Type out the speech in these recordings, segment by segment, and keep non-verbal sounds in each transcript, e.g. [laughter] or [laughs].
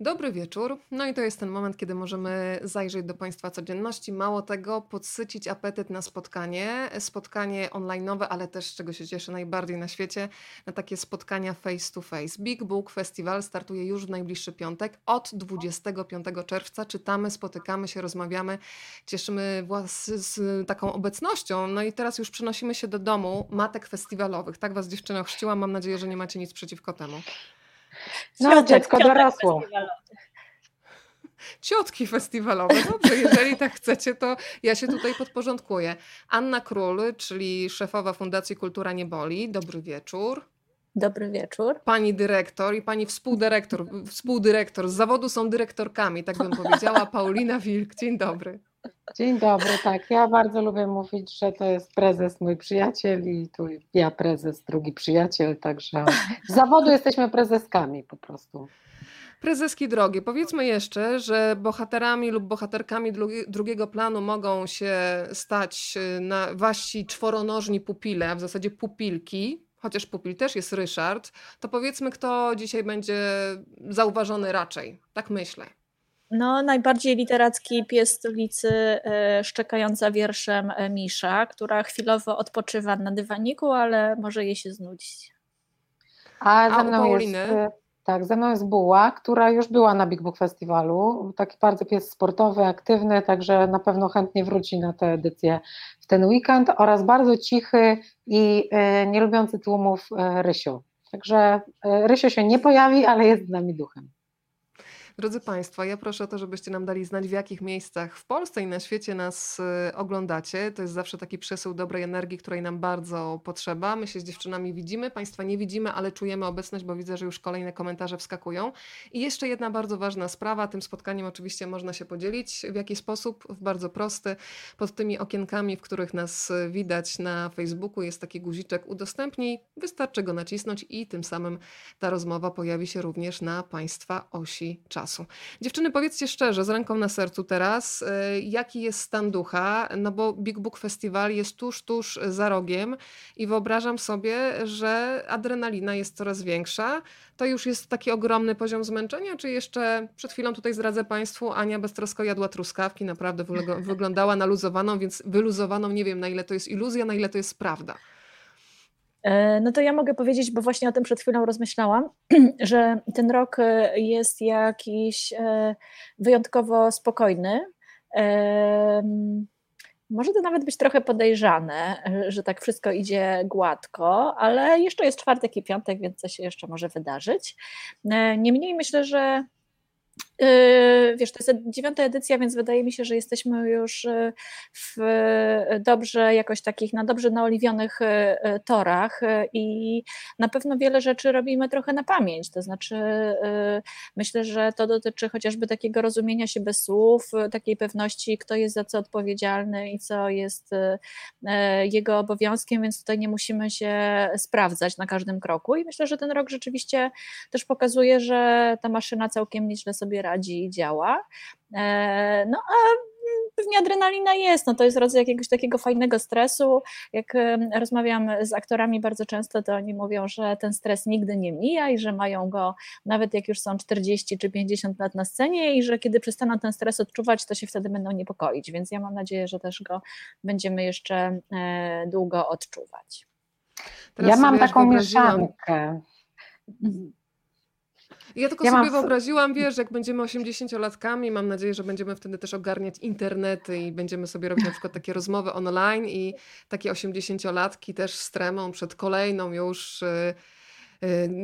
Dobry wieczór. No i to jest ten moment, kiedy możemy zajrzeć do Państwa codzienności. Mało tego, podsycić apetyt na spotkanie. Spotkanie online'owe, ale też, z czego się cieszę najbardziej na świecie, na takie spotkania face to face. Big Book Festival startuje już w najbliższy piątek. Od 25 czerwca czytamy, spotykamy się, rozmawiamy, cieszymy Was z taką obecnością. No i teraz już przenosimy się do domu matek festiwalowych. Tak Was dziewczyna chrzciła. Mam nadzieję, że nie macie nic przeciwko temu. No, Ciotek, dziecko dorosło. Ciotki festiwalowe. Dobrze, jeżeli tak chcecie, to ja się tutaj podporządkuję. Anna Król, czyli szefowa Fundacji Kultura Nie Boli. Dobry wieczór. Dobry wieczór. Pani dyrektor i pani współdyrektor, współdyrektor z zawodu są dyrektorkami, tak bym powiedziała. Paulina Wilk, dzień dobry. Dzień dobry, tak. Ja bardzo lubię mówić, że to jest prezes mój przyjaciel i tu ja prezes, drugi przyjaciel, także z zawodu jesteśmy prezeskami po prostu. Prezeski drogie, powiedzmy jeszcze, że bohaterami lub bohaterkami drugiego planu mogą się stać y, na wasi czworonożni pupile, a w zasadzie pupilki, chociaż pupil też jest Ryszard, to powiedzmy, kto dzisiaj będzie zauważony raczej. Tak myślę. No, najbardziej literacki pies stolicy, e, szczekająca wierszem e, Misza, która chwilowo odpoczywa na dywaniku, ale może jej się znudzić. A, A ze mną jest, e, tak, ze mną jest Buła, która już była na Big Book Festiwalu. Taki bardzo pies sportowy, aktywny, także na pewno chętnie wróci na tę edycję w ten weekend oraz bardzo cichy i nie lubiący tłumów Rysiu. Także Rysio się nie pojawi, ale jest z nami duchem. Drodzy Państwo, ja proszę o to, żebyście nam dali znać, w jakich miejscach w Polsce i na świecie nas y, oglądacie. To jest zawsze taki przesył dobrej energii, której nam bardzo potrzeba. My się z dziewczynami widzimy, Państwa nie widzimy, ale czujemy obecność, bo widzę, że już kolejne komentarze wskakują. I jeszcze jedna bardzo ważna sprawa. Tym spotkaniem oczywiście można się podzielić. W jaki sposób? W bardzo prosty. Pod tymi okienkami, w których nas widać na Facebooku jest taki guziczek udostępnij. Wystarczy go nacisnąć i tym samym ta rozmowa pojawi się również na Państwa osi czasu czasu. Dziewczyny, powiedzcie szczerze, z ręką na sercu teraz, y, jaki jest stan ducha, no bo Big Book Festival jest tuż, tuż za rogiem i wyobrażam sobie, że adrenalina jest coraz większa. To już jest taki ogromny poziom zmęczenia, czy jeszcze przed chwilą tutaj zdradzę Państwu, Ania beztrosko jadła truskawki, naprawdę wyglądała naluzowaną, więc wyluzowaną, nie wiem na ile to jest iluzja, na ile to jest prawda. E, no to ja mogę powiedzieć, bo właśnie o tym przed chwilą rozmyślałam, [clears throat] że ten rok e, jest jakiś e, wyjątkowo spokojny. Może to nawet być trochę podejrzane, że tak wszystko idzie gładko, ale jeszcze jest czwartek i piątek, więc coś się jeszcze może wydarzyć. Niemniej myślę, że wiesz, to jest dziewiąta edycja, więc wydaje mi się, że jesteśmy już yy, w dobrze, jakoś takich, na dobrze naoliwionych torach i na pewno wiele rzeczy robimy trochę na pamięć. To znaczy, myślę, że to dotyczy chociażby takiego rozumienia się bez słów, takiej pewności, kto jest za co odpowiedzialny i co jest jego obowiązkiem, więc tutaj nie musimy się sprawdzać na każdym kroku. I myślę, że ten rok rzeczywiście też pokazuje, że ta maszyna całkiem nieźle sobie radzi i działa. E, no a pewnie adrenalina jest, no to jest rodzaj jakiegoś takiego fajnego stresu. Jak rozmawiam z aktorami bardzo często, to oni mówią, że ten stres nigdy nie mija i że mają go nawet jak już są 40 czy 50 lat na scenie i że kiedy przestaną ten stres odczuwać, to się wtedy będą niepokoić, więc ja mam nadzieję, że też go będziemy jeszcze e, długo odczuwać. Teraz ja mam taką mieszankę. Ja tylko ja sobie mam... wyobraziłam, wiesz, jak będziemy 80-latkami, mam nadzieję, że będziemy wtedy też ogarniać internety i będziemy sobie robić na przykład takie rozmowy online i takie 80-latki też z tremą przed kolejną już Y,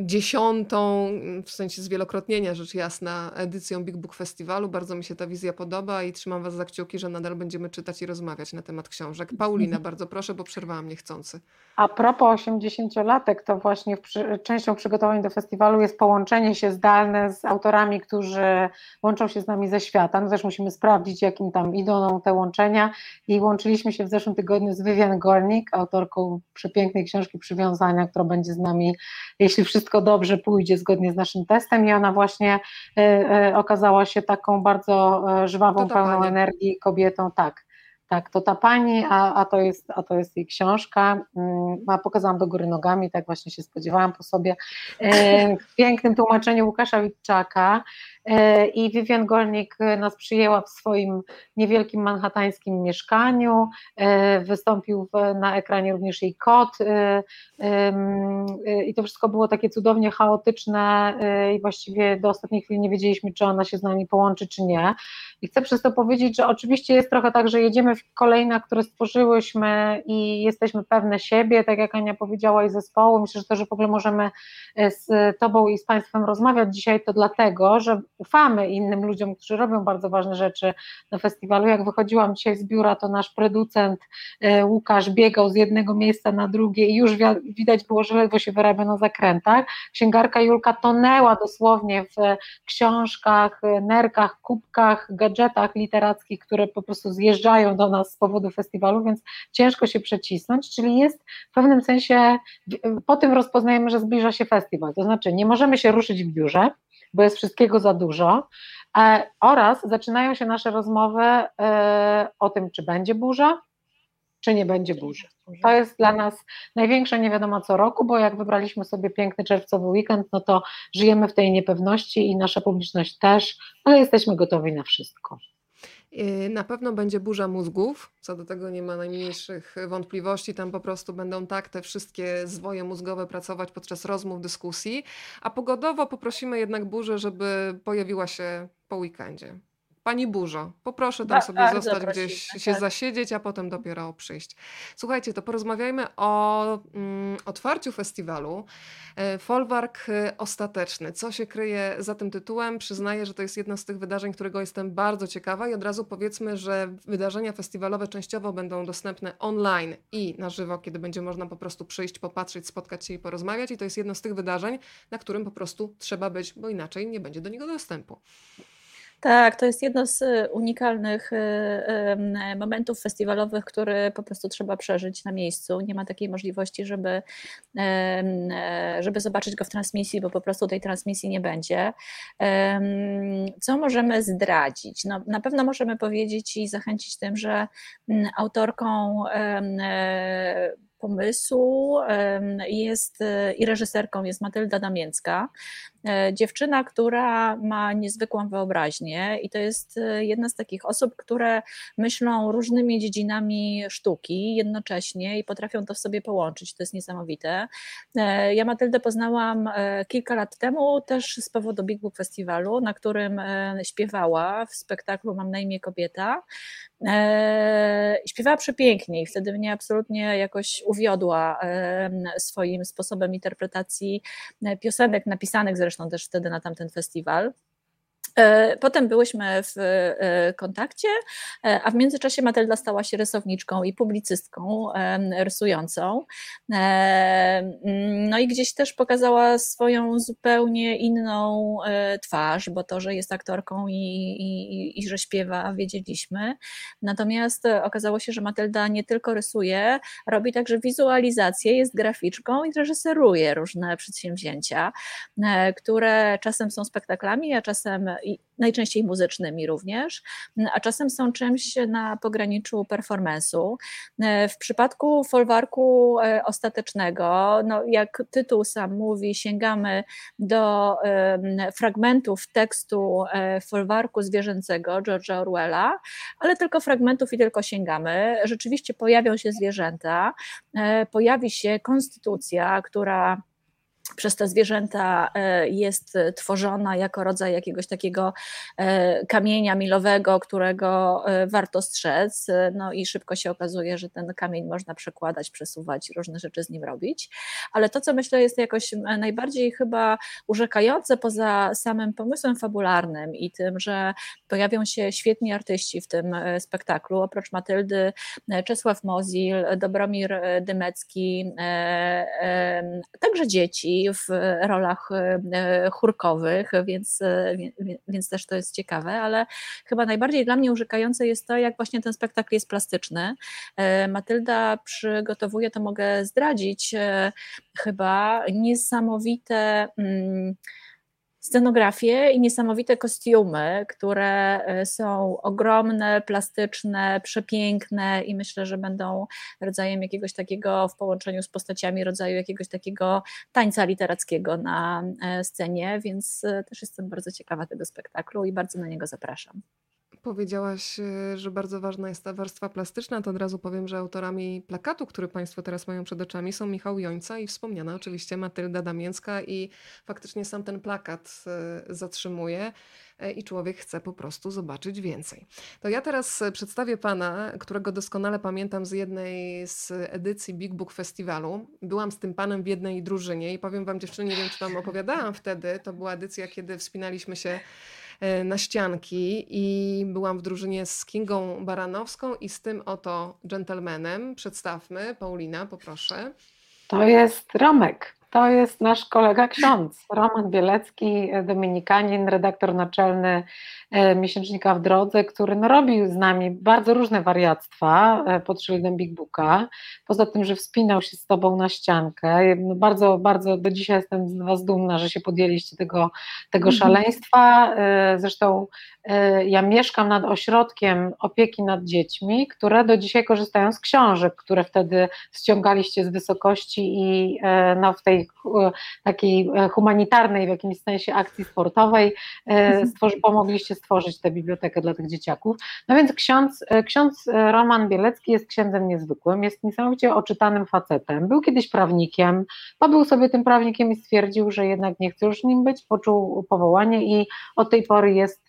dziesiątą, w sensie zwielokrotnienia rzecz jasna, edycją Big Book Festiwalu. Bardzo mi się ta wizja podoba i trzymam Was za kciuki, że nadal będziemy czytać i rozmawiać na temat książek. Paulina, [laughs] bardzo proszę, bo przerwałam niechcący. A propos 80-latek, to właśnie przy, częścią przygotowań do festiwalu jest połączenie się zdalne z autorami, którzy łączą się z nami ze świata. No też musimy sprawdzić, jakim tam idą te łączenia i łączyliśmy się w zeszłym tygodniu z Vivian Gornik, autorką przepięknej książki Przywiązania, która będzie z nami jeśli wszystko dobrze pójdzie zgodnie z naszym testem i ona właśnie e, e, okazała się taką bardzo e, żwawą, pełną pani. energii kobietą, tak. Tak, to ta pani, a, a, to, jest, a to jest jej książka. Mm, a pokazałam do góry nogami, tak właśnie się spodziewałam po sobie. W pięknym tłumaczeniu Łukasza Witczaka. E, I Vivian Golnik nas przyjęła w swoim niewielkim manhattańskim mieszkaniu. E, wystąpił na ekranie również jej kot. I to wszystko było takie cudownie chaotyczne i właściwie do ostatniej chwili nie wiedzieliśmy, czy ona się z nami połączy, czy nie. I chcę przez to powiedzieć, że oczywiście jest trochę tak, że jedziemy w kolejne, które stworzyłyśmy i jesteśmy pewne siebie, tak jak Ania powiedziała, i zespołu. Myślę, że to, że w ogóle możemy e, z Tobą i z Państwem rozmawiać dzisiaj, to dlatego, że ufamy innym ludziom, którzy robią bardzo ważne rzeczy na festiwalu. Jak wychodziłam dzisiaj z biura, to nasz producent e, Łukasz biegał z jednego miejsca na drugie i już widać było, że ledwo się wyrabia na zakrętach. Księgarka Julka tonęła dosłownie w książkach, nerkach, kubkach, gadżetach literackich, które po prostu zjeżdżają do nas z powodu festiwalu, więc ciężko się przecisnąć, czyli jest w pewnym sensie, po tym rozpoznajemy, że zbliża się festiwal, to znaczy nie możemy się ruszyć w biurze, bo jest wszystkiego za dużo, e, oraz zaczynają się nasze rozmowy e, o tym, czy będzie burza, czy nie będzie burzy. To jest dla nas największa nie wiadomo co roku, bo jak wybraliśmy sobie piękny czerwcowy weekend, no to żyjemy w tej niepewności i nasza publiczność też, ale jesteśmy gotowi na wszystko. Yy, na pewno będzie burza mózgów, co do tego nie ma najmniejszych wątpliwości. Tam po prostu będą tak te wszystkie zwoje mózgowe pracować podczas rozmów, dyskusji. A pogodowo poprosimy jednak burzę, żeby pojawiła się po weekendzie. Pani Burzo, poproszę tam sobie zostać gdzieś, się tak. zasiedzieć, a potem dopiero przyjść. Słuchajcie, to porozmawiajmy o mm, otwarciu festiwalu. E, Folwark e, ostateczny. Co się kryje za tym tytułem? Przyznaję, że to jest jedno z tych wydarzeń, którego jestem bardzo ciekawa i od razu powiedzmy, że wydarzenia festiwalowe częściowo będą dostępne online i na żywo, kiedy będzie można po prostu przyjść, popatrzeć, spotkać się i porozmawiać. I to jest jedno z tych wydarzeń, na którym po prostu trzeba być, bo inaczej nie będzie do niego dostępu. Tak, to jest jedno z y, unikalnych y, momentów festiwalowych, które po prostu trzeba przeżyć na miejscu. Nie ma takiej możliwości, żeby, e, żeby zobaczyć go w transmisji, bo po prostu tej transmisji nie będzie. Co możemy zdradzić? No, na pewno możemy powiedzieć i zachęcić tym, że mm, autorką e, pomysłu jest i reżyserką jest Matylda Damięcka. E, dziewczyna, która ma niezwykłą wyobraźnię i to jest e, jedna z takich osób, które myślą różnymi dziedzinami sztuki jednocześnie i potrafią to w sobie połączyć. To jest niesamowite. E, ja Matyldę poznałam kilka lat temu też z powodu Big Book Festiwalu, na którym śpiewała w spektaklu Mam na imię kobieta. Śpiewała przepięknie i wtedy mnie absolutnie jakoś uwiodła swoim sposobem interpretacji piosenek napisanych zresztą zresztą też wtedy na tamten festiwal. E, potem byłyśmy w e, kontakcie, e, a w międzyczasie Matylda stała się rysowniczką i publicystką rysującą. No i gdzieś też pokazała swoją zupełnie inną twarz, bo to, że jest aktorką i, i, i że śpiewa, wiedzieliśmy. Natomiast okazało się, że Matylda nie tylko rysuje, robi także wizualizację, jest graficzką i reżyseruje różne przedsięwzięcia, które czasem są spektaklami, a czasem najczęściej muzycznymi również, a czasem są czymś na pograniczu performance'u. W przypadku folwarku e, ostatecznego, no jak tytuł sam mówi, sięgamy do fragmentów tekstu e, folwarku zwierzęcego George'a Orwella, ale tylko fragmentów i tylko sięgamy. Rzeczywiście pojawią się zwierzęta, e, pojawi się konstytucja, która przez te zwierzęta e, jest tworzona jako rodzaj jakiegoś takiego e, kamienia milowego, którego e, warto strzec. No i szybko się okazuje, że ten kamień można przekładać, przesuwać, różne rzeczy z nim robić. Ale to, co myślę, jest jakoś najbardziej chyba urzekające poza samym pomysłem fabularnym i tym, że pojawią się świetni artyści w tym spektaklu, oprócz Matyldy, Czesław Mozil, Dobromir Dymecki, także dzieci w rolach e, chórkowych, więc, e, więc też to jest ciekawe, ale chyba najbardziej dla mnie urzekające jest to, jak właśnie ten spektakl jest plastyczny. E, Matylda przygotowuje, to mogę zdradzić, chyba niesamowite. Hmm, scenografię i niesamowite kostiumy, które e, są ogromne, plastyczne, przepiękne i myślę, że będą rodzajem jakiegoś takiego w połączeniu z postaciami rodzaju jakiegoś takiego tańca literackiego na e, scenie, więc e, też jestem bardzo ciekawa tego spektaklu i bardzo na niego zapraszam. Powiedziałaś, e, że bardzo ważna jest ta warstwa plastyczna, to od razu powiem, że autorami plakatu, który Państwo teraz mają przed oczami, są Michał Jońca i wspomniana oczywiście Matylda Damięcka i faktycznie sam ten plakat e, zatrzymuje e, i człowiek chce po prostu zobaczyć więcej. To ja teraz przedstawię pana, którego doskonale pamiętam z jednej z edycji Big Book Festiwalu. Byłam z tym panem w jednej drużynie i powiem wam dziewczyny, nie wiem czy wam opowiadałam wtedy, to była edycja, kiedy wspinaliśmy się na ścianki i byłam w drużynie z Kingą Baranowską i z tym oto gentlemanem. Przedstawmy, Paulina, poproszę. To jest Romek. To jest nasz kolega ksiądz, Roman Bielecki, dominikanin, redaktor naczelny e, miesięcznika w drodze, który no, robił z nami bardzo różne wariactwa e, pod szyldem Big Booka. Poza tym, że wspinał się z tobą na ściankę. No, bardzo, bardzo do dzisiaj jestem z was dumna, że się podjęliście tego, tego mhm. szaleństwa. E, zresztą ja mieszkam nad ośrodkiem opieki nad dziećmi, które do dzisiaj korzystają z książek, które wtedy ściągaliście z wysokości i no, w tej E, takiej e, humanitarnej w jakimś sensie akcji sportowej e, mhm. stworzy, pomogliście stworzyć tę bibliotekę dla tych dzieciaków. No więc ksiądz, ksiądz Roman Bielecki jest księdzem niezwykłym, jest niesamowicie oczytanym facetem, był kiedyś prawnikiem, pobył sobie tym prawnikiem i stwierdził, że jednak nie chce już nim być, poczuł powołanie i od tej pory jest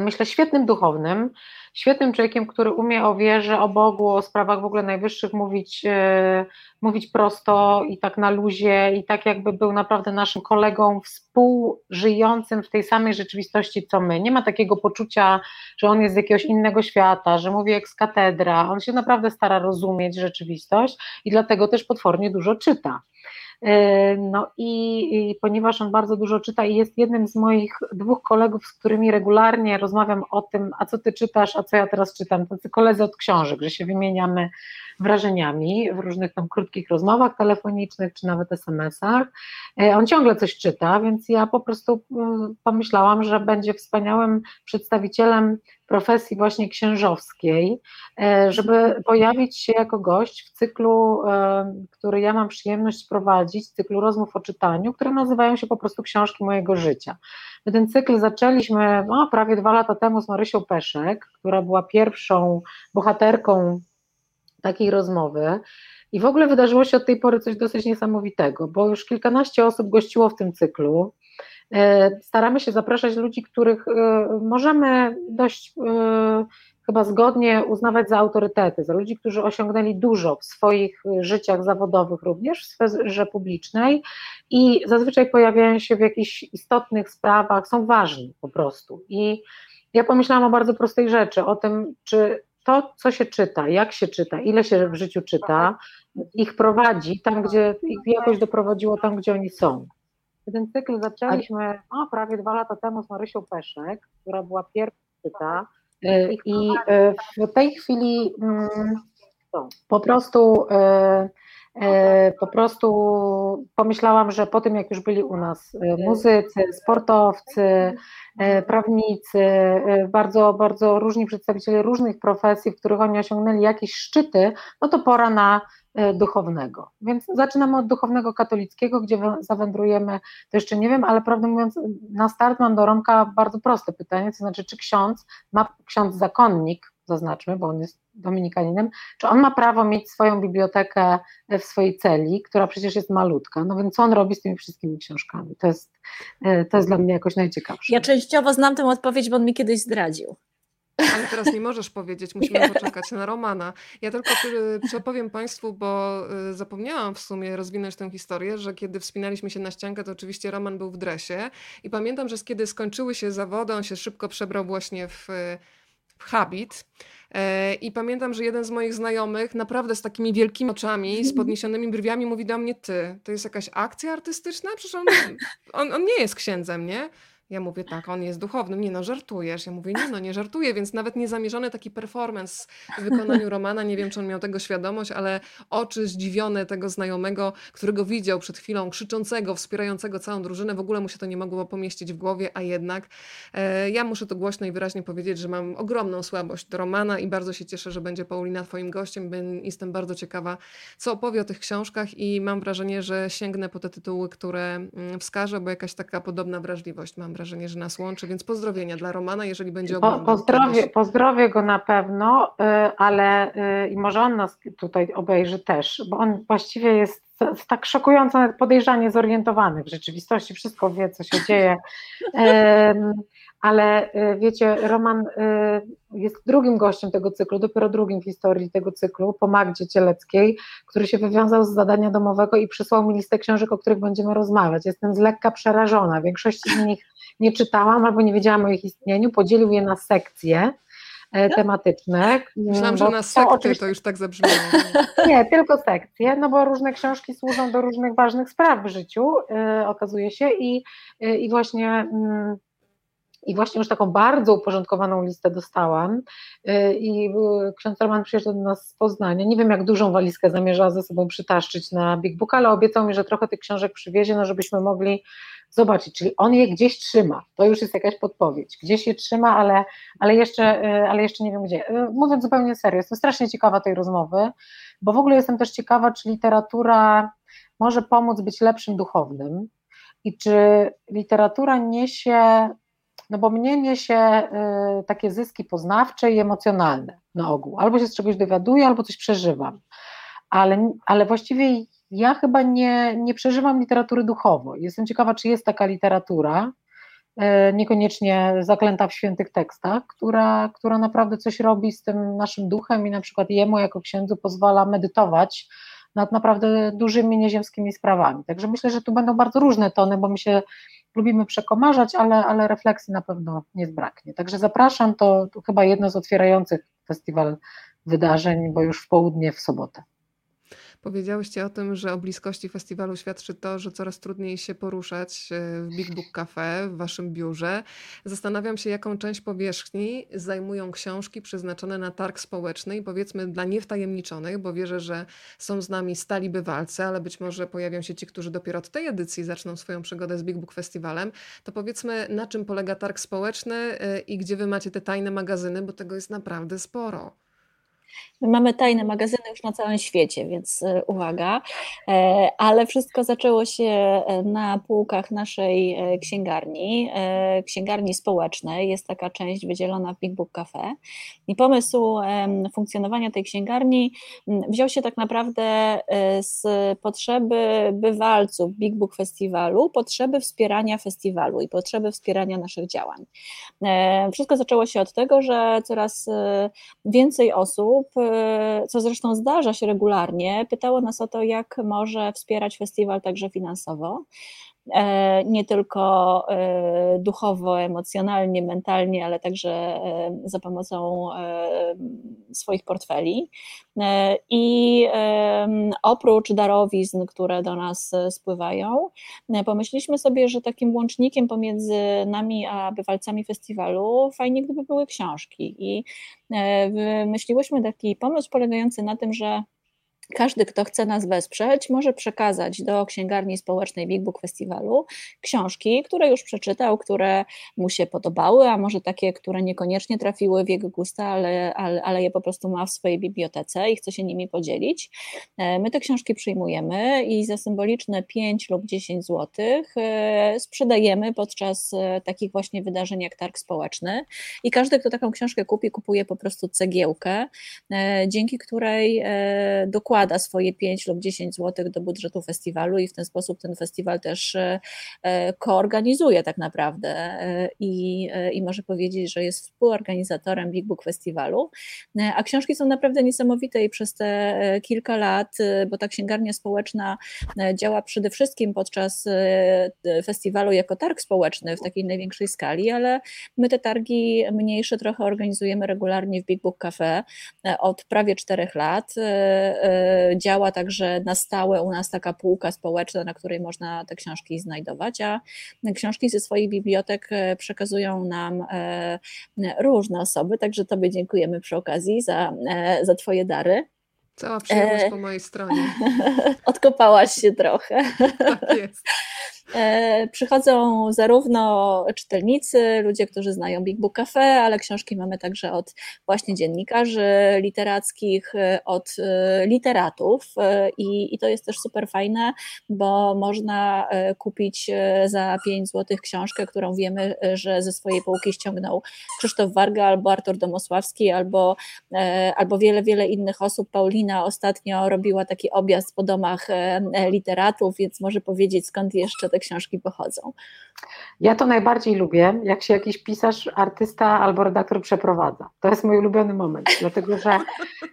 myślę świetnym duchownym, świetnym człowiekiem, który umie o wierze, o Bogu, o sprawach w ogóle najwyższych mówić, e, mówić prosto i tak na luzie i tak jakby był naprawdę naszym kolegą współżyjącym w tej samej rzeczywistości co my. Nie ma takiego poczucia, że on jest z jakiegoś innego świata, że mówi jak z katedra. On się naprawdę stara rozumieć rzeczywistość i dlatego też potwornie dużo czyta. E, no i, i, ponieważ on bardzo dużo czyta i jest jednym z moich dwóch kolegów, z którymi regularnie rozmawiam o tym, a co ty czytasz, a co ja teraz czytam, tacy koledzy od książek, że się wymieniamy wrażeniami w różnych tam krótkich rozmowach telefonicznych, czy nawet SMS-ach. E, on ciągle coś czyta, więc ja po prostu mm, pomyślałam, że będzie wspaniałym przedstawicielem profesji właśnie księżowskiej, e, żeby pojawić się jako gość w cyklu, e, który ja mam przyjemność prowadzić, cyklu rozmów o czytaniu, które nazywają się po prostu książki mojego życia. My ten cykl zaczęliśmy no, prawie dwa lata temu z Marysią Peszek, która była pierwszą bohaterką takiej rozmowy. I w ogóle wydarzyło się od tej pory coś dosyć niesamowitego, bo już kilkanaście osób gościło w tym cyklu. E, staramy się zapraszać ludzi, których e, możemy dość e, chyba zgodnie uznawać za autorytety, za ludzi, którzy osiągnęli dużo w swoich życiach zawodowych, również w sferze publicznej i zazwyczaj pojawiają się w jakichś istotnych sprawach, są ważni po prostu. I ja pomyślałam o bardzo prostej rzeczy, o tym, czy to, co się czyta, jak się czyta, ile się w życiu czyta, ich prowadzi tam, gdzie ich jakoś doprowadziło tam, gdzie oni są. Ten cykl zaczęliśmy o, prawie dwa lata temu z Marysią Peszek, która była pierwsza czyta y, i y, w tej chwili mm, po prostu y, po prostu pomyślałam, że po tym jak już byli u nas muzycy, sportowcy, prawnicy, bardzo, bardzo różni przedstawiciele różnych profesji, w których oni osiągnęli jakieś szczyty, no to pora na E, duchownego. Więc zaczynamy od duchownego katolickiego, gdzie zawędrujemy, to jeszcze nie wiem, ale prawdę mówiąc, na start mam do Romka bardzo proste pytanie, to znaczy, czy ksiądz ma, ksiądz zakonnik, zaznaczmy, bo on jest dominikaninem, czy on ma prawo mieć swoją bibliotekę w swojej celi, która przecież jest malutka, no więc co on robi z tymi wszystkimi książkami? To jest, e, to jest dla mnie jakoś najciekawsze. Ja częściowo znam tę odpowiedź, bo on mi kiedyś zdradził. Ale teraz nie możesz powiedzieć, musimy poczekać na Romana. Ja tylko przepowiem Państwu, bo y, zapomniałam w sumie rozwinąć tę historię, że kiedy wspinaliśmy się na ściankę, to oczywiście Roman był w dresie i pamiętam, że kiedy skończyły się zawody, on się szybko przebrał właśnie w, w habit. E, I pamiętam, że jeden z moich znajomych, naprawdę z takimi wielkimi oczami, z [laughs] podniesionymi brwiami, mówi do mnie: Ty, to jest jakaś akcja artystyczna? Przecież on, on, on nie jest księdzem, nie? Ja mówię tak, on jest duchownym. Nie no, żartujesz. Ja mówię, nie no, nie żartuję, więc nawet niezamierzony taki performance w wykonaniu [laughs] Romana, nie wiem, czy on miał tego świadomość, ale oczy zdziwione tego znajomego, którego widział przed chwilą, krzyczącego, wspierającego całą drużynę, w ogóle mu się to nie mogło pomieścić w głowie, a jednak e, ja muszę to głośno i wyraźnie powiedzieć, że mam ogromną słabość do Romana i bardzo się cieszę, że będzie Paulina twoim gościem. Jestem bardzo ciekawa, co opowie o tych książkach i mam wrażenie, że sięgnę po te tytuły, które mm, wskażę, bo jakaś taka podobna wrażliwość mam wrażenie, że nas łączy, więc pozdrowienia dla Romana, jeżeli będzie oglądał. pozdrowię, pozdrowię go na pewno, y, ale y, i może on nas tutaj obejrzy też, bo on właściwie jest tak szokująco podejrzanie zorientowany w rzeczywistości, wszystko wie, co się dzieje. [laughs] Ale y, wiecie, Roman jest drugim gościem tego cyklu, dopiero drugim w historii tego cyklu, po Magdzie Cieleckiej, który się wywiązał z zadania domowego i przysłał mi listę książek, o których będziemy rozmawiać. Jestem z lekka przerażona. Większości z nich nie czytałam albo nie wiedziałam o ich istnieniu, podzielił je na sekcje e, tematyczne. Myślałam, że na sekty oczywiście... to już tak zabrzmiało. [laughs] Nie, tylko sekcje, no bo różne książki służą do różnych ważnych spraw w życiu, yy, okazuje się i, yy, i właśnie... Yy, i właśnie już taką bardzo uporządkowaną listę dostałam i ksiądz Roman przyjeżdża do nas z Poznania. Nie wiem, jak dużą walizkę zamierza ze sobą przytaszczyć na Big Book, ale obiecał mi, że trochę tych książek przywiezie, no żebyśmy mogli zobaczyć, czyli on je gdzieś trzyma, to już jest jakaś podpowiedź, gdzieś je trzyma, ale, ale, jeszcze, y, ale jeszcze nie wiem gdzie. Y, mówiąc zupełnie serio, jestem strasznie ciekawa tej rozmowy, bo w ogóle jestem też ciekawa, czy literatura może pomóc być lepszym duchownym i czy literatura niesie, no bo mnie niesie y, takie zyski poznawcze i emocjonalne na ogół, albo się z czegoś dowiaduję, albo coś przeżywam, ale, ale właściwie ja chyba nie, nie przeżywam literatury duchowo. Jestem ciekawa, czy jest taka literatura, e, niekoniecznie zaklęta w świętych tekstach, która, która naprawdę coś robi z tym naszym duchem i na przykład jemu jako księdzu pozwala medytować nad naprawdę dużymi nieziemskimi sprawami. Także myślę, że tu będą bardzo różne tony, bo my się lubimy przekomarzać, ale, ale refleksji na pewno nie zbraknie. Także zapraszam, to, to chyba jedno z otwierających festiwal wydarzeń, bo już w południe w sobotę. Powiedziałyście o tym, że o bliskości festiwalu świadczy to, że coraz trudniej się poruszać e, w Big Book Cafe, w waszym biurze. Zastanawiam się, jaką część powierzchni zajmują książki przeznaczone na targ społeczny i powiedzmy dla niewtajemniczonych, bo wierzę, że są z nami stali bywalcy, ale być może pojawią się ci, którzy dopiero od tej edycji zaczną swoją przygodę z Big Book Festiwalem. To powiedzmy, na czym polega targ społeczny e, i gdzie wy macie te tajne magazyny, bo tego jest naprawdę sporo. My mamy tajne magazyny już na całym świecie, więc e, uwaga, e, ale wszystko zaczęło się e, na półkach naszej księgarni, księgarni społecznej. Jest taka część wydzielona w Big Book Cafe. I pomysł funkcjonowania tej księgarni wziął się tak naprawdę z potrzeby bywalców Big Book Festiwalu, potrzeby wspierania festiwalu i potrzeby wspierania naszych działań. Wszystko zaczęło się od tego, że coraz więcej osób co zresztą zdarza się regularnie, pytało nas o to, jak może wspierać festiwal także finansowo. E, nie tylko e, duchowo, emocjonalnie, mentalnie, ale także e, za pomocą swoich portfeli. I oprócz darowizn, które do nas spływają, pomyśleliśmy sobie, że takim łącznikiem pomiędzy nami a bywalcami festiwalu fajnie, gdyby były książki. I wymyśliłyśmy taki pomysł polegający na tym, że każdy, kto chce nas wesprzeć, może przekazać do księgarni społecznej Big Book Festiwalu książki, które już przeczytał, które mu się podobały, a może takie, które niekoniecznie trafiły w jego gusta, ale, ale, ale je po prostu ma w swojej bibliotece i chce się nimi podzielić. E, my te książki przyjmujemy i za symboliczne 5 lub 10 zł e, sprzedajemy podczas e, takich właśnie wydarzeń jak targ społeczny. I każdy, kto taką książkę kupi, kupuje po prostu cegiełkę, dzięki której dokładnie wkłada swoje 5 lub 10 zł do budżetu festiwalu i w ten sposób ten festiwal też e, e, koorganizuje tak naprawdę e, i, i może powiedzieć, że jest współorganizatorem Big Book Festiwalu. A książki są naprawdę niesamowite i przez te kilka lat, bo ta księgarnia społeczna działa przede wszystkim podczas festiwalu jako targ społeczny w takiej największej skali, ale my te targi mniejsze trochę organizujemy regularnie w Big Book Cafe od prawie czterech lat działa także na stałe u nas taka półka społeczna, na której można te książki znajdować, a książki ze swoich bibliotek przekazują nam różne osoby, także Tobie dziękujemy przy okazji za, za Twoje dary. Cała przyjemność po mojej stronie. [laughs] Odkopałaś się trochę. Tak jest. E, przychodzą zarówno czytelnicy, ludzie, którzy znają Big Book Cafe, ale książki mamy także od właśnie dziennikarzy literackich, e, od e, literatów i, i to jest też super fajne, bo można kupić za 5 zł książkę, którą wiemy, że ze swojej półki ściągnął Krzysztof Warga albo Artur Domosławski albo, albo wiele, wiele innych osób. Paulina ostatnio robiła taki objazd po domach literatów, więc może powiedzieć skąd jeszcze te te książki pochodzą? Ja to najbardziej lubię, jak się jakiś pisarz, artysta albo redaktor przeprowadza. To jest mój ulubiony moment, dlatego że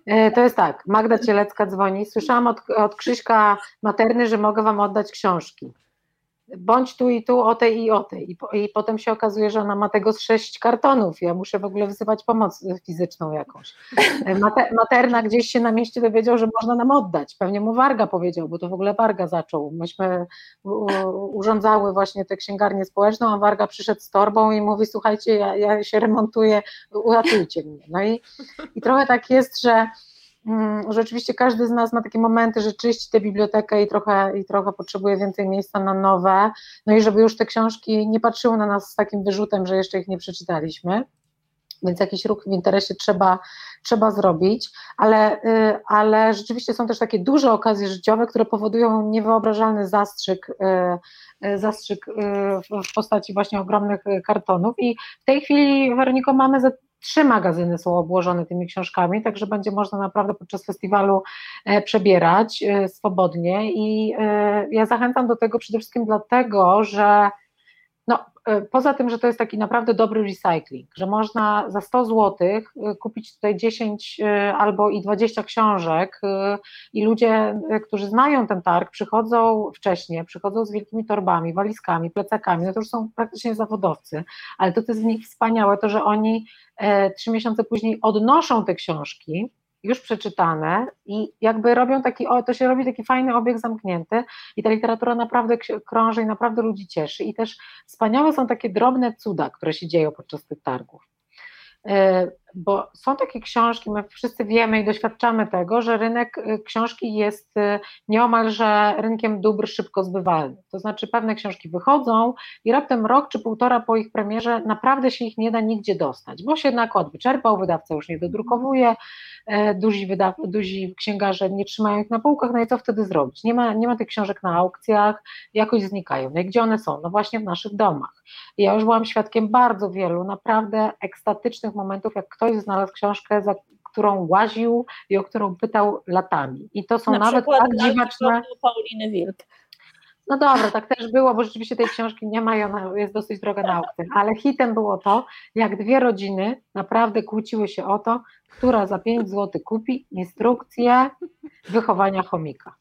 e, to jest tak, Magda Cielecka dzwoni, słyszałam od, od Krzyśka Materny, że mogę wam oddać książki bądź tu i tu, o tej i o tej. I, po, I, potem się okazuje, że ona ma tego z sześć kartonów. Ja muszę w ogóle wzywać pomoc fizyczną jakąś. Mater, materna gdzieś się na mieście dowiedział, że można nam oddać. Pewnie mu Warga powiedział, bo to w ogóle Warga zaczął. Myśmy u, urządzały właśnie tę księgarnię społeczną, a Warga przyszedł z torbą i mówi, słuchajcie, ja, ja się remontuję, uratujcie mnie. No i, i trochę tak jest, że rzeczywiście każdy z nas ma takie momenty, że czyści tę bibliotekę i trochę, i trochę potrzebuje więcej miejsca na nowe, no i żeby już te książki nie patrzyły na nas z takim wyrzutem, że jeszcze ich nie przeczytaliśmy, więc jakiś ruch w interesie trzeba, trzeba zrobić, ale, y, ale rzeczywiście są też takie duże okazje życiowe, które powodują niewyobrażalny zastrzyk, y, y, zastrzyk w postaci właśnie ogromnych kartonów. I w tej chwili Weroniko mamy za trzy magazyny są obłożone tymi książkami, także będzie można naprawdę podczas festiwalu e, przebierać swobodnie. I ja zachęcam do tego przede wszystkim dlatego, że no, poza tym, że to jest taki naprawdę dobry recycling, że można za 100 zł kupić tutaj 10 albo i 20 książek i ludzie, którzy znają ten targ, przychodzą wcześniej, przychodzą z wielkimi torbami, walizkami, plecakami, no to już są praktycznie zawodowcy, ale to, co jest w nich wspaniałe, to że oni E, trzy miesiące później odnoszą te książki, już przeczytane i jakby robią taki, o, to się robi taki fajny obieg zamknięty i ta literatura naprawdę krąży i naprawdę ludzi cieszy i też wspaniałe są takie drobne cuda, które się dzieją podczas tych targów. E, bo są takie książki, my wszyscy wiemy i doświadczamy tego, że rynek e, książki jest e, nieomalże rynkiem dóbr szybko zbywalny. To znaczy pewne książki wychodzą i raptem rok czy półtora po ich premierze naprawdę się ich nie da nigdzie dostać, bo się nakład wyczerpał, wydawca już nie dodrukowuje, duzi, wydaw, duzi księgarze nie trzymają ich na półkach, no i co wtedy zrobić? Nie ma, nie ma tych książek na aukcjach, jakoś znikają. No i gdzie one są? No właśnie w naszych domach. I ja już byłam świadkiem bardzo wielu naprawdę ekstatycznych momentów, jak ktoś znalazł książkę, za którą łaził i o którą pytał latami. I to są Na nawet tak dziwaczne. Pauliny Wilk. No dobra, tak też było, bo rzeczywiście tej książki nie ma i ona jest dosyć droga na aukcję. Ale hitem było to, jak dwie rodziny naprawdę kłóciły się o to, która za 5 zł kupi instrukcję wychowania chomika.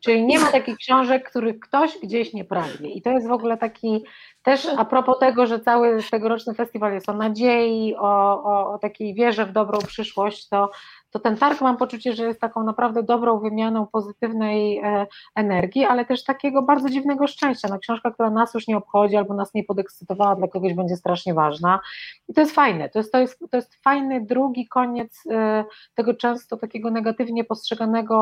Czyli nie ma takich książek, których ktoś gdzieś nie pragnie. I to jest w ogóle taki też a propos tego, że cały tegoroczny festiwal jest o nadziei, o, o, o takiej wierze w dobrą przyszłość, to to ten targ mam poczucie, że jest taką naprawdę dobrą wymianą pozytywnej e, energii, ale też takiego bardzo dziwnego szczęścia. No, książka, która nas już nie obchodzi albo nas nie podekscytowała, dla kogoś będzie strasznie ważna. I to jest fajne. To jest, to jest, to jest fajny drugi koniec e, tego często takiego negatywnie postrzeganego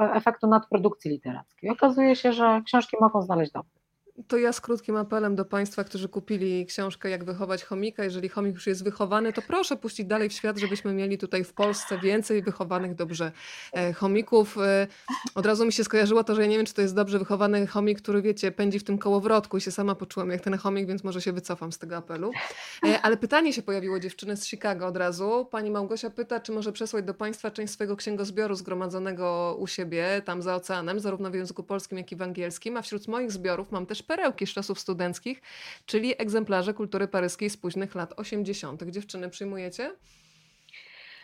e, efektu nadprodukcji literackiej. Okazuje się, że książki mogą znaleźć dom. To ja z krótkim apelem do Państwa, którzy kupili książkę Jak wychować chomika. Jeżeli chomik już jest wychowany, to proszę puścić dalej w świat, żebyśmy mieli tutaj w Polsce więcej wychowanych dobrze e, chomików. E, od razu mi się skojarzyło to, że ja nie wiem, czy to jest dobrze wychowany chomik, który wiecie, pędzi w tym kołowrotku i się sama poczułam jak ten chomik, więc może się wycofam z tego apelu. E, ale pytanie się pojawiło dziewczyny z Chicago od razu. Pani Małgosia pyta, czy może przesłać do Państwa część swojego księgozbioru zgromadzonego u siebie, tam za oceanem, zarówno w języku polskim, jak i w angielskim, a wśród moich zbiorów mam też perełki z czasów studenckich, czyli egzemplarze kultury paryskiej z późnych lat 80. Dziewczyny, przyjmujecie?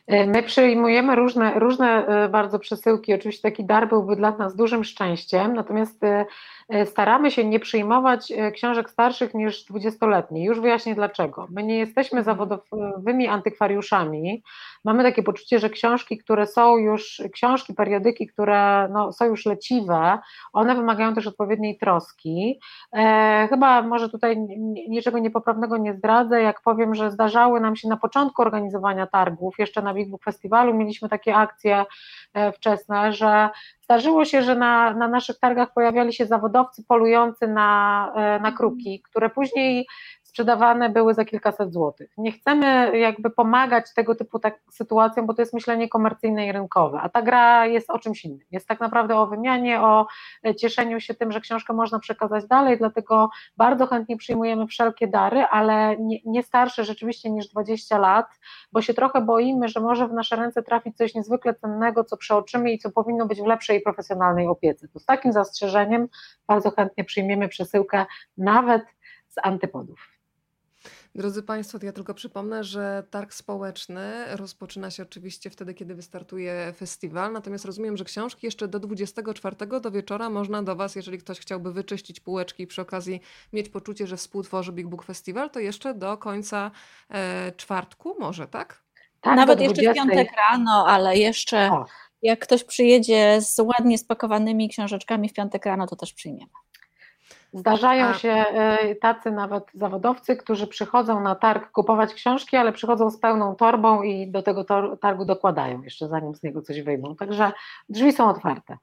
E, my przyjmujemy różne, różne e, bardzo przesyłki. Oczywiście taki dar byłby dla nas dużym szczęściem, natomiast e, staramy się nie przyjmować e, książek starszych niż 20-letnie. Już wyjaśnię dlaczego. My nie jesteśmy Mhm. zawodowymi antykwariuszami. Mamy takie poczucie, że książki, które są już, książki, periodyki, które no, są już leciwe, one wymagają też odpowiedniej troski. E, chyba może tutaj niczego niepoprawnego nie zdradzę, jak powiem, że zdarzały nam się na początku organizowania targów, jeszcze na Big Book Festiwalu mieliśmy takie akcje e, wczesne, że zdarzyło się, że na, na naszych targach pojawiali się zawodowcy polujący na, e, na kruki, które później sprzedawane były za kilkaset złotych. Nie chcemy jakby pomagać tego typu tak sytuacjom, bo to jest myślenie komercyjne i rynkowe, a ta gra jest o czymś innym. Jest tak naprawdę o wymianie, o e, cieszeniu się tym, że książkę można przekazać dalej, dlatego bardzo chętnie przyjmujemy wszelkie dary, ale nie, nie starsze rzeczywiście niż 20 lat, bo się trochę boimy, że może w nasze ręce trafić coś niezwykle cennego, co przeoczymy i co powinno być w lepszej profesjonalnej opiece. To z takim zastrzeżeniem bardzo chętnie przyjmiemy przesyłkę nawet z antypodów. Drodzy Państwo, to ja tylko przypomnę, że targ społeczny rozpoczyna się oczywiście wtedy, kiedy wystartuje festiwal. Natomiast rozumiem, że książki jeszcze do 24 do wieczora można do Was, jeżeli ktoś chciałby wyczyścić półeczki i przy okazji mieć poczucie, że współtworzy Big Book Festival, to jeszcze do końca e, czwartku może, tak? Tak, Nawet jeszcze w 20. piątek rano, ale jeszcze O. jak ktoś przyjedzie z ładnie spakowanymi książeczkami w piątek rano, to też przyjmiemy. Zdarzają się e, tacy nawet zawodowcy, którzy przychodzą na targ kupować książki, ale przychodzą z pełną torbą i do tego targu dokładają jeszcze zanim z niego coś wyjmą. Także drzwi są otwarte.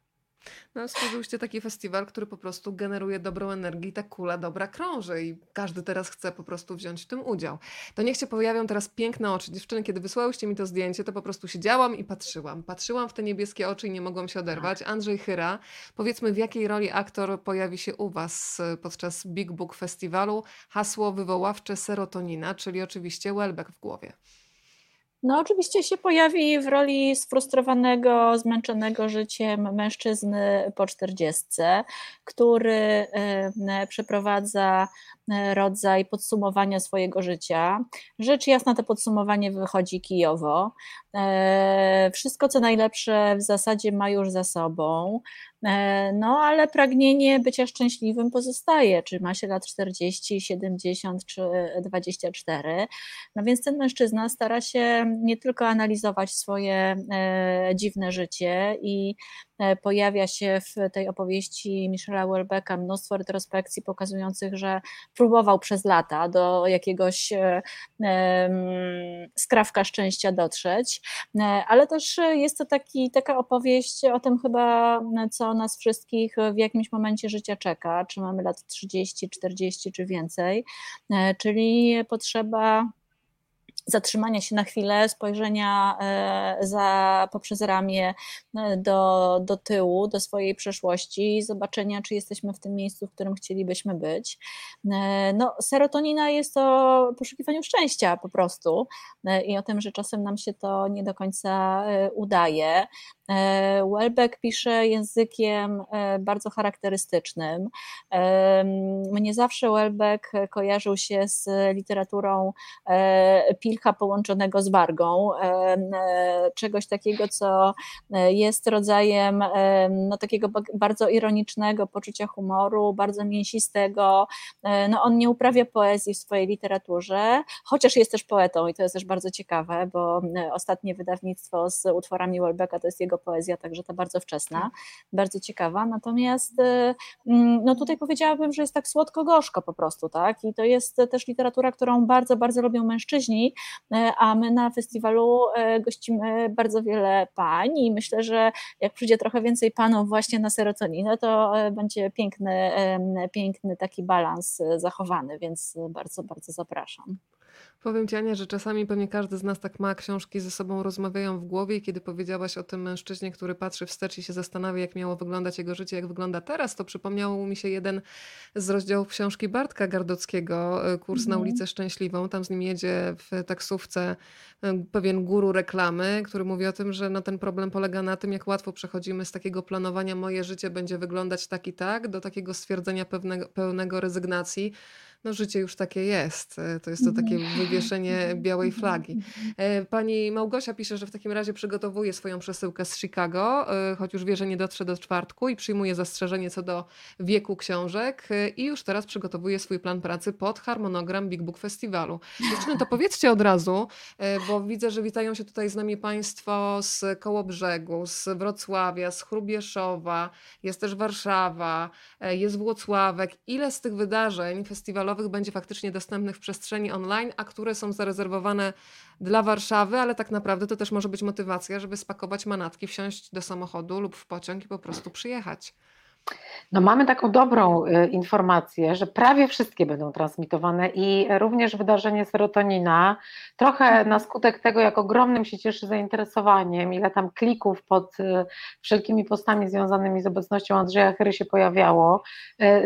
No, stworzyłyście taki festiwal, który po prostu generuje dobrą energię i ta kula dobra krąży i każdy teraz chce po prostu wziąć w tym udział. To niech się pojawią teraz piękne oczy. Dziewczyny, kiedy wysłałyście mi to zdjęcie, to po prostu siedziałam i patrzyłam. Patrzyłam w te niebieskie oczy i nie mogłam się oderwać. Andrzej Chyra, powiedzmy w jakiej roli aktor pojawi się u Was y, podczas Big Book Festiwalu? Hasło wywoławcze serotonina, czyli oczywiście Welbeck w głowie. No, oczywiście się pojawi w roli sfrustrowanego, zmęczonego życiem mężczyzny po czterdziestce, który przeprowadza rodzaj podsumowania swojego życia. Rzecz jasna, to podsumowanie wychodzi kijowo. E, Wszystko, co najlepsze, w zasadzie ma już za sobą. E, No, ale pragnienie bycia szczęśliwym pozostaje, czy ma się lat 40, 70 czy 24. No więc ten mężczyzna stara się nie tylko analizować swoje e, dziwne życie i e, pojawia się w tej opowieści Michela Welbecka mnóstwo retrospekcji pokazujących, że próbował przez lata do jakiegoś e, skrawka szczęścia dotrzeć, E, ale też jest to taki, taka opowieść o tym chyba, co nas wszystkich w jakimś momencie życia czeka, czy mamy lat 30, 40 czy więcej, E, czyli potrzeba zatrzymania się na chwilę, spojrzenia e, za, poprzez ramię e, do, do tyłu, do swojej przeszłości, zobaczenia, czy jesteśmy w tym miejscu, w którym chcielibyśmy być. E, No, serotonina jest o poszukiwaniu szczęścia po prostu i o tym, że czasem nam się to nie do końca udaje. E, Welbeck pisze językiem e, bardzo charakterystycznym. E, Mnie zawsze Welbeck kojarzył się z literaturą Pilcha połączonego z Wargą, e, czegoś takiego, co jest rodzajem no, takiego ba- bardzo ironicznego poczucia humoru, bardzo mięsistego. No, on nie uprawia poezji w swojej literaturze, chociaż jest też poetą i to jest też bardzo ciekawe, bo ostatnie wydawnictwo z utworami Welbecka to jest jego poezja, także ta bardzo wczesna, bardzo ciekawa. Natomiast e, mm, no tutaj powiedziałabym, że jest tak słodko-gorzko po prostu, tak? I to jest też literatura, którą bardzo, bardzo lubią mężczyźni, e, a my na festiwalu e, gościmy bardzo wiele pań i myślę, że jak przyjdzie trochę więcej panów właśnie na serotoninę, to będzie piękny, piękny taki balans zachowany, więc bardzo, bardzo zapraszam. Powiem Ci, Ania, że czasami pewnie każdy z nas tak ma, książki ze sobą rozmawiają w głowie i kiedy powiedziałaś o tym mężczyźnie, który patrzy wstecz i się zastanawia, jak miało wyglądać jego życie, jak wygląda teraz, to przypomniał mi się jeden z rozdziałów książki Bartka Gardockiego, y, Kurs na Mhm. ulicę Szczęśliwą. Tam z nim jedzie w taksówce y, pewien guru reklamy, który mówi o tym, że no ten problem polega na tym, jak łatwo przechodzimy z takiego planowania moje życie będzie wyglądać tak i tak, do takiego stwierdzenia pewnego, pełnego rezygnacji No życie już takie jest. E, to jest to takie wywieszenie białej flagi. E, pani Małgosia pisze, że w takim razie przygotowuje swoją przesyłkę z Chicago, e, choć już wie, że nie dotrze do czwartku i przyjmuje zastrzeżenie co do wieku książek i już teraz przygotowuje swój plan pracy pod harmonogram Big Book Festiwalu. Dziewczyny, to powiedzcie od razu, bo widzę, że witają się tutaj z nami Państwo z Kołobrzegu, z Wrocławia, z Chrubieszowa, jest też Warszawa, jest Włocławek. Ile z tych wydarzeń festiwalowych będzie faktycznie dostępnych w przestrzeni online, a które są zarezerwowane dla Warszawy, ale tak naprawdę to też może być motywacja, żeby spakować manatki, wsiąść do samochodu lub w pociąg i po prostu przyjechać. No mamy taką dobrą y, informację, że prawie wszystkie będą transmitowane i również wydarzenie serotonina, trochę mhm. na skutek tego, jak ogromnym się cieszy zainteresowaniem, ile tam klików pod y, wszelkimi postami związanymi z obecnością Andrzeja Chyry się pojawiało,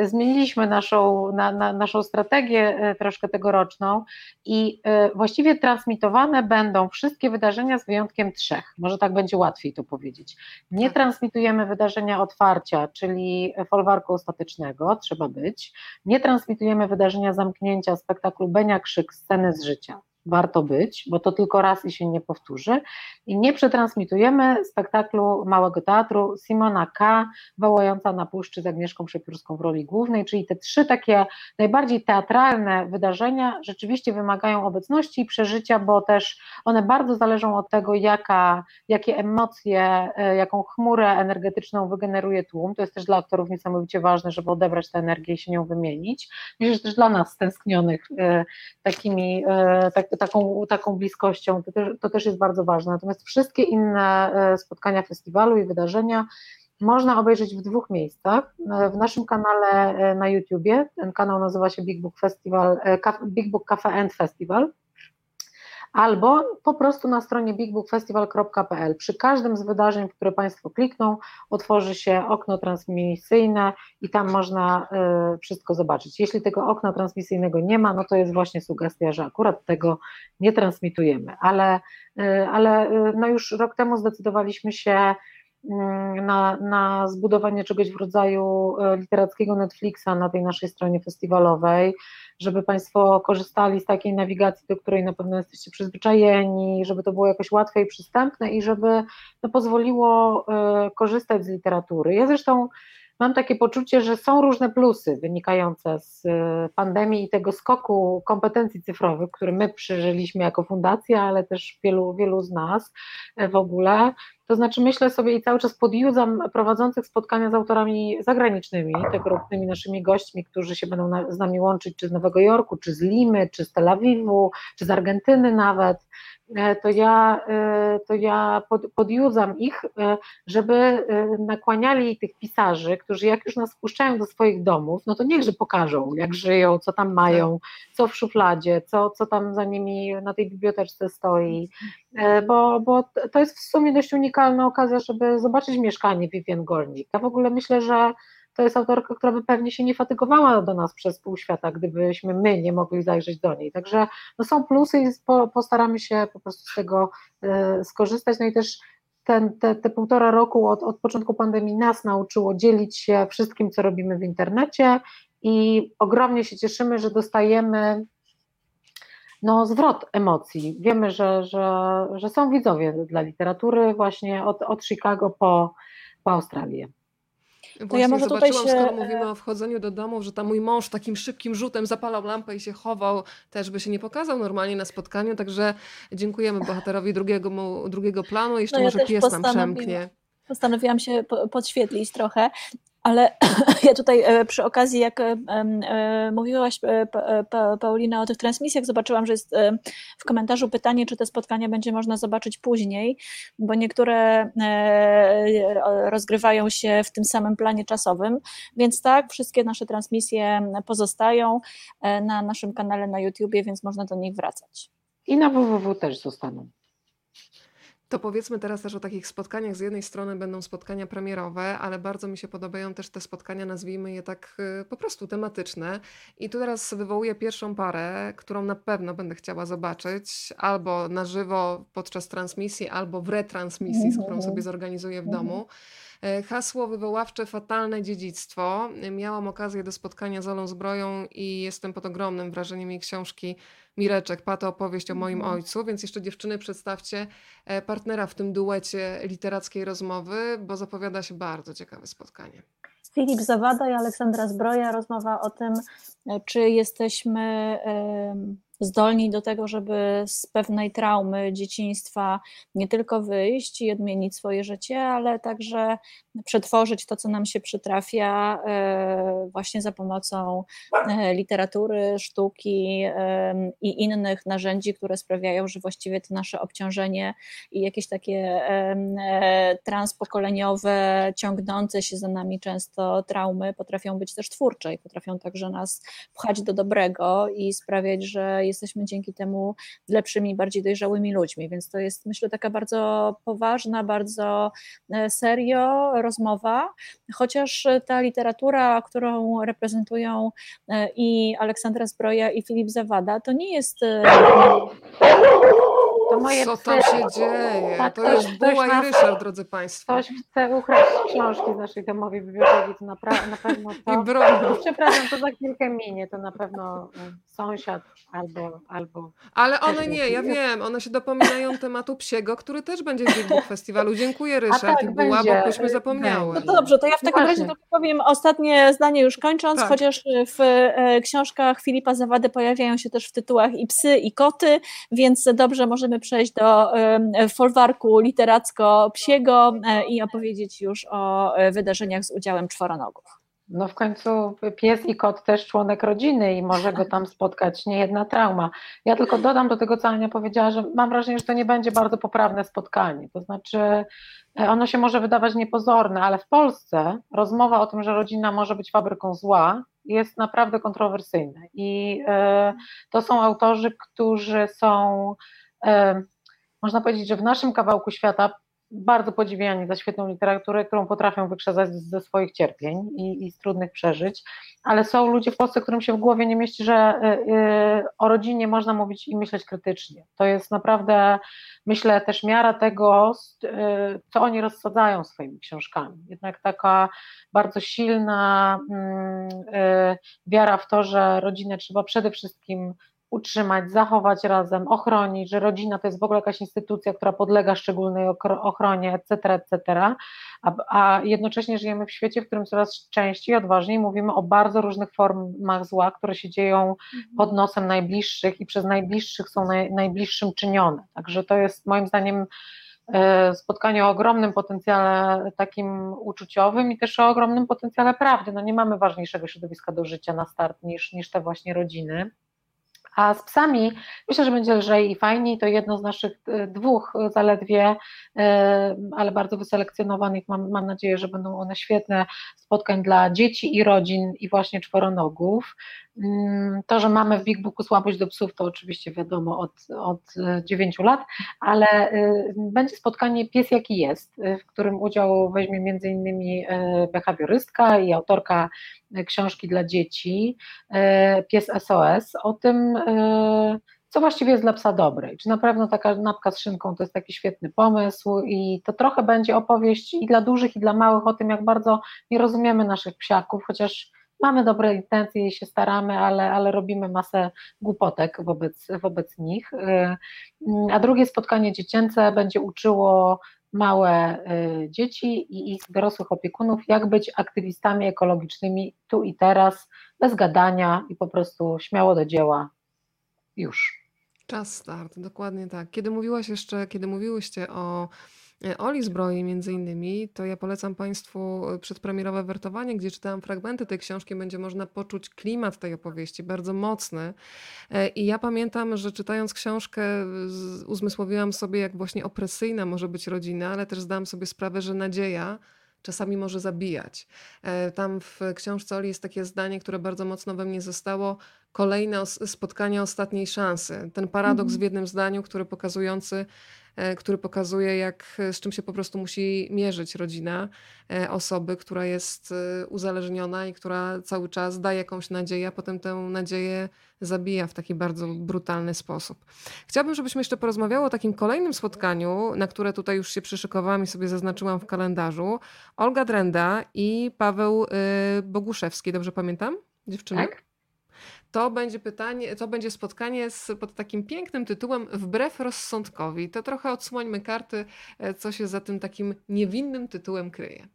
y, zmieniliśmy naszą, na, na, naszą strategię troszkę tegoroczną i właściwie transmitowane będą wszystkie wydarzenia z wyjątkiem trzech, może tak będzie łatwiej to powiedzieć. Nie tak. transmitujemy wydarzenia otwarcia, czyli folwarku ostatecznego, trzeba być. Nie transmitujemy wydarzenia zamknięcia spektaklu Benia Krzyk, sceny z życia warto być, bo to tylko raz i się nie powtórzy. I nie przetransmitujemy spektaklu Małego Teatru Simona K. wołająca na puszczy z Agnieszką Przepiórską w roli głównej, czyli te trzy takie najbardziej teatralne wydarzenia rzeczywiście wymagają obecności i przeżycia, bo też one bardzo zależą od tego, jaka, jakie emocje, e, jaką chmurę energetyczną wygeneruje tłum. To jest też dla aktorów niesamowicie ważne, żeby odebrać tę energię i się nią wymienić. Myślę, że też dla nas stęsknionych e, takimi, e, tak, taką, taką bliskością, to też, to też jest bardzo ważne. Natomiast wszystkie inne e, spotkania festiwalu i wydarzenia można obejrzeć w dwóch miejscach. E, w naszym kanale e, na YouTubie, ten kanał nazywa się Big Book Festival, Big Book Cafe and Festival albo po prostu na stronie bigbookfestival.pl. Przy każdym z wydarzeń, w które Państwo klikną, otworzy się okno transmisyjne i tam można y, wszystko zobaczyć. Jeśli tego okna transmisyjnego nie ma, no to jest właśnie sugestia, że akurat tego nie transmitujemy, ale, y, ale y, no już rok temu zdecydowaliśmy się na, na zbudowanie czegoś w rodzaju literackiego Netflixa na tej naszej stronie festiwalowej żeby Państwo korzystali z takiej nawigacji, do której na pewno jesteście przyzwyczajeni, żeby to było jakoś łatwe i przystępne i żeby to pozwoliło e, korzystać z literatury. Ja zresztą mam takie poczucie, że są różne plusy wynikające z e, pandemii i tego skoku kompetencji cyfrowych, który my przeżyliśmy jako fundacja, ale też wielu, wielu z nas e, w ogóle. To znaczy myślę sobie i cały czas podjudzam prowadzących spotkania z autorami zagranicznymi, tegorocznymi naszymi gośćmi, którzy się będą na, z nami łączyć, czy z Nowego Jorku, czy z Limy, czy z Tel Awiwu, czy z Argentyny nawet, E, to ja, e, to ja pod, podjudzam ich, e, żeby nakłaniali tych pisarzy, którzy jak już nas wpuszczają do swoich domów, no to niechże pokażą, jak żyją, co tam mają, co w szufladzie, co, co tam za nimi na tej biblioteczce stoi, bo, bo to jest w sumie dość unikalna okazja, żeby zobaczyć mieszkanie Vivian Gornik. Ja w ogóle myślę, że to jest autorka, która by pewnie się nie fatygowała do nas przez pół świata, gdybyśmy my nie mogli zajrzeć do niej. Także no są plusy i postaramy się po prostu z tego e, skorzystać. No i też ten, te, te półtora roku od, od początku pandemii nas nauczyło dzielić się wszystkim, co robimy w internecie i ogromnie się cieszymy, że dostajemy no, zwrot emocji. Wiemy, że, że, że są widzowie dla literatury właśnie od, od Chicago po, po Australię. Właśnie ja może zobaczyłam, tutaj się... skoro mówimy o wchodzeniu do domu, że tam mój mąż takim szybkim rzutem zapalał lampę i się chował, też by się nie pokazał normalnie na spotkaniu, także dziękujemy bohaterowi drugiego, drugiego planu. Jeszcze no ja może pies nam przemknie. Postanowiłam się podświetlić trochę. Ale [clears throat] ja tutaj e, przy okazji, jak e, e, mówiłaś, Paulina, o tych transmisjach, zobaczyłam, że jest w komentarzu pytanie, czy te spotkania będzie można zobaczyć później, bo niektóre rozgrywają się w tym samym planie czasowym. Więc tak, wszystkie nasze transmisje pozostają na naszym kanale na YouTubie, więc można do nich wracać. I na www też zostaną. To powiedzmy teraz też o takich spotkaniach. Z jednej strony będą spotkania premierowe, ale bardzo mi się podobają też te spotkania, nazwijmy je tak y, po prostu tematyczne. I tu teraz wywołuję pierwszą parę, którą na pewno będę chciała zobaczyć albo na żywo podczas transmisji, albo w retransmisji, z którą sobie zorganizuję w domu. E, Hasło wywoławcze Fatalne dziedzictwo. Miałam okazję do spotkania z Olą Zbroją i jestem pod ogromnym wrażeniem jej książki Mireczek, Pato opowieść o moim Mhm. ojcu, więc jeszcze dziewczyny przedstawcie e, partnera w tym duecie literackiej rozmowy, bo zapowiada się bardzo ciekawe spotkanie. Filip Zawada i Aleksandra Zbroja rozmowa o tym, e, czy jesteśmy em, zdolni do tego, żeby z pewnej traumy dzieciństwa nie tylko wyjść i odmienić swoje życie, ale także przetworzyć to, co nam się przytrafia e, właśnie za pomocą e, literatury, sztuki em, i innych narzędzi, które sprawiają, że właściwie to nasze obciążenie i jakieś takie e, transpokoleniowe, ciągnące się za nami często traumy potrafią być też twórcze i potrafią także nas pchać do dobrego i sprawiać, że jesteśmy dzięki temu lepszymi, bardziej dojrzałymi ludźmi. Więc to jest, myślę, taka bardzo poważna, bardzo e, serio rozmowa, chociaż ta literatura, którą reprezentują e, i Aleksandra Zbroja i Filip Zawada, to nie jest e, To moje Co psy. tam się dzieje? Tak, To ktoś- jest ktoś Buła i nas- Ryszard, drodzy Państwo. Ktoś chce ukraść książki z naszej domowej biblioteki, to na, pra- na pewno to... I bronią. [laughs] Przepraszam, to za chwilkę minie, to na pewno y, sąsiad albo... albo... Ale one nie, ja wiem, one się dopominają tematu psiego, który też będzie w Big Book Festiwalu. Dziękuję Ryszard tak, i Buła, będzie, bo byśmy zapomniały. No to dobrze, to ja w takim razie właśnie. tylko powiem ostatnie zdanie już kończąc, Tak. chociaż w e, książkach Filipa Zawady pojawiają się też w tytułach i psy, i koty, więc dobrze możemy przejść do folwarku literacko-psiego e, i opowiedzieć już o e, wydarzeniach z udziałem czworonogów. No w końcu pies i kot też członek rodziny i może go tam spotkać niejedna trauma. Ja tylko dodam do tego, co Ania powiedziała, że mam wrażenie, że to nie będzie bardzo poprawne spotkanie. To znaczy, e, ono się może wydawać niepozorne, ale w Polsce rozmowa o tym, że rodzina może być fabryką zła, jest naprawdę kontrowersyjna. I to są autorzy, którzy są, można powiedzieć, że w naszym kawałku świata bardzo podziwiani za świetną literaturę, którą potrafią wykrzesać ze swoich cierpień i, i z trudnych przeżyć, ale są ludzie w Polsce, którym się w głowie nie mieści, że y, y, o rodzinie można mówić i myśleć krytycznie. To jest naprawdę, myślę, też miara tego, y, co oni rozsadzają swoimi książkami. Jednak taka bardzo silna mm, wiara w to, że rodzinę trzeba przede wszystkim utrzymać, zachować razem, ochronić, że rodzina to jest w ogóle jakaś instytucja, która podlega szczególnej ochronie, etc., etc., a, a jednocześnie żyjemy w świecie, w którym coraz częściej, odważniej mówimy o bardzo różnych formach zła, które się dzieją pod nosem najbliższych i przez najbliższych są naj, najbliższym czynione. Także to jest moim zdaniem e, spotkanie o ogromnym potencjale takim uczuciowym i też o ogromnym potencjale prawdy. No nie mamy ważniejszego środowiska do życia na start niż, niż te właśnie rodziny. A z psami myślę, że będzie lżej i fajniej. To jedno z naszych e, dwóch e, zaledwie, e, ale bardzo wyselekcjonowanych. Mam, mam nadzieję, że będą one świetne spotkań dla dzieci i rodzin i właśnie czworonogów. Mm, To, że mamy w Big Booku słabość do psów, to oczywiście wiadomo od, od 9 lat, ale y, będzie spotkanie Pies jaki jest, y, w którym udział weźmie między innymi behawiorystka i autorka książki dla dzieci, Pies SOS, o tym, co właściwie jest dla psa dobre. Czy na pewno taka napka z szynką to jest taki świetny pomysł i to trochę będzie opowieść i dla dużych i dla małych o tym, jak bardzo nie rozumiemy naszych psiaków, chociaż mamy dobre intencje i się staramy, ale, ale robimy masę głupotek wobec, wobec nich. Y, mm, A drugie spotkanie dziecięce będzie uczyło małe y, dzieci i ich dorosłych opiekunów, jak być aktywistami ekologicznymi tu i teraz, bez gadania i po prostu śmiało do dzieła. Już. Czas start, dokładnie tak. Kiedy mówiłaś jeszcze, kiedy mówiłyście o Oli Zbroi między innymi, to ja polecam Państwu e, przedpremierowe wertowanie, gdzie czytałam fragmenty tej książki, będzie można poczuć klimat tej opowieści, bardzo mocny. E, I ja pamiętam, że czytając książkę uzmysłowiłam sobie, jak właśnie opresyjna może być rodzina, ale też zdałam sobie sprawę, że nadzieja czasami może zabijać. E, Tam w książce Oli jest takie zdanie, które bardzo mocno we mnie zostało. Kolejne spotkanie ostatniej szansy. Ten paradoks Mhm. w jednym zdaniu, który pokazujący e, który pokazuje, jak, z czym się po prostu musi mierzyć rodzina e, osoby, która jest e, uzależniona i która cały czas daje jakąś nadzieję, a potem tę nadzieję zabija w taki bardzo brutalny sposób. Chciałabym, żebyśmy jeszcze porozmawiały o takim kolejnym spotkaniu, na które tutaj już się przyszykowałam i sobie zaznaczyłam w kalendarzu. Olga Drenda i Paweł Boguszewski, dobrze pamiętam? Dziewczyny? Tak. To będzie pytanie, to będzie spotkanie z, pod takim pięknym tytułem Wbrew rozsądkowi. To trochę odsłońmy karty, e, co się za tym takim niewinnym tytułem kryje.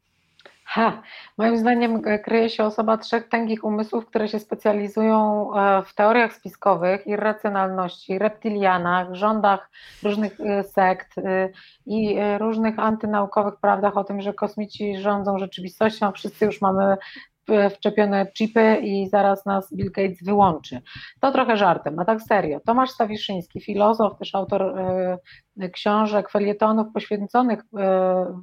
Ha, moim zdaniem e, kryje się osoba trzech tęgich umysłów, które się specjalizują e, w teoriach spiskowych, irracjonalności, reptilianach, rządach różnych sekt i różnych antynaukowych prawdach o tym, że kosmici rządzą rzeczywistością, wszyscy już mamy wczepione chipy i zaraz nas Bill Gates wyłączy. To trochę żartem, a tak serio. Tomasz Stawiszyński, filozof, też autor e, książek, felietonów poświęconych e,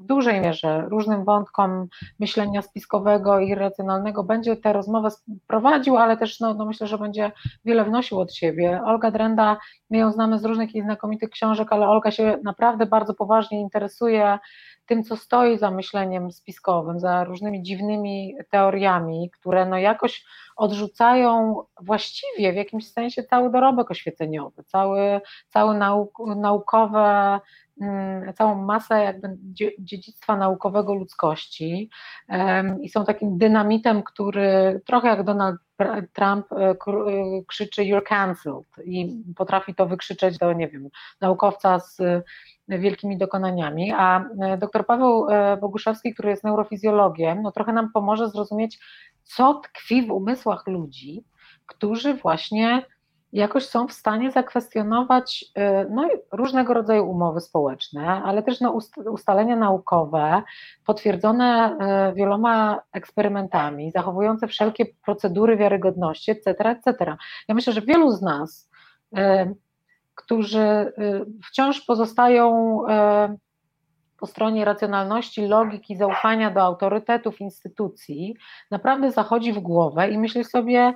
w dużej mierze różnym wątkom myślenia spiskowego i racjonalnego, będzie tę rozmowę prowadził, ale też no, no myślę, że będzie wiele wnosił od siebie. Olga Drenda, my ją znamy z różnych i znakomitych książek, ale Olga się naprawdę bardzo poważnie interesuje tym, co stoi za myśleniem spiskowym, za różnymi dziwnymi teoriami, które no jakoś odrzucają właściwie w jakimś sensie cały dorobek oświeceniowy, cały, całe nauk, naukowe, mm, całą masę jakby dziedzictwa naukowego ludzkości. I są takim dynamitem, który trochę jak Donald Trump e, e, krzyczy you're cancelled i potrafi to wykrzyczeć do, nie wiem, naukowca z wielkimi dokonaniami, a e, dr Paweł Boguszewski, który jest neurofizjologiem, no trochę nam pomoże zrozumieć, co tkwi w umysłach ludzi, którzy właśnie jakoś są w stanie zakwestionować e, no, różnego rodzaju umowy społeczne, ale też no, ustalenia naukowe, potwierdzone wieloma eksperymentami, zachowujące wszelkie procedury wiarygodności, etc., etc. Ja myślę, że wielu z nas którzy y, wciąż pozostają y, po stronie racjonalności, logiki, zaufania do autorytetów, instytucji, naprawdę zachodzi w głowę i myśli sobie,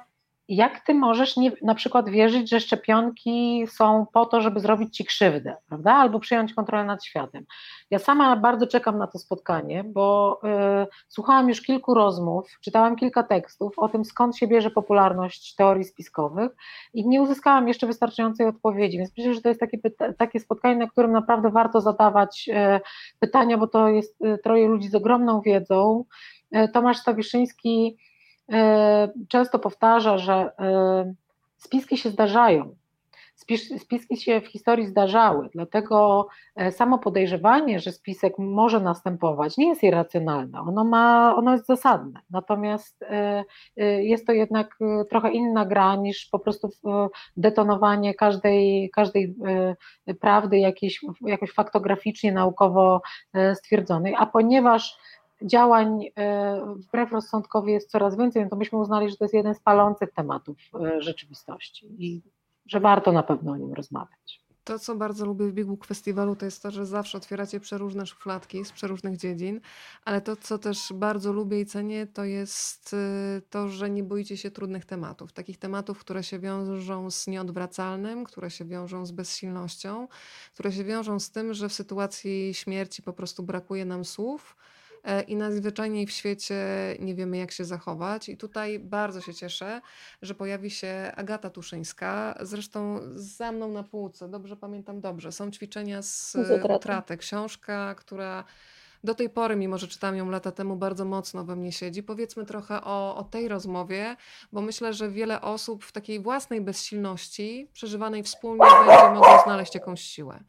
jak ty możesz nie, na przykład wierzyć, że szczepionki są po to, żeby zrobić ci krzywdę, prawda? Albo przyjąć kontrolę nad światem. Ja sama bardzo czekam na to spotkanie, bo y, słuchałam już kilku rozmów, czytałam kilka tekstów o tym, skąd się bierze popularność teorii spiskowych i nie uzyskałam jeszcze wystarczającej odpowiedzi, więc myślę, że to jest takie, takie spotkanie, na którym naprawdę warto zadawać y, pytania, bo to jest y, troje ludzi z ogromną wiedzą. Tomasz Stawiszyński często powtarza, że e, spiski się zdarzają. Spiski się w historii zdarzały, dlatego e, samo podejrzewanie, że spisek może następować, nie jest irracjonalne, ono, ma, ono jest zasadne. Natomiast jest to jednak trochę inna gra niż po prostu detonowanie każdej, każdej prawdy jakiejś, jakoś faktograficznie, naukowo stwierdzonej. A ponieważ działań e, wbrew rozsądkowi jest coraz więcej, no to myśmy uznali, że to jest jeden z palących tematów e, rzeczywistości i że warto na pewno o nim rozmawiać. To, co bardzo lubię w biegu festiwalu, to jest to, że zawsze otwieracie przeróżne szufladki z przeróżnych dziedzin, ale to, co też bardzo lubię i cenię, to jest y, to, że nie boicie się trudnych tematów. Takich tematów, które się wiążą z nieodwracalnym, które się wiążą z bezsilnością, które się wiążą z tym, że w sytuacji śmierci po prostu brakuje nam słów i najzwyczajniej w świecie nie wiemy, jak się zachować. I tutaj bardzo się cieszę, że pojawi się Agata Tuszyńska, zresztą za mną na półce, dobrze pamiętam dobrze. Są ćwiczenia z utraty. Książka, która do tej pory, mimo że czytałam ją lata temu, bardzo mocno we mnie siedzi. Powiedzmy trochę o, o tej rozmowie, bo myślę, że wiele osób w takiej własnej bezsilności, przeżywanej wspólnie, będzie mogło znaleźć jakąś siłę.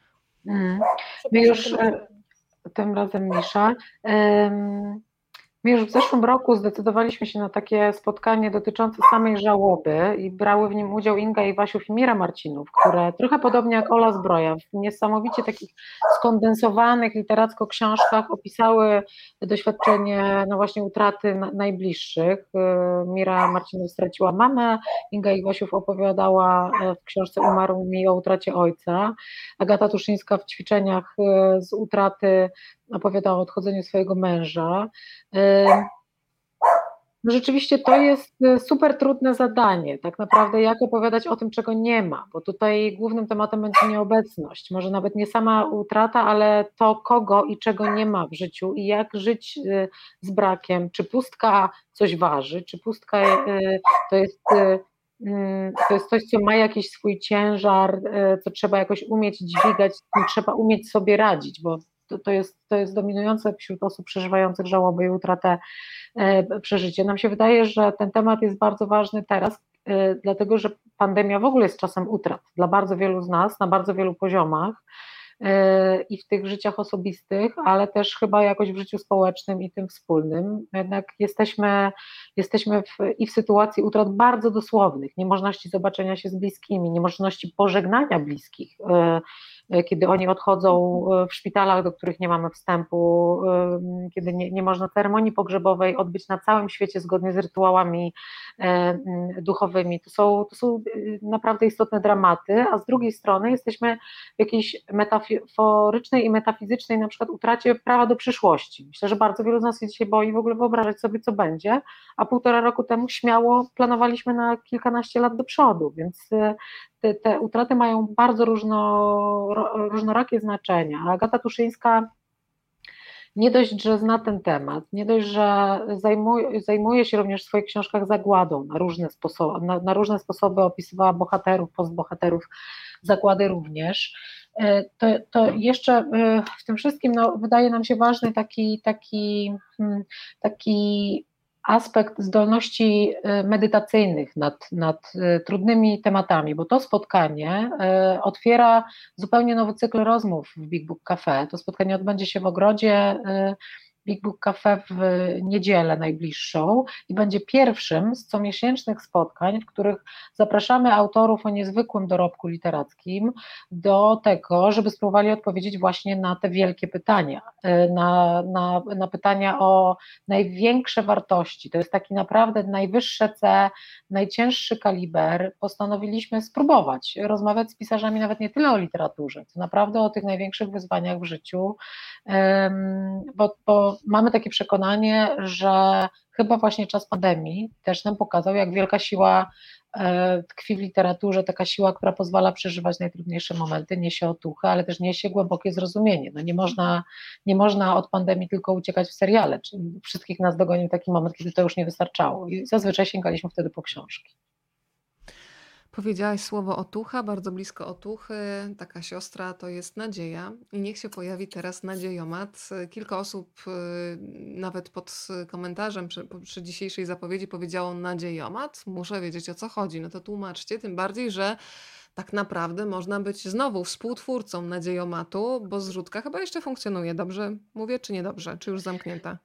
Mm. My już tym razem Misza. Już w zeszłym roku zdecydowaliśmy się na takie spotkanie dotyczące samej żałoby i brały w nim udział Inga Iwasiów i Mira Marcinów, które trochę podobnie jak Ola Zbroja w niesamowicie takich skondensowanych literacko książkach opisały doświadczenie no właśnie utraty najbliższych. Y, Mira Marcinów straciła mamę, Inga Iwasiów opowiadała e, w książce Umarł mi o utracie ojca, Agata Tuszyńska w ćwiczeniach y, z utraty opowiadała o odchodzeniu swojego męża. No rzeczywiście to jest e, super trudne zadanie, tak naprawdę jak opowiadać o tym, czego nie ma, bo tutaj głównym tematem będzie nieobecność, może nawet nie sama utrata, ale to kogo i czego nie ma w życiu i jak żyć e, z brakiem, czy pustka coś waży, czy pustka e, to jest mm, to jest coś, co ma jakiś swój ciężar, co trzeba jakoś umieć dźwigać, trzeba umieć sobie radzić, bo to, to, jest, to jest dominujące wśród osób przeżywających żałobę i utratę e, przeżycie. Nam się wydaje, że ten temat jest bardzo ważny teraz, e, dlatego że pandemia w ogóle jest czasem utrat dla bardzo wielu z nas na bardzo wielu poziomach i w tych życiach osobistych, ale też chyba jakoś w życiu społecznym i tym wspólnym. Jednak jesteśmy, jesteśmy w, i w sytuacji utrat bardzo dosłownych, niemożności zobaczenia się z bliskimi, niemożności pożegnania bliskich E, kiedy oni odchodzą e, w szpitalach, do których nie mamy wstępu, e, kiedy nie, nie można ceremonii pogrzebowej odbyć na całym świecie zgodnie z rytuałami duchowymi. To są, to są naprawdę istotne dramaty, a z drugiej strony jesteśmy w jakiejś metaforycznej i metafizycznej na przykład utracie prawa do przyszłości. Myślę, że bardzo wielu z nas się dzisiaj boi w ogóle wyobrażać sobie, co będzie, a półtora roku temu śmiało planowaliśmy na kilkanaście lat do przodu, więc te, te utraty mają bardzo różno, różnorakie znaczenia. Agata Tuszyńska nie dość, że zna ten temat, nie dość, że zajmuje, zajmuje się również w swoich książkach zagładą na różne sposoby, na, na różne sposoby opisywała bohaterów, postbohaterów zagłady również. E, to, to jeszcze e, w tym wszystkim no, wydaje nam się ważny taki, taki, hmm, taki aspekt zdolności y, medytacyjnych nad, nad trudnymi tematami, bo to spotkanie otwiera zupełnie nowy cykl rozmów w Big Book Cafe. To spotkanie odbędzie się w ogrodzie Big Book Cafe w niedzielę najbliższą i będzie pierwszym z comiesięcznych spotkań, w których zapraszamy autorów o niezwykłym dorobku literackim do tego, żeby spróbowali odpowiedzieć właśnie na te wielkie pytania, e, na, na, na pytania o największe wartości. To jest taki naprawdę najwyższe C, najcięższy kaliber. Postanowiliśmy spróbować rozmawiać z pisarzami nawet nie tyle o literaturze, co naprawdę o tych największych wyzwaniach w życiu, bo, bo mamy takie przekonanie, że chyba właśnie czas pandemii też nam pokazał, jak wielka siła e, tkwi w literaturze, taka siła, która pozwala przeżywać najtrudniejsze momenty, niesie otuchę, ale też niesie głębokie zrozumienie. No nie, można, nie można od pandemii tylko uciekać w seriale, czyli wszystkich nas dogonił taki moment, kiedy to już nie wystarczało i zazwyczaj sięgaliśmy wtedy po książki. Powiedziałaś słowo otucha, bardzo blisko otuchy. Taka siostra to jest nadzieja i niech się pojawi teraz nadziejomat. Kilka osób y, nawet pod komentarzem przy, przy dzisiejszej zapowiedzi powiedziało nadziejomat. Muszę wiedzieć o co chodzi. No to tłumaczcie, tym bardziej, że tak naprawdę można być znowu współtwórcą nadziejomatu, bo zrzutka chyba jeszcze funkcjonuje. Dobrze mówię, czy niedobrze? Czy już zamknięta?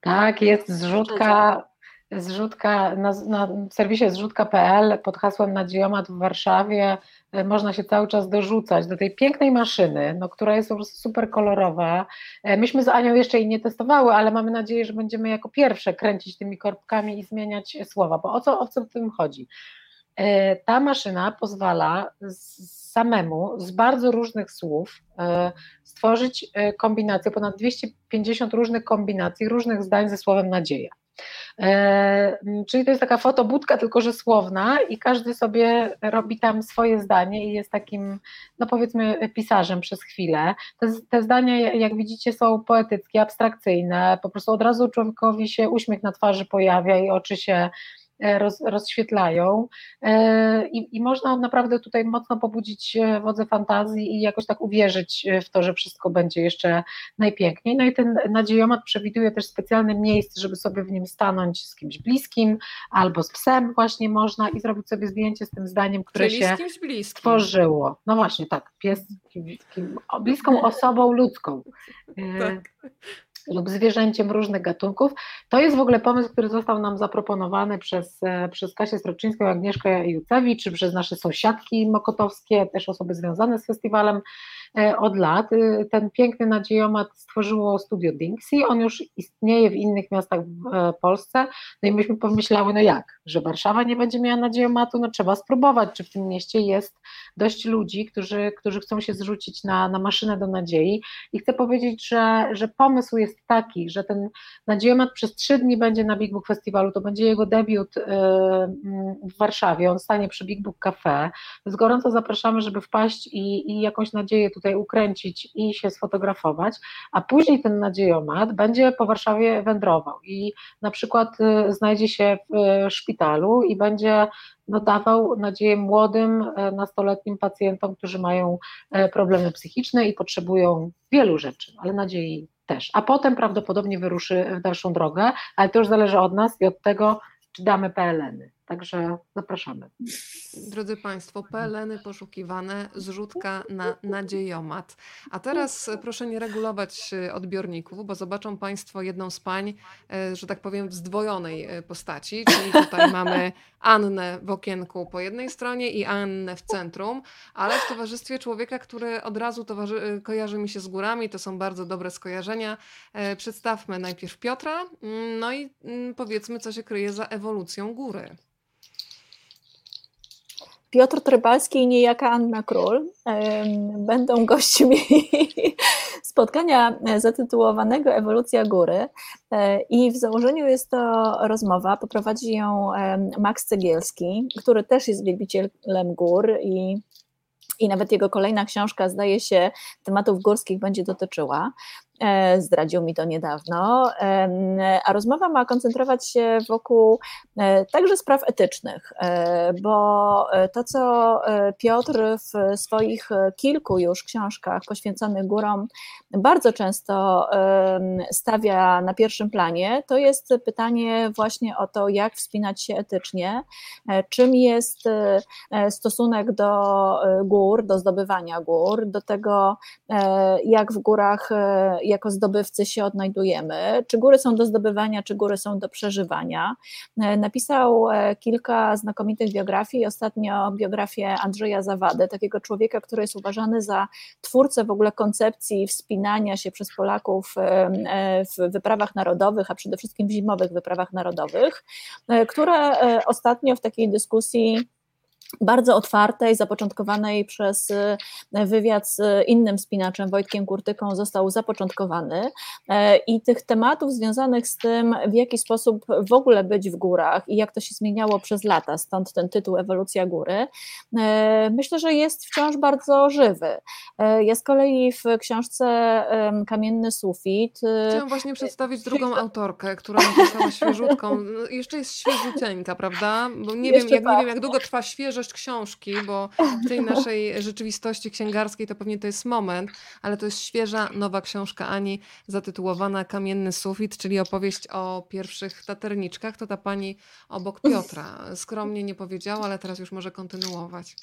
Tak, jest zrzutka zrzutka na, na serwisie zrzutka.pl pod hasłem Nadziejomat w Warszawie e, można się cały czas dorzucać do tej pięknej maszyny, no, która jest po prostu super kolorowa. E, myśmy z Anią jeszcze jej nie testowały, ale mamy nadzieję, że będziemy jako pierwsze kręcić tymi korbkami i zmieniać słowa, bo o co, o co w tym chodzi? E, ta maszyna pozwala samemu z bardzo różnych słów stworzyć kombinację, ponad 250 różnych kombinacji, różnych zdań ze słowem nadzieja. E, czyli to jest taka fotobudka, tylko że słowna i każdy sobie robi tam swoje zdanie i jest takim, no powiedzmy, pisarzem przez chwilę. Te, te zdania, jak widzicie, są poetyckie, abstrakcyjne, po prostu od razu człowiekowi się uśmiech na twarzy pojawia i oczy się roz, rozświetlają e, i, i można naprawdę tutaj mocno pobudzić e, wodze fantazji i jakoś tak uwierzyć w to, że wszystko będzie jeszcze najpiękniej. No i ten nadziejomat przewiduje też specjalne miejsce, żeby sobie w nim stanąć z kimś bliskim albo z psem właśnie można i zrobić sobie zdjęcie z tym zdaniem, które Czyli się stworzyło. No właśnie, tak, pies, kim, kim, bliską osobą ludzką. Tak lub zwierzęciem różnych gatunków. To jest w ogóle pomysł, który został nam zaproponowany przez, e, przez Kasię Stroczyńską, Agnieszkę Jucewicz, czy przez nasze sąsiadki mokotowskie, też osoby związane z festiwalem od lat. E, ten piękny nadziejomat stworzyło studio Dinksy, on już istnieje w innych miastach w Polsce, no i myśmy pomyślały, no jak, że Warszawa nie będzie miała nadziejomatu, no trzeba spróbować, czy w tym mieście jest dość ludzi, którzy, którzy chcą się zrzucić na, na maszynę do nadziei. I chcę powiedzieć, że, że pomysł jest taki, że ten nadziejomat przez trzy dni będzie na Big Book Festiwalu, to będzie jego debiut w Warszawie, on stanie przy Big Book Cafe, więc gorąco zapraszamy, żeby wpaść i, i jakąś nadzieję tutaj ukręcić i się sfotografować, a później ten nadziejomat będzie po Warszawie wędrował i na przykład y, znajdzie się w y, szpitalu i będzie dawał nadzieję młodym, e, nastoletnim pacjentom, którzy mają problemy psychiczne i potrzebują wielu rzeczy, ale nadziei też. A potem prawdopodobnie wyruszy w dalszą drogę, ale to już zależy od nas i od tego, czy damy PLN-y. Także zapraszamy. Drodzy Państwo, PLN-y poszukiwane, zrzutka na nadziejomat. A teraz proszę nie regulować e, odbiorników, bo zobaczą Państwo jedną z pań, e, że tak powiem, w zdwojonej e, postaci. Czyli tutaj [laughs] mamy Annę w okienku po jednej stronie i Annę w centrum, ale w towarzystwie człowieka, który od razu kojarzy mi się z górami. To są bardzo dobre skojarzenia. Przedstawmy najpierw Piotra, mm, no i mm, powiedzmy, co się kryje za ewolucją góry. Piotr Trybalski i niejaka Anna Król będą gośćmi [laughs] spotkania zatytułowanego Ewolucja Góry. E, I w założeniu jest to rozmowa, poprowadzi ją Max Cegielski, który też jest wielbicielem gór i i nawet jego kolejna książka, zdaje się, tematów górskich będzie dotyczyła. E, zdradził mi to niedawno, a rozmowa ma koncentrować się wokół e, także spraw etycznych, e, bo to, co Piotr w swoich kilku już książkach poświęconych górom bardzo często stawia na pierwszym planie, to jest pytanie właśnie o to, jak wspinać się etycznie, czym jest stosunek do gór, do zdobywania gór, do tego, jak w górach jako zdobywcy się odnajdujemy, czy góry są do zdobywania, czy góry są do przeżywania. E, napisał e, kilka znakomitych biografii, ostatnio biografię Andrzeja Zawady, takiego człowieka, który jest uważany za twórcę w ogóle koncepcji wspinania się przez Polaków e, w wyprawach narodowych, a przede wszystkim w zimowych wyprawach narodowych, które ostatnio w takiej dyskusji bardzo otwartej, zapoczątkowanej przez e, wywiad z innym spinaczem, Wojtkiem Kurtyką, został zapoczątkowany e, i tych tematów związanych z tym, w jaki sposób w ogóle być w górach i jak to się zmieniało przez lata, stąd ten tytuł Ewolucja Góry, e, myślę, że jest wciąż bardzo żywy. Ja z kolei w książce Kamienny Sufit... Chciałam właśnie przedstawić drugą autorkę, która napisała świeżutką, no, jeszcze jest świeżuteńka, prawda? Bo nie wiem, jak, tak. nie wiem, jak długo trwa świeżość, książki, bo w tej [laughs] naszej rzeczywistości księgarskiej to pewnie to jest moment, ale to jest świeża, nowa książka Ani zatytułowana Kamienny sufit, czyli opowieść o pierwszych taterniczkach. To ta pani obok Piotra. Skromnie nie powiedziała, ale teraz już może kontynuować.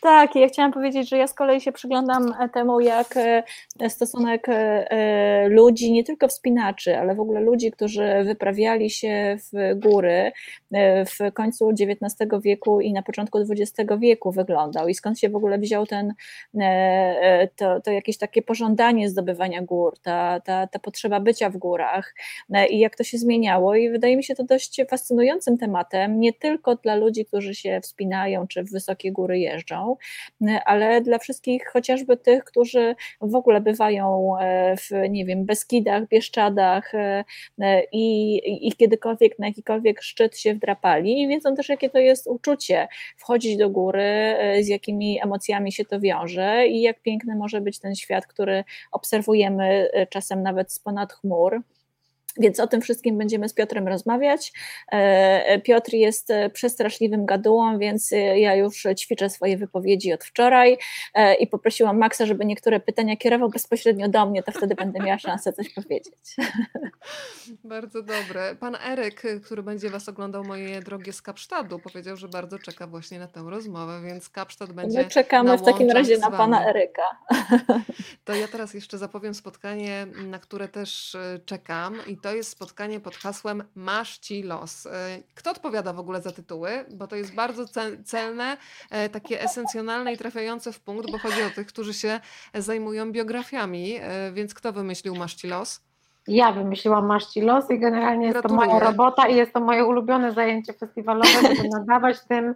Tak, ja chciałam powiedzieć, że ja z kolei się przyglądam temu, jak e, stosunek e, ludzi, nie tylko wspinaczy, ale w ogóle ludzi, którzy wyprawiali się w góry e, w końcu XIX wieku i na początku XX wieku wyglądał. I skąd się w ogóle wziął ten, to, to jakieś takie pożądanie zdobywania gór, ta, ta, ta potrzeba bycia w górach. I jak to się zmieniało? I wydaje mi się to dość fascynującym tematem, nie tylko dla ludzi, którzy się wspinają czy w wysokie góry jeżdżą, ale dla wszystkich chociażby tych, którzy w ogóle bywają e, w, nie wiem, Beskidach, Bieszczadach e, e, i, i kiedykolwiek na jakikolwiek szczyt się wdrapali i wiedzą też, jakie to jest uczucie wchodzić do góry, z jakimi emocjami się to wiąże i jak piękny może być ten świat, który obserwujemy czasem nawet z ponad chmur. Więc o tym wszystkim będziemy z Piotrem rozmawiać. E, Piotr jest e, przestraszliwym gadułą, więc e, ja już ćwiczę swoje wypowiedzi od wczoraj i poprosiłam Maxa, żeby niektóre pytania kierował bezpośrednio do mnie, to wtedy będę miała szansę coś powiedzieć. [laughs] Bardzo dobre. Pan Eryk, który będzie Was oglądał, moje drogie z Kapsztadu, powiedział, że bardzo czeka właśnie na tę rozmowę, więc Kapsztad będzie. My czekamy w takim razie na pana Eryka. To ja teraz jeszcze zapowiem spotkanie, na które też czekam i to to jest spotkanie pod hasłem Masz ci los. E, Kto odpowiada w ogóle za tytuły? Bo to jest bardzo ce- celne, e, takie esencjonalne i trafiające w punkt, bo chodzi o tych, którzy się zajmują biografiami. E, Więc kto wymyślił Masz ci los? Ja wymyśliłam Masz Ci los i generalnie jest to moja Gratuluję. robota i jest to moje ulubione zajęcie festiwalowe, żeby [laughs] nadawać tym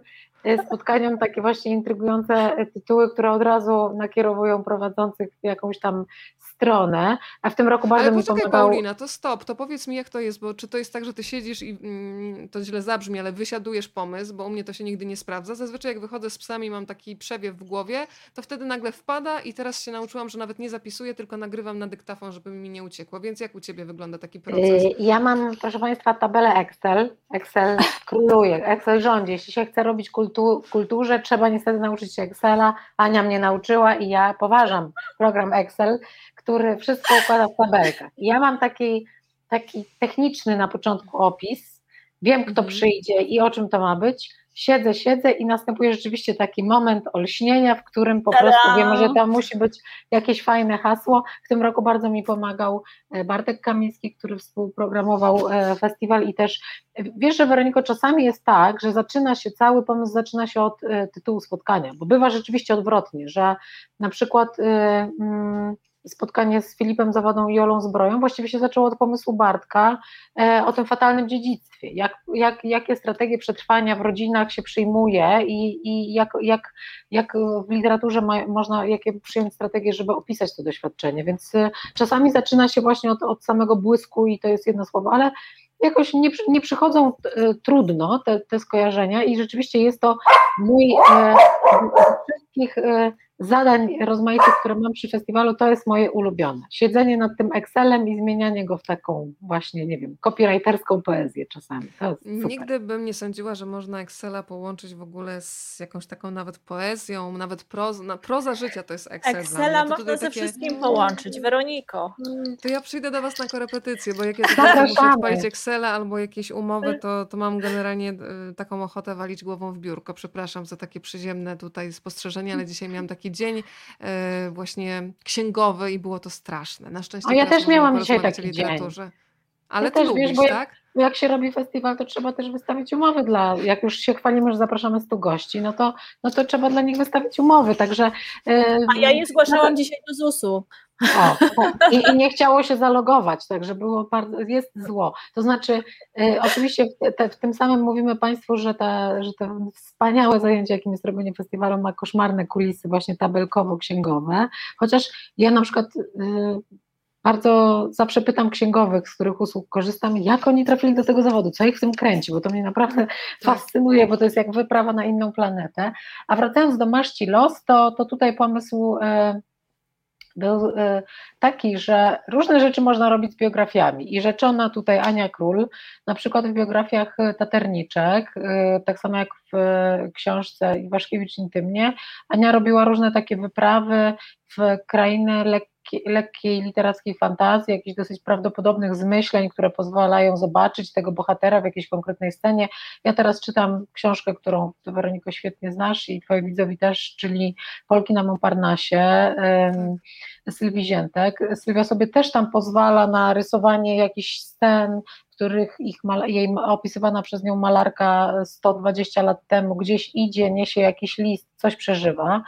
spotkaniom takie właśnie intrygujące tytuły, które od razu nakierowują prowadzących jakąś tam stronę, a w tym roku bardzo Ale mi poczekaj, pomagał... Paulina, to stop, to powiedz mi, jak to jest, bo czy to jest tak, że ty siedzisz i mm, to źle zabrzmi, ale wysiadujesz pomysł, bo u mnie to się nigdy nie sprawdza. Zazwyczaj, jak wychodzę z psami, mam taki przewiew w głowie, to wtedy nagle wpada i teraz się nauczyłam, że nawet nie zapisuję, tylko nagrywam na dyktafon, żeby mi nie uciekło. Więc jak u ciebie wygląda taki proces? Y, Ja mam, proszę Państwa, tabelę Excel. Excel króluje, Excel rządzi. Jeśli się chce robić kultu, w kulturze, trzeba niestety nauczyć się Excela. Ania mnie nauczyła i ja poważam program Excel, który wszystko układa w tabelkach. Ja mam taki, taki techniczny na początku opis, wiem kto Mhm. przyjdzie i o czym to ma być. Siedzę, siedzę i następuje rzeczywiście taki moment olśnienia, w którym po prostu wiemy, że tam musi być jakieś fajne hasło. W tym roku bardzo mi pomagał e, Bartek Kamiński, który współprogramował e, festiwal i też e, wiesz, że Weroniko, czasami jest tak, że zaczyna się, cały pomysł zaczyna się od tytułu spotkania, bo bywa rzeczywiście odwrotnie, że na przykład e, mm, spotkanie z Filipem Zawadą i Jolą Zbroją. Właściwie się zaczęło od pomysłu Bartka e, o tym fatalnym dziedzictwie, jak, jak, jakie strategie przetrwania w rodzinach się przyjmuje i, i jak, jak, jak w literaturze ma, można, jakie przyjąć strategie, żeby opisać to doświadczenie, więc e, czasami zaczyna się właśnie od, od samego błysku i to jest jedno słowo, ale jakoś nie, nie przychodzą e, trudno te, te skojarzenia i rzeczywiście jest to mój e, wszystkich e, zadań rozmaitych, które mam przy festiwalu, to jest moje ulubione. Siedzenie nad tym Excelem i zmienianie go w taką właśnie, nie wiem, copywriterską poezję czasami. To jest super. Nigdy bym nie sądziła, że można Excela połączyć w ogóle z jakąś taką nawet poezją, nawet proza. Na, proza życia to jest Excel Excela można tutaj ze takie- wszystkim połączyć. Weroniko. To ja przyjdę do Was na korepetycję, bo jak [laughs] ja muszę odpalić Excela albo jakieś umowy, to, to mam generalnie y, taką ochotę walić głową w biurko. Przepraszam za takie przyziemne tutaj spostrzeżenia, ale dzisiaj miałam taki dzień y, właśnie księgowy i było to straszne. Na szczęście A ja też miałam dzisiaj taki dzień. literaturze. Ale Ja ty też, lubisz, wiesz, bo tak? Jak się robi festiwal, to trzeba też wystawić umowy dla, jak już się chwalimy, że zapraszamy 100 gości, no to, no to trzeba dla nich wystawić umowy, także... y, A ja je no zgłaszałam to- dzisiaj do ZUS-u. O, tak. I, I nie chciało się zalogować, także było bardzo, jest zło. To znaczy, y, oczywiście w, te, w tym samym mówimy Państwu, że, te, że te wspaniałe zajęcie, jakim jest robienie festiwalu, ma koszmarne kulisy, właśnie tabelkowo-księgowe, chociaż ja na przykład y, bardzo zawsze pytam księgowych, z których usług korzystam, jak oni trafili do tego zawodu, co ich w tym kręci, bo to mnie naprawdę fascynuje, bo to jest jak wyprawa na inną planetę. A wracając do Maszci Los, to, to tutaj pomysł y, był y, taki, że różne rzeczy można robić z biografiami. I rzeczona tutaj Ania Król, na przykład w biografiach y, Taterniczek, y, tak samo jak w książce Iwaszkiewicz Intymnie, Ania robiła różne takie wyprawy w krainę lekkiej, lekkiej literackiej fantazji, jakichś dosyć prawdopodobnych zmyśleń, które pozwalają zobaczyć tego bohatera w jakiejś konkretnej scenie. Ja teraz czytam książkę, którą Ty, Weroniko świetnie znasz i Twoi widzowie też, czyli Polki na Montparnasse, Sylwii Ziętek. Sylwia sobie też tam pozwala na rysowanie jakichś scen, których ich jej opisywana przez nią malarka 120 lat temu gdzieś idzie, niesie jakiś list, coś przeżywa.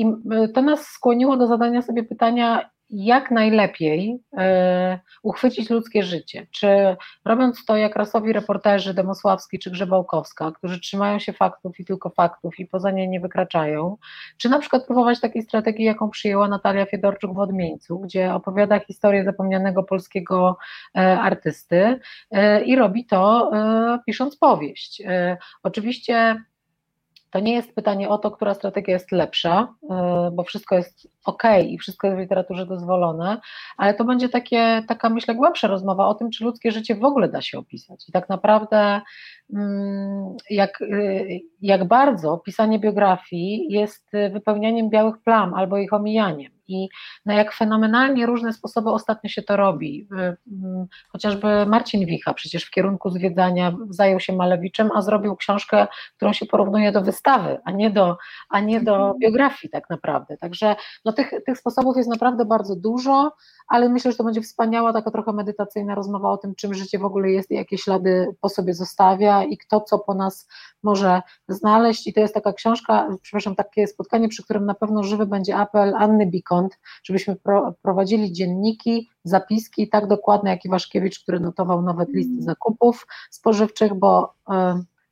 I y, to nas skłoniło do zadania sobie pytania, jak najlepiej e, uchwycić ludzkie życie. Czy robiąc to jak rasowi reporterzy Demosławski czy Grzebałkowska, którzy trzymają się faktów i tylko faktów i poza nie nie wykraczają, czy na przykład próbować takiej strategii, jaką przyjęła Natalia Fiedorczuk w Odmieńcu, gdzie opowiada historię zapomnianego polskiego e, artysty e, i robi to e, pisząc powieść. E, Oczywiście to nie jest pytanie o to, która strategia jest lepsza, y, bo wszystko jest ok i wszystko jest w literaturze dozwolone, ale to będzie takie, taka, myślę, głębsza rozmowa o tym, czy ludzkie życie w ogóle da się opisać. I tak naprawdę, jak, y, jak bardzo pisanie biografii jest y, wypełnianiem białych plam albo ich omijaniem. i na jak fenomenalnie różne sposoby ostatnio się to robi. Y, mm, chociażby Marcin Wicha przecież w kierunku zwiedzania zajął się Malewiczem, a zrobił książkę, którą się porównuje do wystawy, a nie do, a nie do mhm. biografii tak naprawdę. Także no, tych, tych sposobów jest naprawdę bardzo dużo, ale myślę, że to będzie wspaniała, taka trochę medytacyjna rozmowa o tym, czym życie w ogóle jest i jakie ślady po sobie zostawia i kto co po nas może znaleźć. I to jest taka książka, przepraszam, takie spotkanie, przy którym na pewno żywy będzie apel Anny Bikont, żebyśmy pro, prowadzili dzienniki, zapiski tak dokładne jak Iwaszkiewicz, który notował nawet listy mm. zakupów spożywczych, bo y,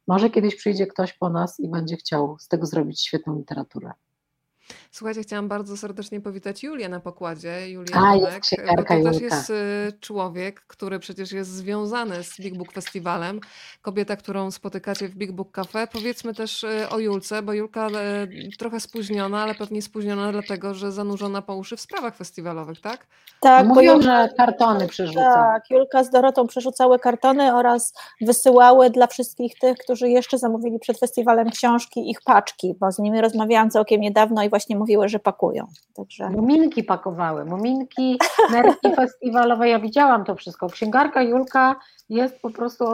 może kiedyś przyjdzie ktoś po nas i będzie chciał z tego zrobić świetną literaturę. Słuchajcie, chciałam bardzo serdecznie powitać Julię na pokładzie, Julię A, jest bo to też jest y, człowiek, który przecież jest związany z Big Book Festiwalem. Kobieta, którą spotykacie w Big Book Cafe. Powiedzmy też y, o Julce, bo Julka y, trochę spóźniona, ale pewnie spóźniona dlatego, że zanurzona po uszy w sprawach festiwalowych, tak? Tak, Mówią, Julka, że kartony przerzuca. Tak, Julka z Dorotą przerzucały kartony oraz wysyłały dla wszystkich tych, którzy jeszcze zamówili przed festiwalem książki, ich paczki, bo z nimi rozmawiałam całkiem niedawno i właśnie mówiły, że pakują. Także... Muminki pakowały, muminki, nerki [laughs] festiwalowe, ja widziałam to wszystko. Księgarka Julka jest po prostu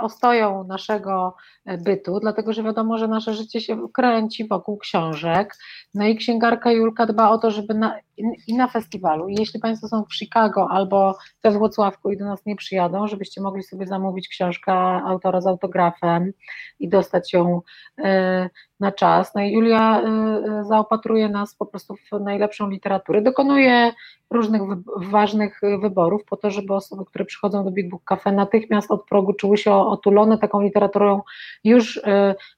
ostoją naszego bytu, dlatego że wiadomo, że nasze życie się kręci wokół książek. No i księgarka Julka dba o to, żeby na, i na festiwalu, jeśli Państwo są w Chicago albo we Włocławku i do nas nie przyjadą, żebyście mogli sobie zamówić książkę autora z autografem i dostać ją e, na czas. No i Julia e, zaopatruje nas po prostu w najlepszą literaturę. Dokonuje różnych ważnych wyborów po to, żeby osoby, które przychodzą do Big Book Cafe natychmiast od progu czuły się otulone taką literaturą już y,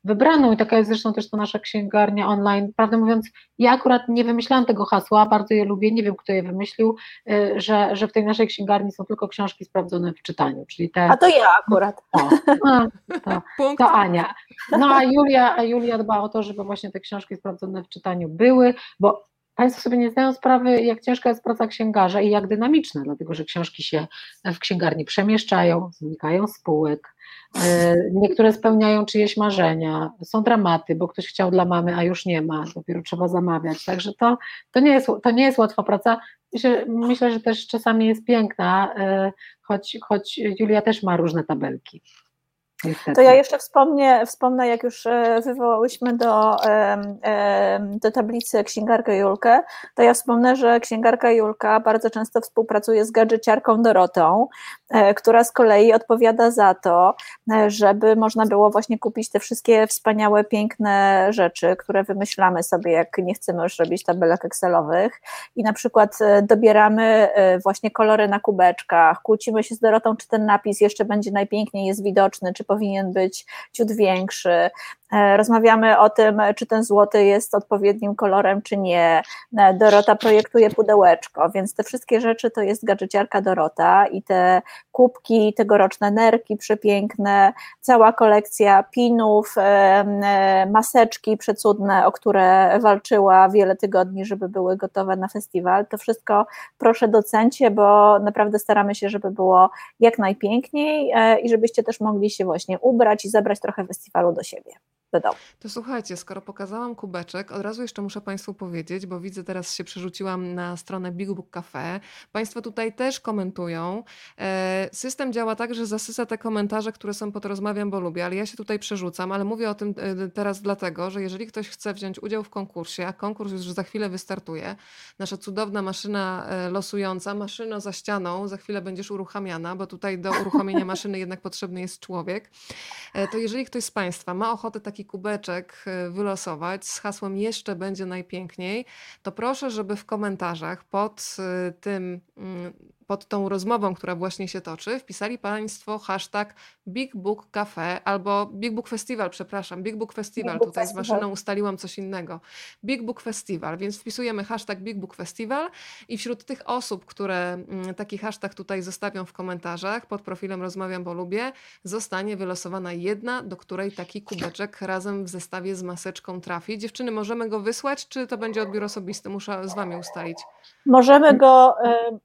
wybraną i taka jest zresztą też to nasza księgarnia online. Prawdę mówiąc, ja akurat nie wymyślałam tego hasła, bardzo je lubię, nie wiem kto je wymyślił, y, że, że w tej naszej księgarni są tylko książki sprawdzone w czytaniu, czyli te... A to ja akurat. To, no, to, to Ania. No a Julia, a Julia dba o to, żeby właśnie te książki sprawdzone w czytaniu były, bo Państwo sobie nie zdają sprawy, jak ciężka jest praca księgarza i jak dynamiczna, dlatego że książki się w księgarni przemieszczają, znikają z półek, e, niektóre spełniają czyjeś marzenia, są dramaty, bo ktoś chciał dla mamy, a już nie ma, dopiero trzeba zamawiać. Także to, to, nie, jest, to nie jest łatwa praca. Myślę, myślę, że też czasami jest piękna, e, choć, choć Julia też ma różne tabelki. To ja jeszcze wspomnę, wspomnę, jak już e, wywołałyśmy do, do tablicy księgarkę Julkę, to ja wspomnę, że księgarka Julka bardzo często współpracuje z gadżeciarką Dorotą, e, która z kolei odpowiada za to, e, żeby można było właśnie kupić te wszystkie wspaniałe, piękne rzeczy, które wymyślamy sobie, jak nie chcemy już robić tabelek Excelowych. I na przykład dobieramy właśnie kolory na kubeczkach, kłócimy się z Dorotą, czy ten napis jeszcze będzie najpiękniej jest widoczny, czy powinien być ciut większy. E, rozmawiamy o tym, czy ten złoty jest odpowiednim kolorem, czy nie. E, Dorota projektuje pudełeczko, więc te wszystkie rzeczy to jest gadżeciarka Dorota i te kubki, tegoroczne nerki przepiękne, cała kolekcja pinów, e, maseczki przecudne, o które walczyła wiele tygodni, żeby były gotowe na festiwal. To wszystko proszę docencie, bo naprawdę staramy się, żeby było jak najpiękniej i żebyście też mogli się właśnie ubrać i zabrać trochę festiwalu do siebie wydał. To słuchajcie, skoro pokazałam kubeczek, od razu jeszcze muszę Państwu powiedzieć, bo widzę, teraz się przerzuciłam na stronę Big Book Cafe. Państwo tutaj też komentują. E, system działa tak, że zasysa te komentarze, które są pod rozmawiam, bo lubię, ale ja się tutaj przerzucam, ale mówię o tym e, teraz dlatego, że jeżeli ktoś chce wziąć udział w konkursie, a konkurs już za chwilę wystartuje, nasza cudowna maszyna e, losująca, maszyna za ścianą, za chwilę będziesz uruchamiana, bo tutaj do uruchomienia maszyny jednak potrzebny jest człowiek, to jeżeli ktoś z Państwa ma ochotę taki kubeczek y, wylosować. Z hasłem jeszcze będzie najpiękniej, to proszę, żeby w komentarzach pod y, tym mm, pod tą rozmową, która właśnie się toczy, wpisali Państwo hashtag Big Book Cafe albo Big Book Festival, przepraszam, Big Book Festival, Big Book tutaj Festival. z maszyną ustaliłam coś innego. Big Book Festival, więc wpisujemy hashtag Big Book Festival i wśród tych osób, które mm, taki hashtag tutaj zostawią w komentarzach pod profilem Rozmawiam, bo lubię, zostanie wylosowana jedna, do której taki kubeczek razem w zestawie z maseczką trafi. Dziewczyny, możemy go wysłać, czy to będzie odbiór osobisty? Muszę z Wami ustalić. Możemy go,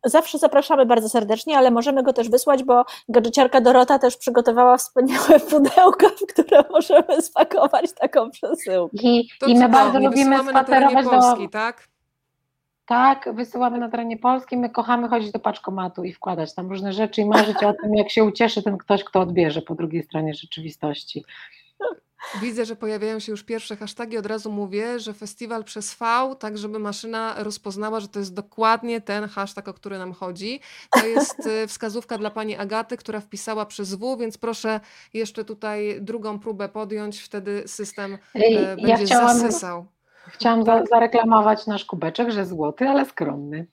y, zawsze zapraszamy bardzo serdecznie, ale możemy go też wysłać, bo gadżeciarka Dorota też przygotowała wspaniałe [laughs] pudełka, w które możemy spakować taką przesyłkę. I, i my bardzo lubimy spacerować do... Polski, tak? Tak, wysyłamy na terenie Polski. My kochamy chodzić do paczkomatu i wkładać tam różne rzeczy i marzyć o tym, jak się ucieszy ten ktoś, kto odbierze po drugiej stronie rzeczywistości. Widzę, że pojawiają się już pierwsze hasztagi. Od razu mówię, że festiwal przez V, tak żeby maszyna rozpoznała, że to jest dokładnie ten hashtag, o który nam chodzi. To jest y, wskazówka dla pani Agaty, która wpisała przez W, więc proszę jeszcze tutaj drugą próbę podjąć, wtedy system ja będzie chciałam- zasysał. Chciałam za, zareklamować nasz kubeczek, że złoty, ale skromny.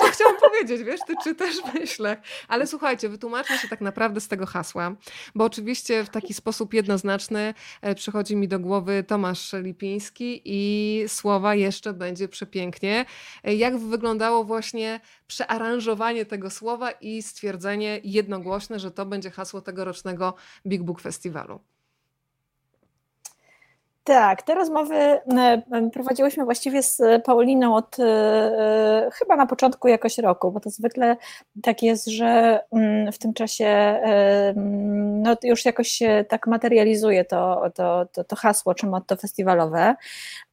To chciałam powiedzieć, wiesz, ty czytasz [laughs] w myślach. Ale słuchajcie, wytłumaczmy się tak naprawdę z tego hasła, bo oczywiście w taki sposób jednoznaczny e, przychodzi mi do głowy Tomasz Lipiński i słowa jeszcze będzie przepięknie. E, Jak wyglądało właśnie przearanżowanie tego słowa i stwierdzenie jednogłośne, że to będzie hasło tegorocznego Big Book Festiwalu? Tak, te rozmowy e, e, prowadziłyśmy właściwie z Pauliną od e, e, chyba na początku jakoś roku, bo to zwykle tak jest, że mm, w tym czasie e, no, już jakoś się tak materializuje to, to, to, to hasło czy motto festiwalowe.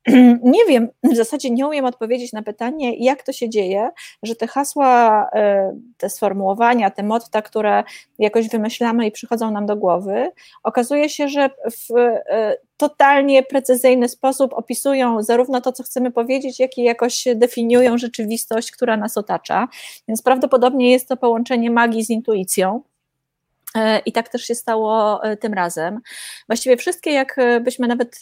[clears throat] Nie wiem, w zasadzie nie umiem odpowiedzieć na pytanie, jak to się dzieje, że te hasła, e, te sformułowania, te motta, które jakoś wymyślamy i przychodzą nam do głowy, okazuje się, że w e, totalnie precyzyjny sposób opisują zarówno to, co chcemy powiedzieć, jak i jakoś definiują rzeczywistość, która nas otacza. Więc prawdopodobnie jest to połączenie magii z intuicją. E, I tak też się stało e, tym razem. Właściwie wszystkie, jakbyśmy nawet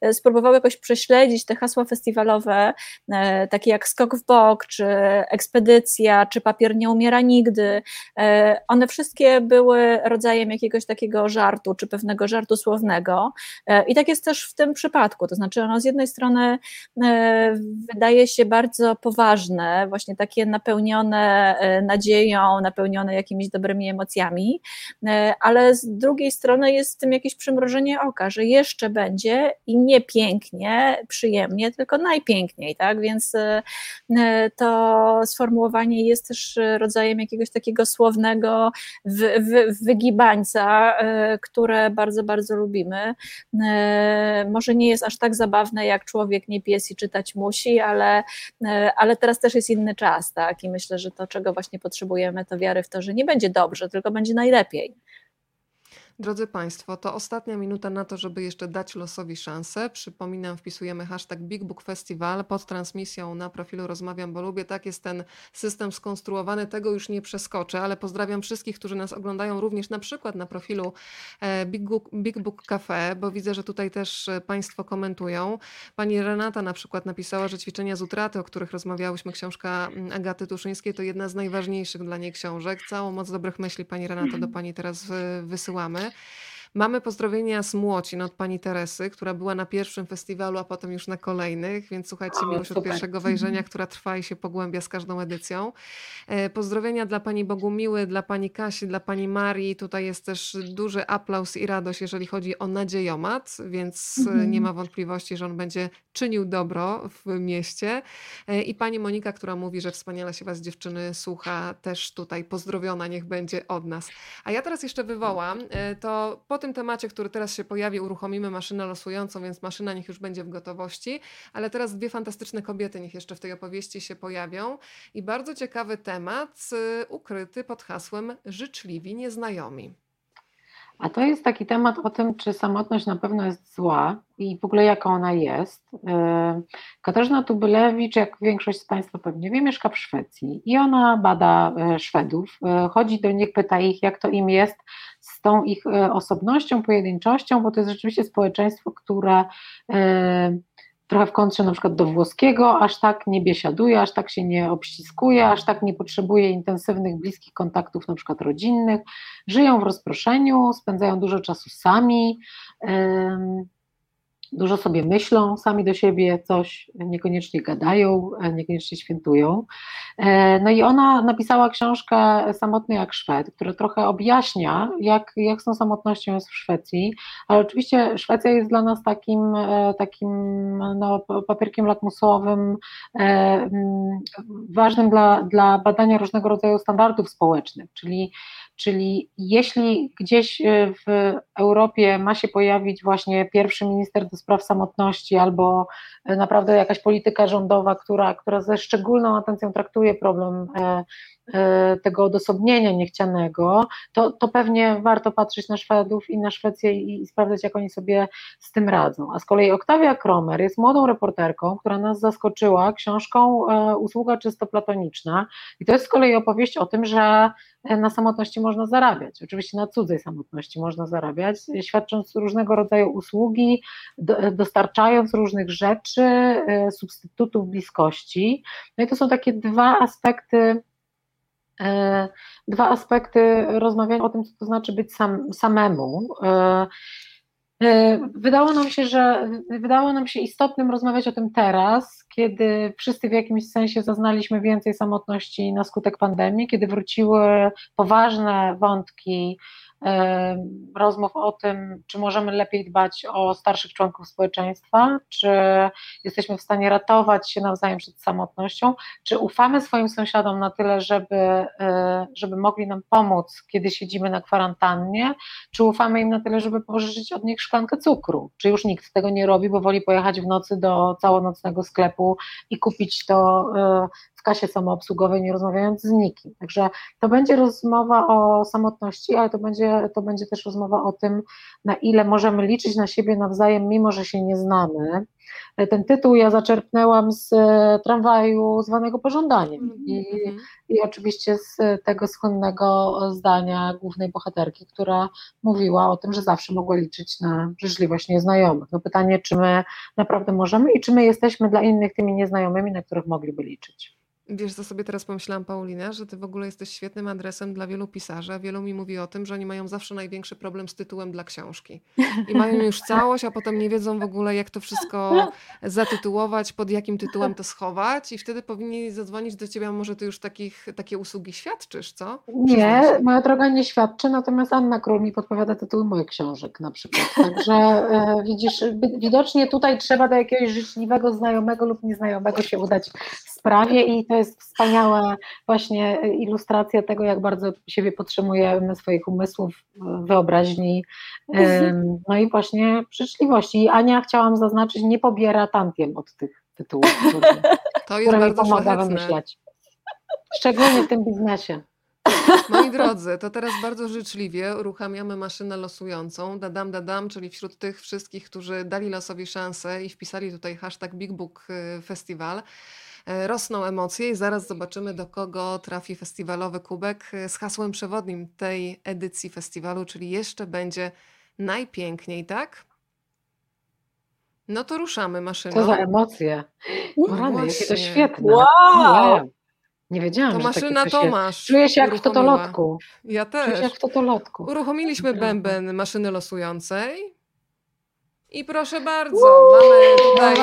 e, spróbowały jakoś prześledzić te hasła festiwalowe, takie jak skok w bok, czy ekspedycja, czy papier nie umiera nigdy, one wszystkie były rodzajem jakiegoś takiego żartu, czy pewnego żartu słownego. I tak jest też w tym przypadku. To znaczy, ono z jednej strony wydaje się bardzo poważne, właśnie takie napełnione nadzieją, napełnione jakimiś dobrymi emocjami, ale z drugiej strony jest w tym jakieś przymrożenie oka, że jeszcze będzie i nie pięknie, przyjemnie, tylko najpiękniej, tak? Więc e, e, to sformułowanie jest też rodzajem jakiegoś takiego słownego wy, wy, wygibańca, które bardzo, bardzo lubimy. Może nie jest aż tak zabawne jak człowiek nie pies i czytać musi, ale, ale teraz też jest inny czas, tak? I myślę, że to, czego właśnie potrzebujemy, to wiary w to, że nie będzie dobrze, tylko będzie najlepiej. Drodzy Państwo, to ostatnia minuta na to, żeby jeszcze dać losowi szansę. Przypominam, wpisujemy hashtag Big Book Festival pod transmisją na profilu Rozmawiam, bo lubię. Tak jest ten system skonstruowany, tego już nie przeskoczę, ale pozdrawiam wszystkich, którzy nas oglądają również na przykład na profilu e, Big Book, Big Book Cafe, bo widzę, że tutaj też e, Państwo komentują. Pani Renata na przykład napisała, że ćwiczenia z utraty, o których rozmawiałyśmy, książka mm, Agaty Tuszyńskiej, to jedna z najważniejszych dla niej książek. Całą moc dobrych myśli, Pani Renato, do [clears throat] Pani teraz e, wysyłamy. Mamy pozdrowienia z Młocin od pani Teresy, która była na pierwszym festiwalu, a potem już na kolejnych, więc słuchajcie, O, miłość od super. pierwszego wejrzenia, która trwa i się pogłębia z każdą edycją. E, Pozdrowienia dla pani Bogumiły, dla pani Kasi, dla pani Marii. Tutaj jest też duży aplauz i radość, jeżeli chodzi o nadziejomat, więc e, Mhm. nie ma wątpliwości, że on będzie czynił dobro w mieście. E, I pani Monika, która mówi, że wspaniale się was dziewczyny słucha, też tutaj pozdrowiona niech będzie od nas. A ja teraz jeszcze wywołam, to po tym temacie, który teraz się pojawi, uruchomimy maszynę losującą, więc maszyna niech już będzie w gotowości, ale teraz dwie fantastyczne kobiety niech jeszcze w tej opowieści się pojawią i bardzo ciekawy temat y, ukryty pod hasłem życzliwi nieznajomi. A to jest taki temat o tym, czy samotność na pewno jest zła i w ogóle jaka ona jest. Yy, Katarzyna Tubylewicz, jak większość z Państwa pewnie wie, mieszka w Szwecji i ona bada e, Szwedów, chodzi do nich, pyta ich, jak to im jest z tą ich e, osobnością, pojedynczością, bo to jest rzeczywiście społeczeństwo, które e, trochę w kontrze na przykład do włoskiego, aż tak nie biesiaduje, aż tak się nie obściskuje, aż tak nie potrzebuje intensywnych, bliskich kontaktów na przykład rodzinnych, żyją w rozproszeniu, spędzają dużo czasu sami, dużo sobie myślą sami do siebie, coś niekoniecznie gadają, e, niekoniecznie świętują. E, No i ona napisała książkę Samotny jak Szwed, która trochę objaśnia, jak, jak z tą samotnością jest w Szwecji, ale oczywiście Szwecja jest dla nas takim, e, takim no, pa- papierkiem lakmusowym, ważnym dla, dla badania różnego rodzaju standardów społecznych, czyli Czyli jeśli gdzieś y, w Europie ma się pojawić właśnie pierwszy minister do spraw samotności albo y, naprawdę jakaś polityka rządowa, która, która ze szczególną atencją traktuje problem e, e, tego odosobnienia niechcianego, to, to pewnie warto patrzeć na Szwedów i na Szwecję i, i sprawdzać, jak oni sobie z tym radzą. A z kolei Oktawia Kromer jest młodą reporterką, która nas zaskoczyła książką e, Usługa czysto platoniczna i to jest z kolei opowieść o tym, że na samotności można zarabiać. Oczywiście na cudzej samotności można zarabiać, świadcząc różnego rodzaju usługi, dostarczając różnych rzeczy, e, substytutów bliskości. No i to są takie dwa aspekty. E, dwa aspekty rozmawiania o tym, co to znaczy być sam, samemu. E, wydało nam się, że wydało nam się istotnym rozmawiać o tym teraz, kiedy wszyscy w jakimś sensie zaznaliśmy więcej samotności na skutek pandemii, kiedy wróciły poważne wątki rozmów o tym, czy możemy lepiej dbać o starszych członków społeczeństwa, czy jesteśmy w stanie ratować się nawzajem przed samotnością, czy ufamy swoim sąsiadom na tyle, żeby, e, żeby mogli nam pomóc, kiedy siedzimy na kwarantannie, czy ufamy im na tyle, żeby pożyczyć od nich szklankę cukru, czy już nikt tego nie robi, bo woli pojechać w nocy do całonocnego sklepu i kupić to e, w kasie samoobsługowej, nie rozmawiając z nikim. Także to będzie rozmowa o samotności, ale to będzie, to będzie też rozmowa o tym, na ile możemy liczyć na siebie nawzajem, mimo że się nie znamy. Ten tytuł ja zaczerpnęłam z e, tramwaju zwanego pożądaniem i, mm-hmm. i oczywiście z tego słynnego zdania głównej bohaterki, która mówiła o tym, że zawsze mogła liczyć na życzliwość nieznajomych. No pytanie, czy my naprawdę możemy i czy my jesteśmy dla innych tymi nieznajomymi, na których mogliby liczyć. Wiesz, co sobie teraz pomyślałam, Paulina, że ty w ogóle jesteś świetnym adresem dla wielu pisarzy, a wielu mi mówi o tym, że oni mają zawsze największy problem z tytułem dla książki. I mają [laughs] już całość, a potem nie wiedzą w ogóle, jak to wszystko zatytułować, pod jakim tytułem to schować i wtedy powinni zadzwonić do ciebie, a może ty już takich, takie usługi świadczysz, co? Nie, moja droga nie świadczy, natomiast Anna Król mi podpowiada tytuły moich książek na przykład. Także e, widzisz, widocznie tutaj trzeba do jakiegoś życzliwego znajomego lub nieznajomego się udać w sprawie i to jest wspaniała właśnie ilustracja tego, jak bardzo siebie potrzebujemy, swoich umysłów, wyobraźni, no i właśnie życzliwości. I Ania, chciałam zaznaczyć, nie pobiera tantiem od tych tytułów, [laughs] to jest które mi pomaga szlachetne. wymyślać. Szczególnie w tym biznesie. Moi drodzy, to teraz bardzo życzliwie uruchamiamy maszynę losującą. Dadam, dadam, czyli wśród tych wszystkich, którzy dali losowi szansę i wpisali tutaj hashtag Big Book y, Festival. E, rosną emocje i zaraz zobaczymy, do kogo trafi festiwalowy kubek e, z hasłem przewodnim tej edycji festiwalu, czyli jeszcze będzie najpiękniej, tak? No to ruszamy maszyną. Co za emocje. Rany, jakie to świetne. Wow! Nie wiedziałam, To że takie maszyna jest. Tomasz Czuję się jak w totolotku. Ja Czuję się też. jak w totolotku. Uruchomiliśmy bęben maszyny losującej. I proszę bardzo, mamy tutaj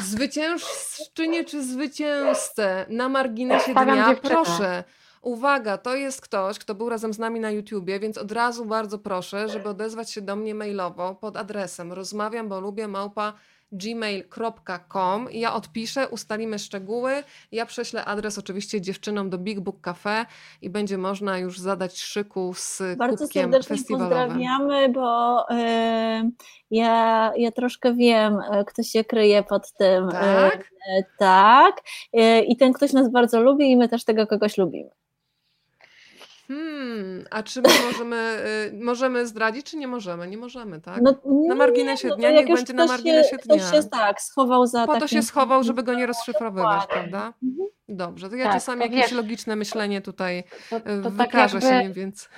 Zwyciężczynie czy zwycięzcę na marginesie dnia? Dziewczynę. Proszę. Uwaga, to jest ktoś, kto był razem z nami na YouTubie, więc od razu bardzo proszę, żeby odezwać się do mnie mailowo pod adresem rozmawiam, bo lubię małpa gmail.com. Ja odpiszę, ustalimy szczegóły. Ja prześlę adres oczywiście dziewczynom do Big Book Cafe i będzie można już zadać szyku z Bardzo serdecznie pozdrawiamy, bo y, ja, ja troszkę wiem, e, kto się kryje pod tym. E, tak? Y, tak. Y, I ten ktoś nas bardzo lubi i my też tego kogoś lubimy. Hmm, a czy my możemy, y, możemy zdradzić, czy nie możemy? Nie możemy, tak? No, na marginesie no dnia, niech będzie na marginesie się, dnia. Ktoś się tak schował za Po to się schował, żeby go nie rozszyfrowywać, prawda? Mhm. Dobrze, to ja Tak, czasami to jakieś wiesz- logiczne myślenie tutaj To, to tak wykaże jakby, się nim, więc...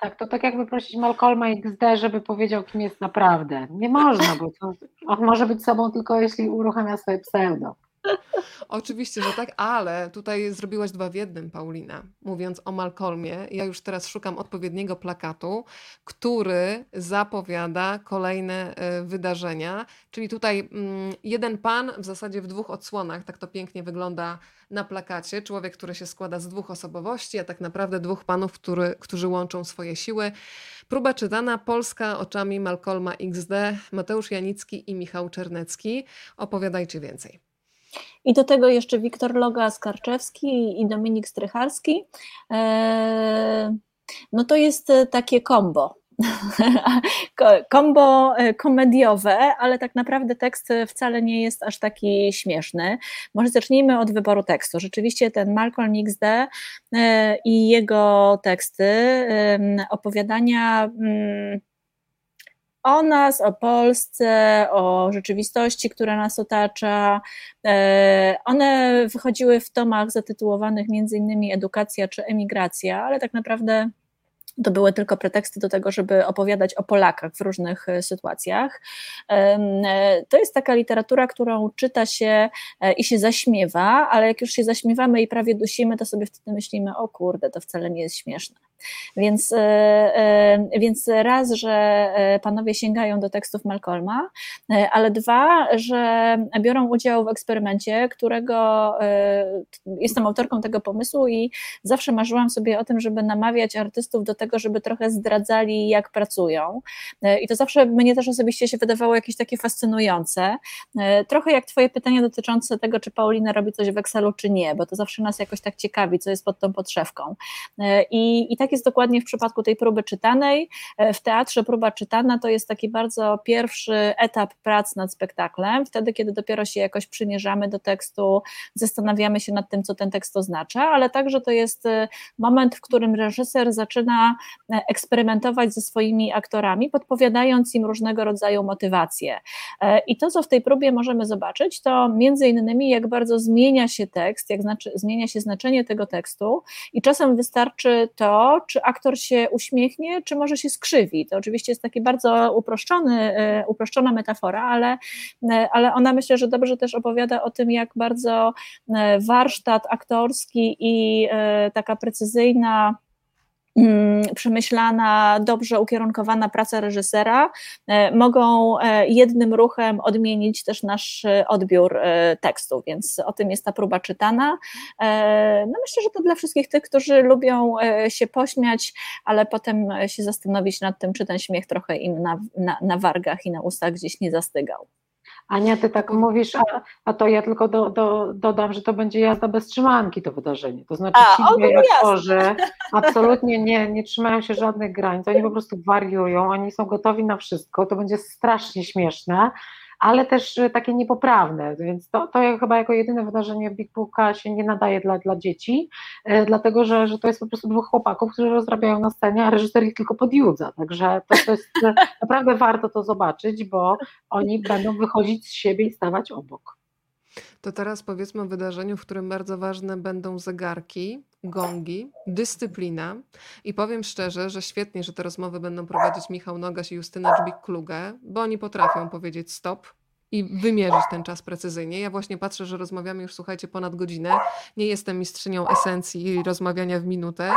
tak, to tak jakby prosić Malcolma XD, żeby powiedział, kim jest naprawdę. Nie można, bo to, on może być sobą tylko jeśli uruchamia swoje pseudo. [laughs] Oczywiście, że tak, ale tutaj zrobiłaś dwa w jednym, Paulina. Mówiąc o Malcolmie, ja już teraz szukam odpowiedniego plakatu, który zapowiada kolejne e, wydarzenia. Czyli tutaj mm, jeden pan w zasadzie w dwóch odsłonach, tak to pięknie wygląda na plakacie. Człowiek, który się składa z dwóch osobowości, a tak naprawdę dwóch panów, który, którzy łączą swoje siły. Próba czytana Polska oczami Malcolma XD, Mateusz Janicki i Michał Czernecki. Opowiadajcie więcej. I do tego jeszcze Wiktor Loga Skarczewski i Dominik Strycharski. No to jest takie kombo [laughs] kombo e, komediowe, ale tak naprawdę tekst wcale nie jest aż taki śmieszny. Może zacznijmy od wyboru tekstu. Rzeczywiście ten Malcolm XD e, i jego teksty, opowiadania mm, o nas, o Polsce, o rzeczywistości, która nas otacza. E, one wychodziły w tomach zatytułowanych innymi Edukacja czy Emigracja, ale tak naprawdę to były tylko preteksty do tego, żeby opowiadać o Polakach w różnych e, sytuacjach. E, to jest taka literatura, którą czyta się i się zaśmiewa, ale jak już się zaśmiewamy i prawie dusimy, to sobie wtedy myślimy, o kurde, to wcale nie jest śmieszne. Więc, więc raz, że panowie sięgają do tekstów Malcolma, ale dwa, że biorą udział w eksperymencie, którego jestem autorką tego pomysłu i zawsze marzyłam sobie o tym, żeby namawiać artystów do tego, żeby trochę zdradzali, jak pracują. E, I to zawsze mnie też osobiście się wydawało jakieś takie fascynujące. E, trochę jak Twoje pytanie dotyczące tego, czy Paulina robi coś w Excelu, czy nie, bo to zawsze nas jakoś tak ciekawi, co jest pod tą podszewką. E, I, i tak jest dokładnie w przypadku tej próby czytanej. W teatrze próba czytana to jest taki bardzo pierwszy etap prac nad spektaklem, wtedy, kiedy dopiero się jakoś przymierzamy do tekstu, zastanawiamy się nad tym, co ten tekst oznacza, ale także to jest moment, w którym reżyser zaczyna E, eksperymentować ze swoimi aktorami, podpowiadając im różnego rodzaju motywacje. E, I to, co w tej próbie możemy zobaczyć, to między innymi, jak bardzo zmienia się tekst, jak znaczy, zmienia się znaczenie tego tekstu, i czasem wystarczy to, czy aktor się uśmiechnie, czy może się skrzywi. To oczywiście jest taki bardzo uproszczony, e, uproszczona metafora, ale, ale ona myślę, że dobrze też opowiada o tym, jak bardzo warsztat aktorski i taka precyzyjna przemyślana, dobrze ukierunkowana praca reżysera e, mogą e, jednym ruchem odmienić też nasz e, odbiór tekstu, więc o tym jest ta próba czytana. No myślę, że to dla wszystkich tych, którzy lubią się pośmiać, ale potem się zastanowić nad tym, czy ten śmiech trochę im na, na, na wargach i na ustach gdzieś nie zastygał. Ania, ty tak mówisz, a, a to ja tylko do, do, dodam, że to będzie jazda bez trzymanki to wydarzenie. To znaczy a, ci dwie aktorzy absolutnie nie, nie trzymają się żadnych granic, oni po prostu wariują, oni są gotowi na wszystko, to będzie strasznie śmieszne, ale też y, takie niepoprawne, więc to, to chyba jako jedyne wydarzenie Big Booka się nie nadaje dla, dla dzieci, e, dlatego że, że to jest po prostu dwóch chłopaków, którzy rozrabiają na scenie, a reżyser ich tylko podjudza, także to, to jest e, [laughs] naprawdę warto to zobaczyć, bo oni będą wychodzić z siebie i stawać obok. To teraz powiedzmy o wydarzeniu, w którym bardzo ważne będą zegarki, gongi, dyscyplina. I powiem szczerze, że świetnie, że te rozmowy będą prowadzić Michał Nogaś i Justyna Dżbik-Kluge, bo oni potrafią powiedzieć stop, i wymierzyć ten czas precyzyjnie. Ja właśnie patrzę, że rozmawiamy już, słuchajcie, ponad godzinę. Nie jestem mistrzynią esencji i rozmawiania w minutę,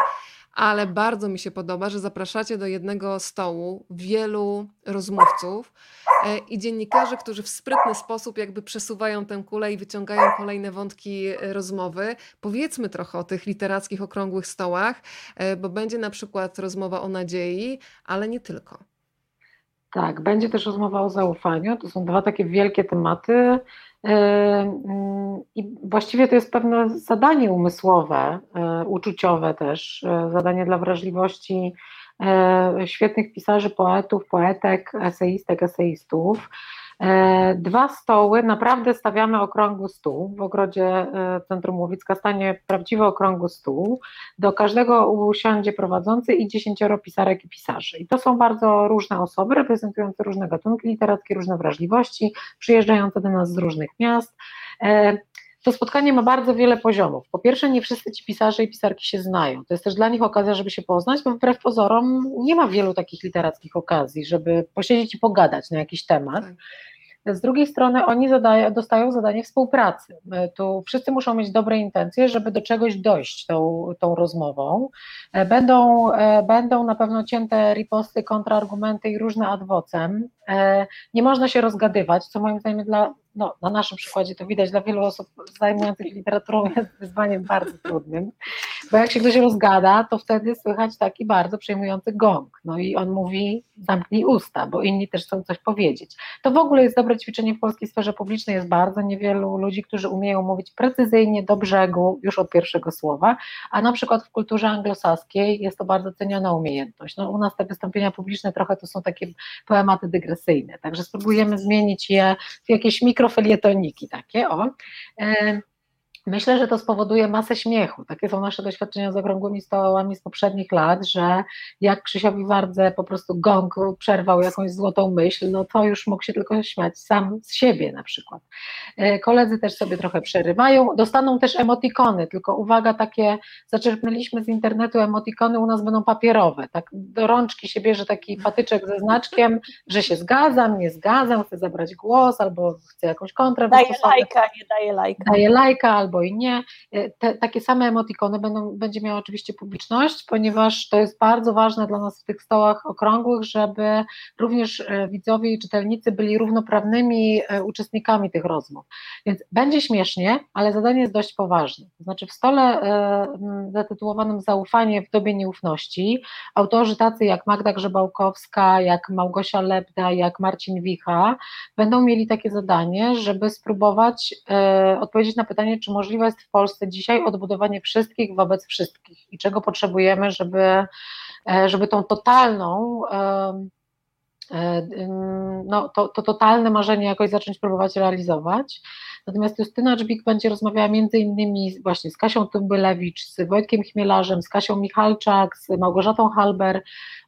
ale bardzo mi się podoba, że zapraszacie do jednego stołu wielu rozmówców e, i dziennikarzy, którzy w sprytny sposób jakby przesuwają tę kulę i wyciągają kolejne wątki e, rozmowy. Powiedzmy trochę o tych literackich okrągłych stołach, e, bo będzie na przykład rozmowa o nadziei, ale nie tylko. Tak, będzie też rozmowa o zaufaniu. To są dwa takie wielkie tematy. I właściwie to jest pewne zadanie umysłowe, e, uczuciowe też, zadanie dla wrażliwości świetnych pisarzy, poetów, poetek, eseistek, eseistów. E, dwa stoły, naprawdę stawiamy okrągły stół. W ogrodzie e, Centrum Łowicka stanie prawdziwy okrągły stół. Do każdego usiądzie prowadzący i dziesięcioro pisarek i pisarzy. I to są bardzo różne osoby, reprezentujące różne gatunki literackie, różne wrażliwości, przyjeżdżające do nas z różnych miast. E, to spotkanie ma bardzo wiele poziomów. Po pierwsze, nie wszyscy ci pisarze i pisarki się znają. To jest też dla nich okazja, żeby się poznać, bo wbrew pozorom nie ma wielu takich literackich okazji, żeby posiedzieć i pogadać na jakiś temat. Tak. Z drugiej strony oni zadają, dostają zadanie współpracy. E, tu wszyscy muszą mieć dobre intencje, żeby do czegoś dojść tą, tą rozmową. E, będą, e, będą na pewno cięte riposty, kontrargumenty i różne adwocem. Nie można się rozgadywać, co moim zdaniem dla no, na naszym przykładzie to widać, dla wielu osób zajmujących literaturą jest wyzwaniem bardzo trudnym, bo jak się ktoś rozgada, to wtedy słychać taki bardzo przejmujący gong. No i on mówi, zamknij usta, bo inni też chcą coś powiedzieć. To w ogóle jest dobre ćwiczenie w polskiej sferze publicznej, jest bardzo niewielu ludzi, którzy umieją mówić precyzyjnie, do brzegu, już od pierwszego słowa, a na przykład w kulturze anglosaskiej jest to bardzo ceniona umiejętność. No, u nas te wystąpienia publiczne trochę to są takie poematy dygresyjne, także spróbujemy zmienić je w jakieś mikrofilietoniki takie, o. Myślę, że to spowoduje masę śmiechu. Takie są nasze doświadczenia z okrągłymi stołami z poprzednich lat, że jak Krzysiowi Wardze po prostu gong przerwał jakąś złotą myśl, no to już mógł się tylko śmiać sam z siebie na przykład. E, koledzy też sobie trochę przerywają, dostaną też emotikony, tylko uwaga, takie zaczerpnęliśmy z internetu emotikony, u nas będą papierowe, tak do rączki się bierze taki patyczek ze znaczkiem, że się zgadzam, nie zgadzam, chcę zabrać głos albo chcę jakąś kontrę wystosować. lajka, nie daje lajka. daje lajka albo i nie. E, Te, takie same emotikony będą, będzie miała oczywiście publiczność, ponieważ to jest bardzo ważne dla nas w tych stołach okrągłych, żeby również e, widzowie i czytelnicy byli równoprawnymi e, uczestnikami tych rozmów. Więc będzie śmiesznie, ale zadanie jest dość poważne. To znaczy w stole zatytułowanym Zaufanie w dobie nieufności autorzy tacy jak Magda Grzebałkowska, jak Małgosia Lebda, jak Marcin Wicha będą mieli takie zadanie, żeby spróbować odpowiedzieć na pytanie, czy możliwe jest w Polsce dzisiaj odbudowanie wszystkich wobec wszystkich i czego potrzebujemy, żeby, e, żeby tą totalną e, ym, no, to, to totalne marzenie jakoś zacząć próbować realizować. Natomiast Justyna Dżbik będzie rozmawiała między innymi właśnie z Kasią Tumbylewicz, z Wojtkiem Chmielarzem, z Kasią Michalczak, z Małgorzatą Halber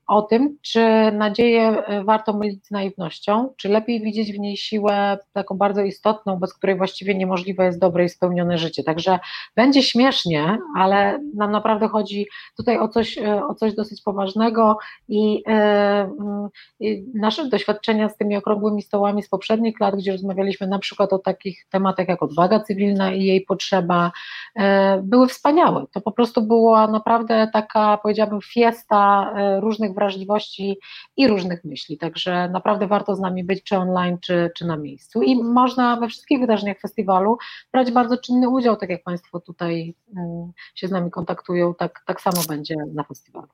o tym, czy nadzieję e, warto mylić z naiwnością, czy lepiej widzieć w niej siłę taką bardzo istotną, bez której właściwie niemożliwe jest dobre i spełnione życie. Także będzie śmiesznie, ale nam naprawdę chodzi tutaj o coś, e, o coś dosyć poważnego i, e, mm, i nasze doświadczenia z tymi okrągłymi stołami z poprzednich lat, gdzie rozmawialiśmy na przykład o takich tematach jak odwaga cywilna i jej potrzeba, e, były wspaniałe. To po prostu była naprawdę taka, powiedziałabym, fiesta e, różnych wrażliwości i różnych myśli. Także naprawdę warto z nami być, czy online, czy, czy na miejscu. I można we wszystkich wydarzeniach festiwalu brać bardzo czynny udział, tak jak Państwo tutaj mm, się z nami kontaktują, tak, tak samo będzie na festiwalu.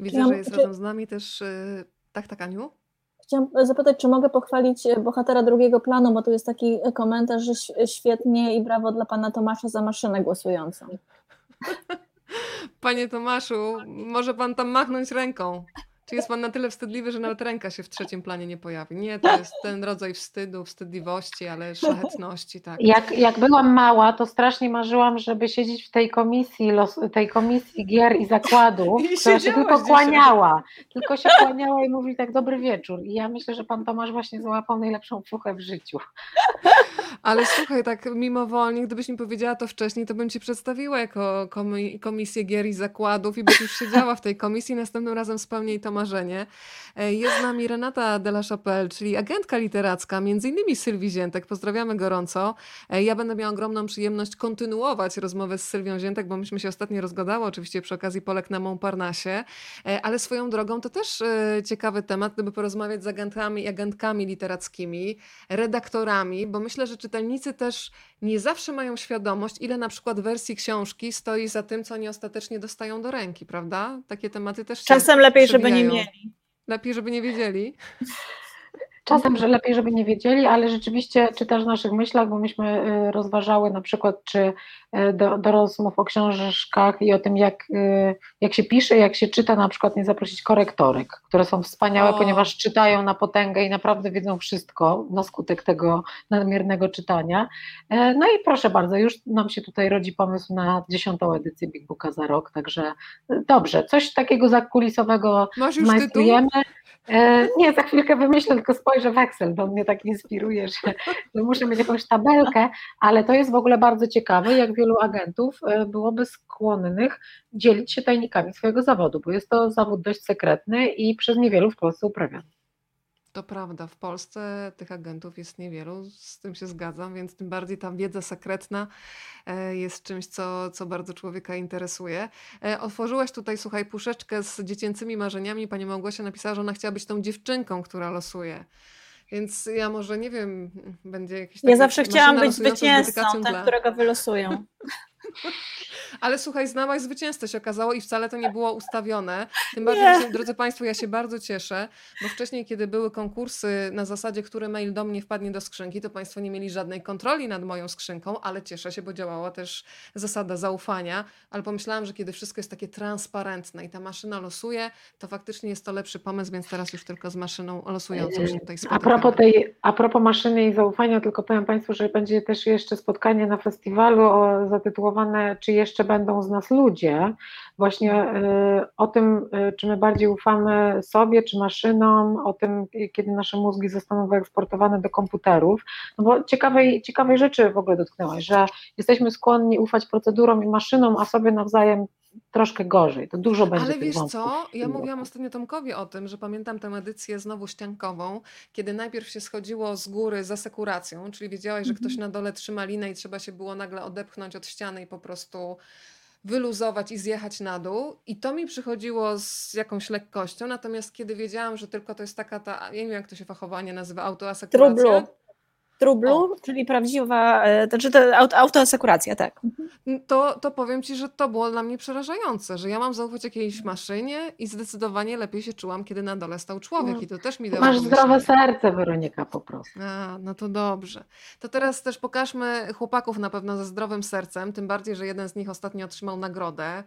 Widzę, że jest razem z nami też. y, Tak, tak, Aniu? Chciałam zapytać, czy mogę pochwalić e, bohatera drugiego planu, bo tu jest taki e, komentarz, że ś- świetnie i brawo dla pana Tomasza za maszynę głosującą. [laughs] Panie Tomaszu, może pan tam machnąć ręką? Czy jest pan na tyle wstydliwy, że nawet ręka się w trzecim planie nie pojawi? Nie, to jest ten rodzaj wstydu, wstydliwości, ale [laughs] szlachetności, tak. Jak, jak byłam mała, to strasznie marzyłam, żeby siedzieć w tej komisji, los, tej komisji gier i zakładów, [laughs] I która się tylko dzisiaj. kłaniała. Tylko się kłaniała i mówi tak dobry wieczór. I ja myślę, że pan Tomasz właśnie załapał najlepszą fuchę w życiu. [laughs] Ale słuchaj, tak mimowolnie, gdybyś mi powiedziała to wcześniej, to bym ci przedstawiła jako komi- komisję gier i zakładów i byś już siedziała w tej komisji, następnym razem spełniej to marzenie. E, Jest z nami Renata de la Chapelle, czyli agentka literacka, między innymi Sylwii Ziętek. Pozdrawiamy gorąco. E, Ja będę miała ogromną przyjemność kontynuować rozmowę z Sylwią Ziętek, bo myśmy się ostatnio rozgadały, oczywiście przy okazji Polek na Montparnasse, E, ale swoją drogą to też ciekawy temat, gdyby porozmawiać z agentami agentkami literackimi, redaktorami, bo myślę, że czytelnicy też nie zawsze mają świadomość, ile na przykład wersji książki stoi za tym, co oni ostatecznie dostają do ręki, prawda? Takie tematy też Czasem lepiej, żeby nie przewijają. mieli. Lepiej, żeby nie wiedzieli. Czasem, że lepiej, żeby nie wiedzieli, ale rzeczywiście czytasz w naszych myślach, bo myśmy y, rozważały na przykład, czy y, do, do rozmów o książkach i o tym, jak, y, jak się pisze, jak się czyta, na przykład nie zaprosić korektorek, które są wspaniałe, O. ponieważ czytają na potęgę i naprawdę wiedzą wszystko na skutek tego nadmiernego czytania. E, No i proszę bardzo, już nam się tutaj rodzi pomysł na dziesiątą edycję Big Booka za rok, także dobrze, coś takiego zakulisowego już tytuł? E, nie, za chwilkę wymyślę, tylko spojrzę w Excel, bo mnie tak inspiruje, że, że muszę mieć jakąś tabelkę, ale to jest w ogóle bardzo ciekawe, jak wielu agentów e, byłoby skłonnych dzielić się tajnikami swojego zawodu, bo jest to zawód dość sekretny i przez niewielu w Polsce uprawiany. To prawda, w Polsce tych agentów jest niewielu, z tym się zgadzam, więc tym bardziej ta wiedza sekretna e, jest czymś, co, co bardzo człowieka interesuje. E, Otworzyłaś tutaj, słuchaj, puszeczkę z dziecięcymi marzeniami. Pani Małgosia napisała, że ona chciała być tą dziewczynką, która losuje. Więc ja może nie wiem, będzie jakieś Ja zawsze chciałam być zwycięzcą, ten, dla- którego wylosują. [laughs] Ale słuchaj, znałaś zwycięzcę się okazało i wcale to nie było ustawione. Tym bardziej, Nie. że, drodzy Państwo, ja się bardzo cieszę, bo wcześniej, kiedy były konkursy na zasadzie, który mail do mnie wpadnie do skrzynki, to Państwo nie mieli żadnej kontroli nad moją skrzynką, ale cieszę się, bo działała też zasada zaufania. Ale pomyślałam, że kiedy wszystko jest takie transparentne i ta maszyna losuje, to faktycznie jest to lepszy pomysł, więc teraz już tylko z maszyną losującą się tutaj A spotykamy. propos, tej, a propos maszyny i zaufania, tylko powiem Państwu, że będzie też jeszcze spotkanie na festiwalu o, zatytułowane Czy jeszcze będą z nas ludzie? Właśnie y, o tym, y, czy my bardziej ufamy sobie, czy maszynom, o tym, kiedy nasze mózgi zostaną wyeksportowane do komputerów. No bo ciekawej, ciekawej rzeczy w ogóle dotknęłaś, że jesteśmy skłonni ufać procedurom i maszynom, a sobie nawzajem troszkę gorzej. To dużo będzie Ale wiesz co, ja mówiłam ostatnio Tomkowi o tym, że pamiętam tę edycję znowu ściankową, kiedy najpierw się schodziło z góry za sekuracją, czyli wiedziałaś, że ktoś Mhm. na dole trzyma linę i trzeba się było nagle odepchnąć od ściany i po prostu wyluzować i zjechać na dół. I to mi przychodziło z jakąś lekkością, natomiast kiedy wiedziałam, że tylko to jest taka ta, ja nie wiem jak to się fachowanie nazywa, autoasekuracja. Trublu. Trublu, czyli prawdziwa, e, to, czy to aut, autoasekuracja, tak. To, to powiem Ci, że to było dla mnie przerażające, że ja mam zaufać jakiejś maszynie i zdecydowanie lepiej się czułam, kiedy na dole stał człowiek No. i to też mi dało Masz zdrowe serce, Weronika, po prostu. A, no to dobrze. To teraz też pokażmy chłopaków na pewno ze zdrowym sercem, tym bardziej, że jeden z nich ostatnio otrzymał nagrodę.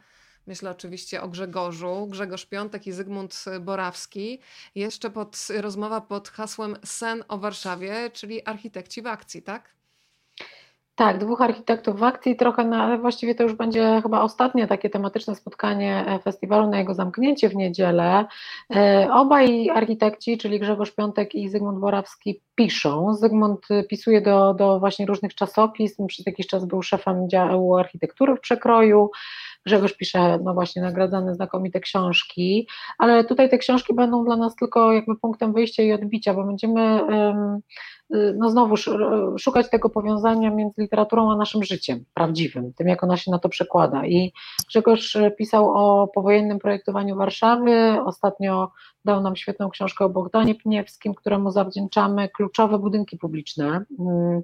Myślę oczywiście o Grzegorzu, Grzegorz Piątek i Zygmunt Borawski. Jeszcze pod, rozmowa pod hasłem Sen o Warszawie, czyli architekci w akcji, tak? Tak, dwóch architektów w akcji, trochę na, ale właściwie to już będzie chyba ostatnie takie tematyczne spotkanie e, festiwalu na jego zamknięcie w niedzielę. E, Obaj architekci, czyli Grzegorz Piątek i Zygmunt Borawski, piszą. Zygmunt e, pisuje do, do właśnie różnych czasopism, przez jakiś czas był szefem działu architektury w przekroju. Grzegorz pisze, no właśnie, nagradzane znakomite książki, ale tutaj te książki będą dla nas tylko jakby punktem wyjścia i odbicia, bo będziemy em, no znowu sz- szukać tego powiązania między literaturą a naszym życiem prawdziwym, tym jak ona się na to przekłada. I Grzegorz pisał o powojennym projektowaniu Warszawy, ostatnio dał nam świetną książkę o Bogdanie Pniewskim, któremu zawdzięczamy kluczowe budynki publiczne mm,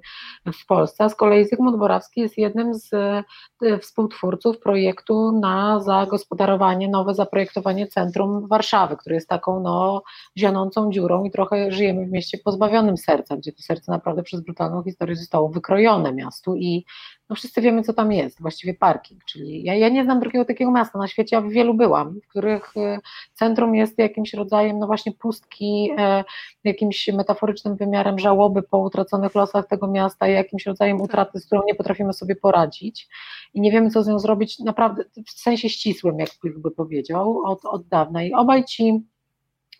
w Polsce. A z kolei Zygmunt Borawski jest jednym z e, współtwórców projektu na zagospodarowanie, nowe zaprojektowanie centrum Warszawy, który jest taką no, zionącą dziurą i trochę żyjemy w mieście pozbawionym serca, gdzie to serce naprawdę przez brutalną historię zostało wykrojone miastu i no wszyscy wiemy, co tam jest, właściwie parking, czyli ja, ja nie znam drugiego takiego miasta na świecie, a w wielu byłam, w których e, centrum jest jakimś rodzajem, no właśnie pustki, e, jakimś metaforycznym wymiarem żałoby po utraconych losach tego miasta, jakimś rodzajem utraty, z którą nie potrafimy sobie poradzić i nie wiemy, co z nią zrobić. Naprawdę w sensie ścisłym, jak by powiedział, od, od dawna. I obaj ci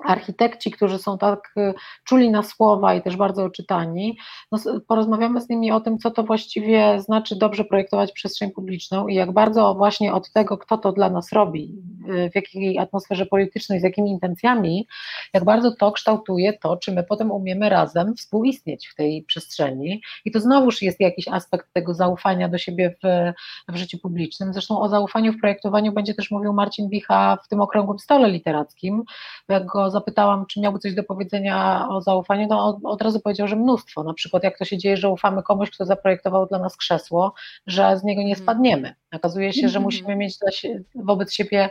architekci, którzy są tak y, czuli na słowa i też bardzo oczytani, no, porozmawiamy z nimi o tym, co to właściwie znaczy dobrze projektować przestrzeń publiczną i jak bardzo właśnie od tego, kto to dla nas robi, y, w jakiej atmosferze politycznej, z jakimi intencjami, jak bardzo to kształtuje to, czy my potem umiemy razem współistnieć w tej przestrzeni. I to znowuż jest jakiś aspekt tego zaufania do siebie w, w życiu publicznym. Zresztą o zaufaniu w projektowaniu będzie też mówił Marcin Wicha w tym okrągłym stole literackim, jak go zapytałam, czy miałby coś do powiedzenia o zaufaniu, no od, od razu powiedział, że mnóstwo. Na przykład jak to się dzieje, że ufamy komuś, kto zaprojektował dla nas krzesło, że z niego nie Mhm. spadniemy. Okazuje się, że Mhm. musimy mieć dla sie, wobec siebie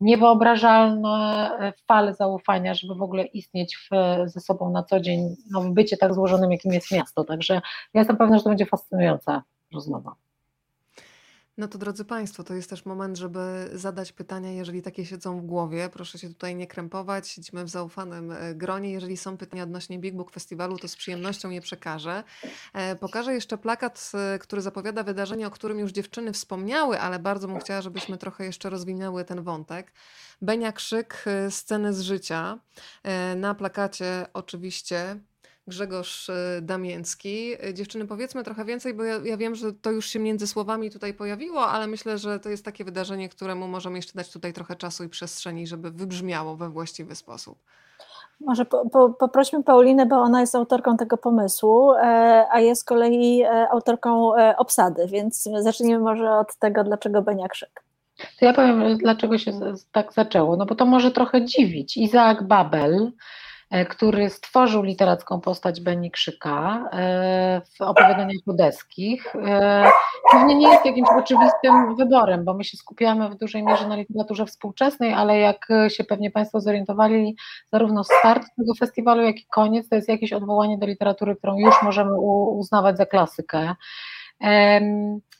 niewyobrażalne e, fale zaufania, żeby w ogóle istnieć w, ze sobą na co dzień, no, w bycie tak złożonym, jakim jest miasto. Także ja jestem pewna, że to będzie fascynująca rozmowa. No to drodzy Państwo, to jest też moment, żeby zadać pytania, jeżeli takie siedzą w głowie. Proszę się tutaj nie krępować, siedzimy w zaufanym e, gronie. Jeżeli są pytania odnośnie Big Book Festiwalu, to z przyjemnością je przekażę. E, Pokażę jeszcze plakat, e, który zapowiada wydarzenie, o którym już dziewczyny wspomniały, ale bardzo bym chciała, żebyśmy trochę jeszcze rozwinęły ten wątek. Benia Krzyk, sceny z życia. Na plakacie oczywiście Grzegorz e, Damięcki. E, Dziewczyny, powiedzmy trochę więcej, bo ja, ja wiem, że to już się między słowami tutaj pojawiło, ale myślę, że to jest takie wydarzenie, któremu możemy jeszcze dać tutaj trochę czasu i przestrzeni, żeby wybrzmiało we właściwy sposób. Może po, po, poprośmy Paulinę, bo ona jest autorką tego pomysłu, e, a jest z kolei autorką obsady, więc zacznijmy może od tego, dlaczego Beniakrzyk. To ja powiem, dlaczego się tak zaczęło. No bo to może trochę dziwić. Izaak Babel, który stworzył literacką postać Beni Krzyka e, w opowiadaniach budeskich. E, pewnie nie jest jakimś oczywistym wyborem, bo my się skupiamy w dużej mierze na literaturze współczesnej, ale jak się pewnie Państwo zorientowali, zarówno start tego festiwalu, jak i koniec to jest jakieś odwołanie do literatury, którą już możemy uznawać za klasykę.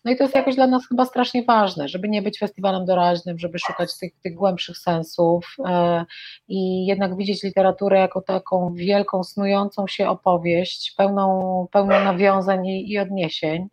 No i to jest jakoś dla nas chyba strasznie ważne, żeby nie być festiwalem doraźnym, żeby szukać tych, tych głębszych sensów e, i jednak widzieć literaturę jako taką wielką, snującą się opowieść, pełną, pełną nawiązań i, i odniesień.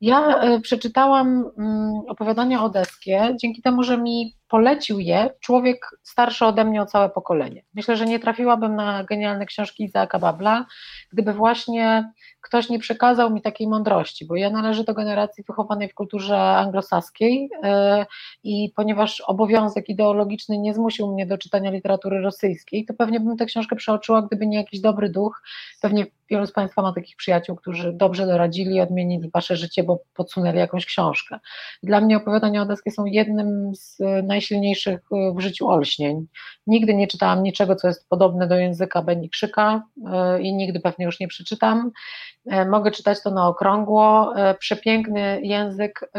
Ja e, przeczytałam mm, opowiadania odeskie dzięki temu, że mi polecił je człowiek starszy ode mnie o całe pokolenie. Myślę, że nie trafiłabym na genialne książki Izaaka Babla, gdyby właśnie ktoś nie przekazał mi takiej mądrości, bo ja należę do generacji wychowanej w kulturze anglosaskiej e, i ponieważ obowiązek ideologiczny nie zmusił mnie do czytania literatury rosyjskiej, to pewnie bym tę książkę przeoczyła, gdyby nie jakiś dobry duch. Pewnie wielu z Państwa ma takich przyjaciół, którzy dobrze doradzili i odmienili Wasze życie, bo podsunęli jakąś książkę. Dla mnie opowiadania odeskie są jednym z najsilniejszych e, w życiu olśnień. Nigdy nie czytałam niczego, co jest podobne do języka Beni Krzyka e, i nigdy pewnie już nie przeczytam. E, mogę czytać to na okrągło. Przepiękny język,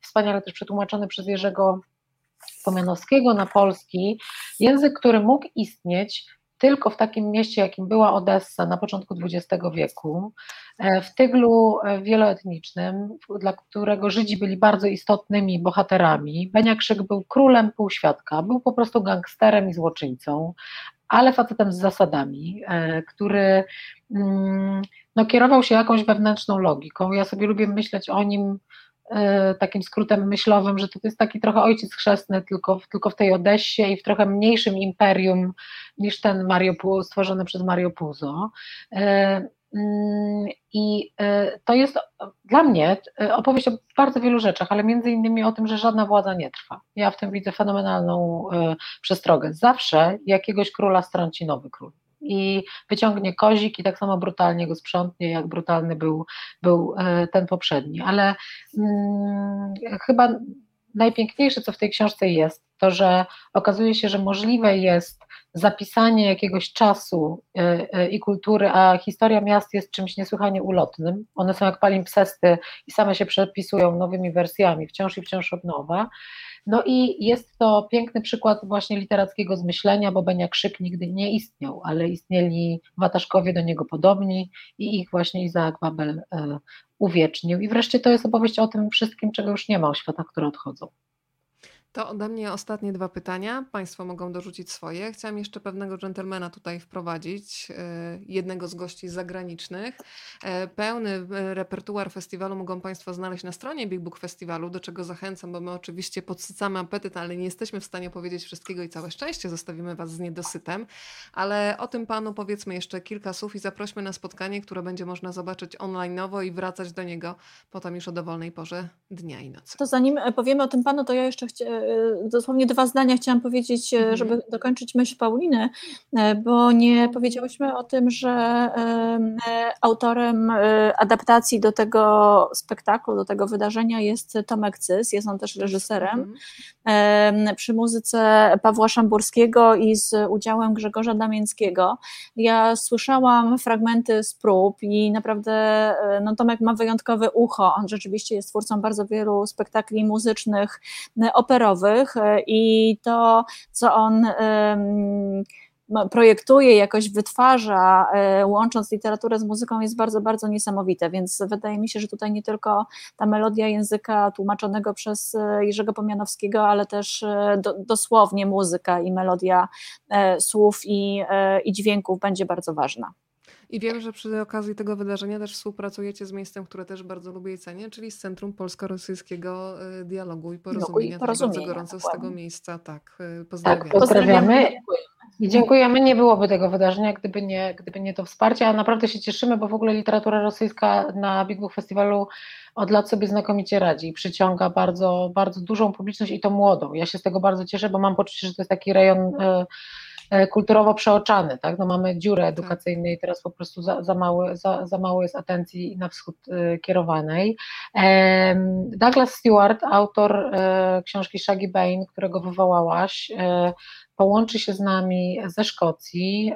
wspaniale też przetłumaczony przez Jerzego Pomianowskiego na polski. Język, który mógł istnieć tylko w takim mieście, jakim była Odessa na początku XX wieku, w tyglu wieloetnicznym, dla którego Żydzi byli bardzo istotnymi bohaterami. Beniakrzyk był królem półświadka, był po prostu gangsterem i złoczyńcą, ale facetem z zasadami, który mm, no, kierował się jakąś wewnętrzną logiką. Ja sobie lubię myśleć o nim e, takim skrótem myślowym, że to jest taki trochę ojciec chrzestny tylko, tylko w tej Odessie i w trochę mniejszym imperium niż ten Mario, stworzony przez Mario Puzo. E, mm, I e, to jest dla mnie opowieść o bardzo wielu rzeczach, ale między innymi o tym, że żadna władza nie trwa. Ja w tym widzę fenomenalną przestrogę. Zawsze jakiegoś króla strąci nowy król i wyciągnie kozik i tak samo brutalnie go sprzątnie, jak brutalny był, był e, ten poprzedni. Ale hmm, chyba najpiękniejsze, co w tej książce jest, to że okazuje się, że możliwe jest zapisanie jakiegoś czasu e, e, i kultury, a historia miast jest czymś niesłychanie ulotnym. One są jak palimpsesty i same się przepisują nowymi wersjami, wciąż i wciąż od nowa. No i jest to piękny przykład właśnie literackiego zmyślenia, bo Benia Krzyk nigdy nie istniał, ale istnieli Wataszkowie do niego podobni i ich właśnie Izaak Babel e, uwiecznił. I wreszcie to jest opowieść o tym wszystkim, czego już nie ma, o światach, które odchodzą. To ode mnie ostatnie dwa pytania. Państwo mogą dorzucić swoje. Chciałam jeszcze pewnego dżentelmena tutaj wprowadzić, e, jednego z gości zagranicznych. E, pełny e, repertuar festiwalu mogą Państwo znaleźć na stronie Big Book Festiwalu, do czego zachęcam, bo my oczywiście podsycamy apetyt, ale nie jesteśmy w stanie powiedzieć wszystkiego i całe szczęście zostawimy Was z niedosytem. Ale o tym Panu powiedzmy jeszcze kilka słów i zaprośmy na spotkanie, które będzie można zobaczyć online'owo i wracać do niego potem już o dowolnej porze dnia i nocy. To zanim powiemy o tym Panu, to ja jeszcze chciałam E, dosłownie dwa zdania chciałam powiedzieć, e, mhm. żeby dokończyć myśl Pauliny, e, bo nie powiedziałyśmy o tym, że autorem adaptacji do tego spektaklu, do tego wydarzenia jest Tomek Cys, jest on też reżyserem. Mhm. Przy muzyce Pawła Szamburskiego i z udziałem Grzegorza Damięckiego. Ja słyszałam fragmenty z prób i naprawdę no, Tomek ma wyjątkowe ucho. On rzeczywiście jest twórcą bardzo wielu spektakli muzycznych, operowych E, i to, co on projektuje, jakoś wytwarza, e, łącząc literaturę z muzyką, jest bardzo, bardzo niesamowite. Więc wydaje mi się, że tutaj nie tylko ta melodia języka tłumaczonego przez e, Jerzego Pomianowskiego, ale też do, dosłownie muzyka i melodia słów i, i dźwięków będzie bardzo ważna. I wiem, że przy okazji tego wydarzenia też współpracujecie z miejscem, które też bardzo lubię i cenię, czyli z Centrum Polsko-Rosyjskiego y, Dialogu i Porozumienia. No, i porozumienia bardzo gorąco dokładnie. z tego miejsca tak y, pozdrawiam. Tak, pozdrawiamy. I dziękujemy. Nie byłoby tego wydarzenia, gdyby nie, gdyby nie to wsparcie, a naprawdę się cieszymy, bo w ogóle literatura rosyjska na Big Book Festiwalu od lat sobie znakomicie radzi i przyciąga bardzo, bardzo dużą publiczność i to młodą. Ja się z tego bardzo cieszę, bo mam poczucie, że to jest taki rejon y, kulturowo przeoczany, tak? No mamy dziurę edukacyjną i teraz po prostu za, za, mało, za, za mało jest atencji na wschód e, kierowanej. Douglas Stewart, autor książki Shaggy Bane, którego wywołałaś, połączy się z nami ze Szkocji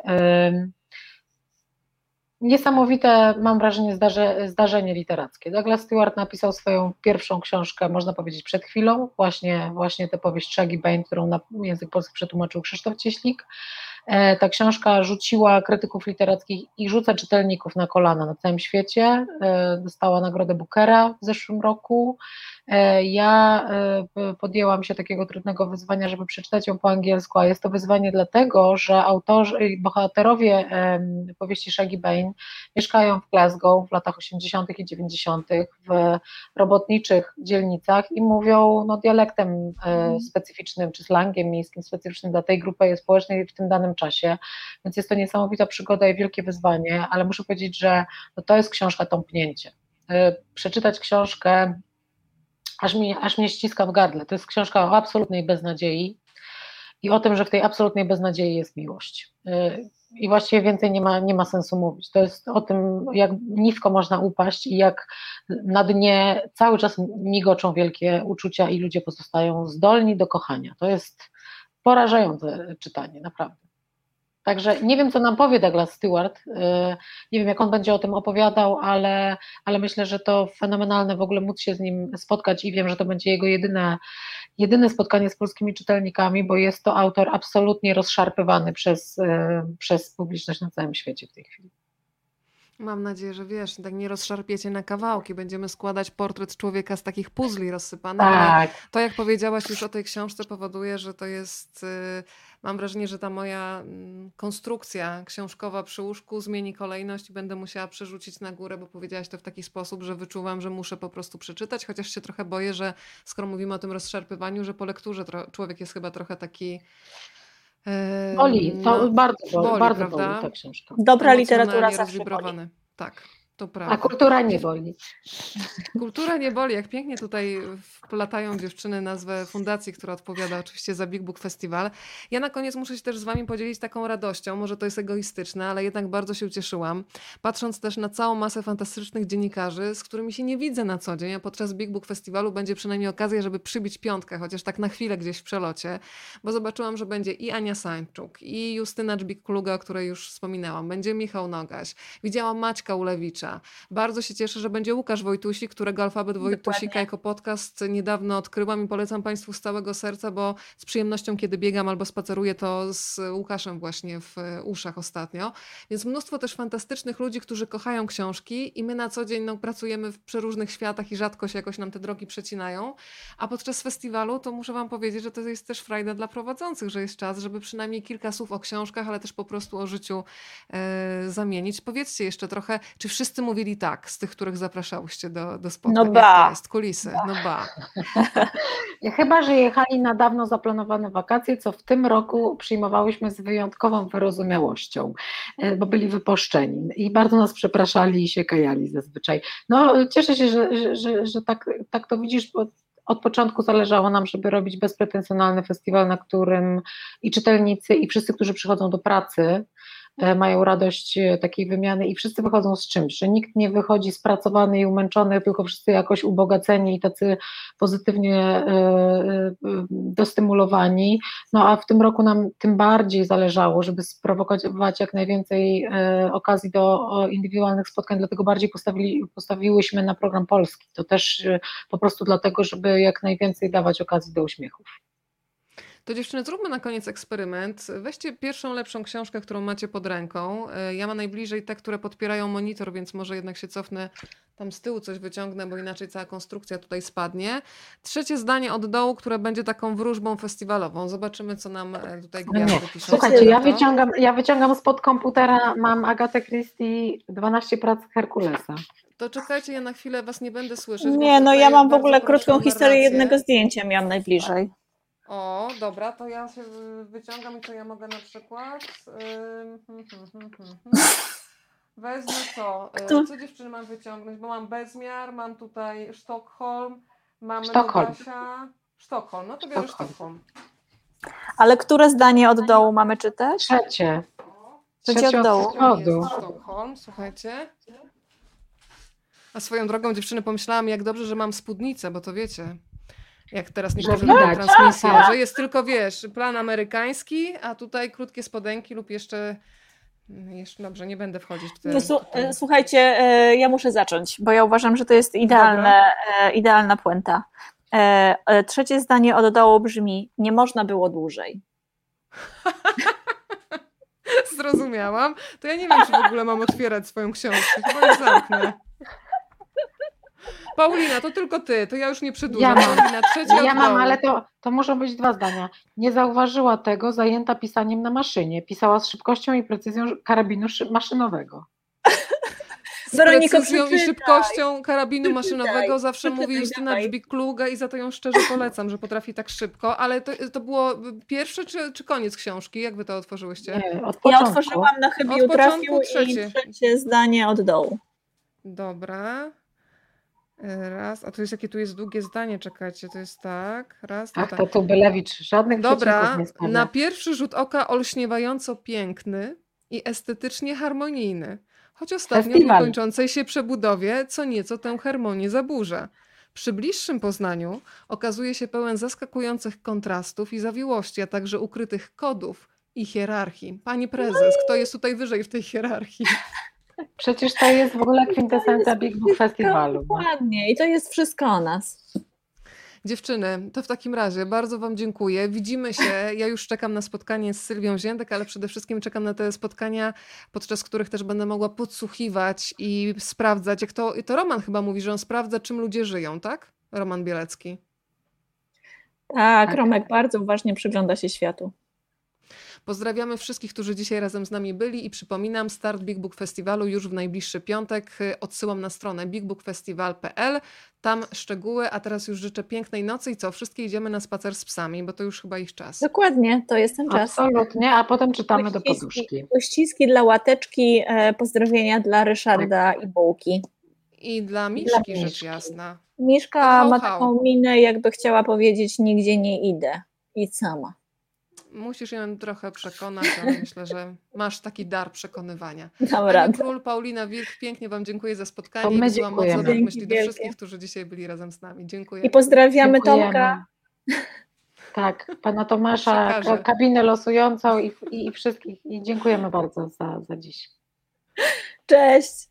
niesamowite, mam wrażenie, zdarze, zdarzenie literackie. Douglas Stewart napisał swoją pierwszą książkę, można powiedzieć, przed chwilą, właśnie, właśnie tę powieść Shaggy Bane, którą na język polski przetłumaczył Krzysztof Cieślik. E, ta książka rzuciła krytyków literackich i rzuca czytelników na kolana na całym świecie. E, dostała nagrodę Bookera w zeszłym roku. E, ja podjęłam się takiego trudnego wyzwania, żeby przeczytać ją po angielsku, a jest to wyzwanie dlatego, że autorzy, bohaterowie powieści Shaggy Bane mieszkają w Glasgow w latach 80. i 90. w robotniczych dzielnicach i mówią no, dialektem mhm. specyficznym czy slangiem miejskim specyficznym dla tej grupy społecznej w tym danym czasie, więc jest to niesamowita przygoda i wielkie wyzwanie, ale muszę powiedzieć, że no to jest książka tąpnięcie. Przeczytać książkę, aż, mi, aż mnie ściska w gardle, to jest książka o absolutnej beznadziei i o tym, że w tej absolutnej beznadziei jest miłość. Y, I właściwie więcej nie ma, nie ma sensu mówić. To jest o tym, jak nisko można upaść i jak na dnie cały czas migoczą wielkie uczucia i ludzie pozostają zdolni do kochania. To jest porażające czytanie, naprawdę. Także nie wiem, co nam powie Douglas Stewart. Y, nie wiem, jak on będzie o tym opowiadał, ale, ale myślę, że to fenomenalne w ogóle móc się z nim spotkać i wiem, że to będzie jego jedyne, jedyne spotkanie z polskimi czytelnikami, bo jest to autor absolutnie rozszarpywany przez, y, przez publiczność na całym świecie w tej chwili. Mam nadzieję, że wiesz, tak nie rozszarpiecie na kawałki. Będziemy składać portret człowieka z takich puzli rozsypanych. Tak. to, jak powiedziałaś już o tej książce, powoduje, że to jest. Y, mam wrażenie, że ta moja mm, konstrukcja książkowa przy łóżku zmieni kolejność i będę musiała przerzucić na górę, bo powiedziałaś to w taki sposób, że wyczuwam, że muszę po prostu przeczytać, chociaż się trochę boję, że skoro mówimy o tym rozszarpywaniu, że po lekturze człowiek jest chyba trochę taki Boli, to no, bardzo boli, bardzo boli ta książka. Dobra literatura zawsze boli. Tak. To prawda. A kultura nie boli. [laughs] Kultura nie boli. Jak pięknie tutaj wplatają dziewczyny nazwę fundacji, która odpowiada oczywiście za Big Book Festival. Ja na koniec muszę się też z wami podzielić taką radością. Może to jest egoistyczne, ale jednak bardzo się ucieszyłam. Patrząc też na całą masę fantastycznych dziennikarzy, z którymi się nie widzę na co dzień, a podczas Big Book Festiwalu będzie przynajmniej okazja, żeby przybić piątkę, chociaż tak na chwilę gdzieś w przelocie, bo zobaczyłam, że będzie i Ania Sańczuk, i Justyna Dżbik-Kluga, o której już wspominałam, będzie Michał Nogaś, widziałam Maćka Ulewicza, bardzo się cieszę, że będzie Łukasz Wojtusi, którego Alfabet Wojtusika Dokładnie. jako podcast niedawno odkryłam i polecam Państwu z całego serca, bo z przyjemnością, kiedy biegam albo spaceruję, to z Łukaszem właśnie w uszach ostatnio. Więc mnóstwo też fantastycznych ludzi, którzy kochają książki i my na co dzień no, pracujemy w przeróżnych światach i rzadko się jakoś nam te drogi przecinają. A podczas festiwalu to muszę Wam powiedzieć, że to jest też frajda dla prowadzących, że jest czas, żeby przynajmniej kilka słów o książkach, ale też po prostu o życiu e, zamienić. Powiedzcie jeszcze trochę, czy wszyscy wszyscy mówili tak, z tych, których zapraszałyście do, do spotkań. No ba. jest? Kulisy, ba. no ba. [laughs] Chyba, że jechali na dawno zaplanowane wakacje, co w tym roku przyjmowałyśmy z wyjątkową wyrozumiałością, e, bo byli wypuszczeni i bardzo nas przepraszali i się kajali zazwyczaj. No cieszę się, że, że, że, że tak, tak to widzisz, bo od początku zależało nam, żeby robić bezpretensjonalny festiwal, na którym i czytelnicy, i wszyscy, którzy przychodzą do pracy, mają radość e, takiej wymiany i wszyscy wychodzą z czymś, że nikt nie wychodzi spracowany i umęczony, tylko wszyscy jakoś ubogaceni i tacy pozytywnie e, dostymulowani. No a w tym roku nam tym bardziej zależało, żeby sprowokować jak najwięcej okazji do indywidualnych spotkań, dlatego bardziej postawili, postawiłyśmy na program polski. To też po prostu dlatego, żeby jak najwięcej dawać okazji do uśmiechów. To dziewczyny, zróbmy na koniec eksperyment. Weźcie pierwszą lepszą książkę, którą macie pod ręką. E, ja mam najbliżej te, które podpierają monitor, więc może jednak się cofnę tam z tyłu coś wyciągnę, bo inaczej cała konstrukcja tutaj spadnie. Trzecie zdanie od dołu, które będzie taką wróżbą festiwalową. Zobaczymy, co nam e, tutaj no gwiazdy piszą. Słuchajcie, ja wyciągam, ja wyciągam spod komputera, mam Agatę Christie 12 prac Herkulesa. To czekajcie, ja na chwilę was nie będę słyszeć. Nie, no ja mam w ogóle krótką historię jednego zdjęcia, miałam najbliżej. O, dobra, to ja się wyciągam i to ja mogę na przykład. Wezmę co? Co dziewczyny mam wyciągnąć? Bo mam bezmiar, mam tutaj Sztokholm, mamy Sztokholm. Nogasia. Sztokholm, no to biorę Sztokholm. Ale które zdanie od dołu mamy czytać? Trzecie. Trzecie Trzecie od dołu. Jest Sztokholm, słuchajcie. A swoją drogą dziewczyny pomyślałam, jak dobrze, że mam spódnicę, bo to wiecie, jak teraz niektórzy robią transmisję, Tak. że jest tylko, wiesz, plan amerykański, a tutaj krótkie spodenki lub jeszcze, jeszcze dobrze, nie będę wchodzić w te... No, e, Słuchajcie, e, ja muszę zacząć, bo ja uważam, że to jest idealne, e, idealna puenta. Trzecie zdanie od dołu brzmi: Nie można było dłużej. [laughs] Zrozumiałam. To ja nie wiem, czy w ogóle mam otwierać swoją książkę. Chyba już zamknę. Paulina, to tylko ty, to ja już nie przedłużam. Ja mam. Paulina, Ja mam, ale to, to muszą być dwa zdania. Nie zauważyła tego, zajęta pisaniem na maszynie. Pisała z szybkością i precyzją karabinu szy- maszynowego. [laughs] Z Weroniko, precyzją i szybkością karabinu maszynowego zawsze mówi Justyna dawaj. Dżbik-Kluga i za to ją szczerze polecam, że potrafi tak szybko. Ale to, to było pierwsze czy, czy koniec książki? Jak wy to otworzyłyście? Nie, od Ja otworzyłam na chybił trafił i trzecie. trzecie zdanie od dołu. Dobra. Raz. A to jest jakie tu jest długie zdanie, czekajcie, to jest tak. Raz, dwa, Ach, tak. to Tubylewicz żadnych Dobra, nie na pierwszy rzut oka olśniewająco piękny i estetycznie harmonijny, choć ostatnio w Festiwal. niekończącej się przebudowie co nieco tę harmonię zaburza. Przy bliższym poznaniu okazuje się pełen zaskakujących kontrastów i zawiłości, a także ukrytych kodów i hierarchii. Pani prezes, kto jest tutaj wyżej w tej hierarchii? Przecież to jest w ogóle kwintesencja Big Book Festiwalu. no. Dokładnie, i to jest wszystko o nas. Dziewczyny, to w takim razie bardzo Wam dziękuję. Widzimy się. Ja już czekam na spotkanie z Sylwią Ziętek, ale przede wszystkim czekam na te spotkania, podczas których też będę mogła podsłuchiwać i sprawdzać. Jak to, to Roman chyba mówi, że on sprawdza, czym ludzie żyją, tak? Roman Bielecki. Tak, Tak. Romek bardzo uważnie przygląda się światu. Pozdrawiamy wszystkich, którzy dzisiaj razem z nami byli i przypominam, start Big Book Festiwalu już w najbliższy piątek. Odsyłam na stronę bigbookfestival.pl. Tam szczegóły, a teraz już życzę pięknej nocy i co? Wszystkie idziemy na spacer z psami, bo to już chyba ich czas. Dokładnie, to jest ten czas. Absolutnie, a potem czytamy do Uściski- poduszki. Uściski dla łateczki, e, pozdrowienia dla Ryszarda i Bułki. I dla Miszki, rzecz Miszki. jasna. Miszka Hał, ma taką minę, jakby chciała powiedzieć, nigdzie nie idę. Idź sama. Musisz ją trochę przekonać, ale [laughs] myślę, że masz taki dar przekonywania. Dam Ania radę. Król, Paulina Wilk, pięknie Wam dziękuję za To spotkanie. my i wysyłam mocno Dzięki myśli do wielkie. wszystkich, którzy dzisiaj byli razem z nami. Dziękuję. I pozdrawiamy Dziękujemy. Tomka. Tak, pana Tomasza, Przekażę. kabinę losującą i, i, i wszystkich. I dziękujemy bardzo za, za dziś. Cześć.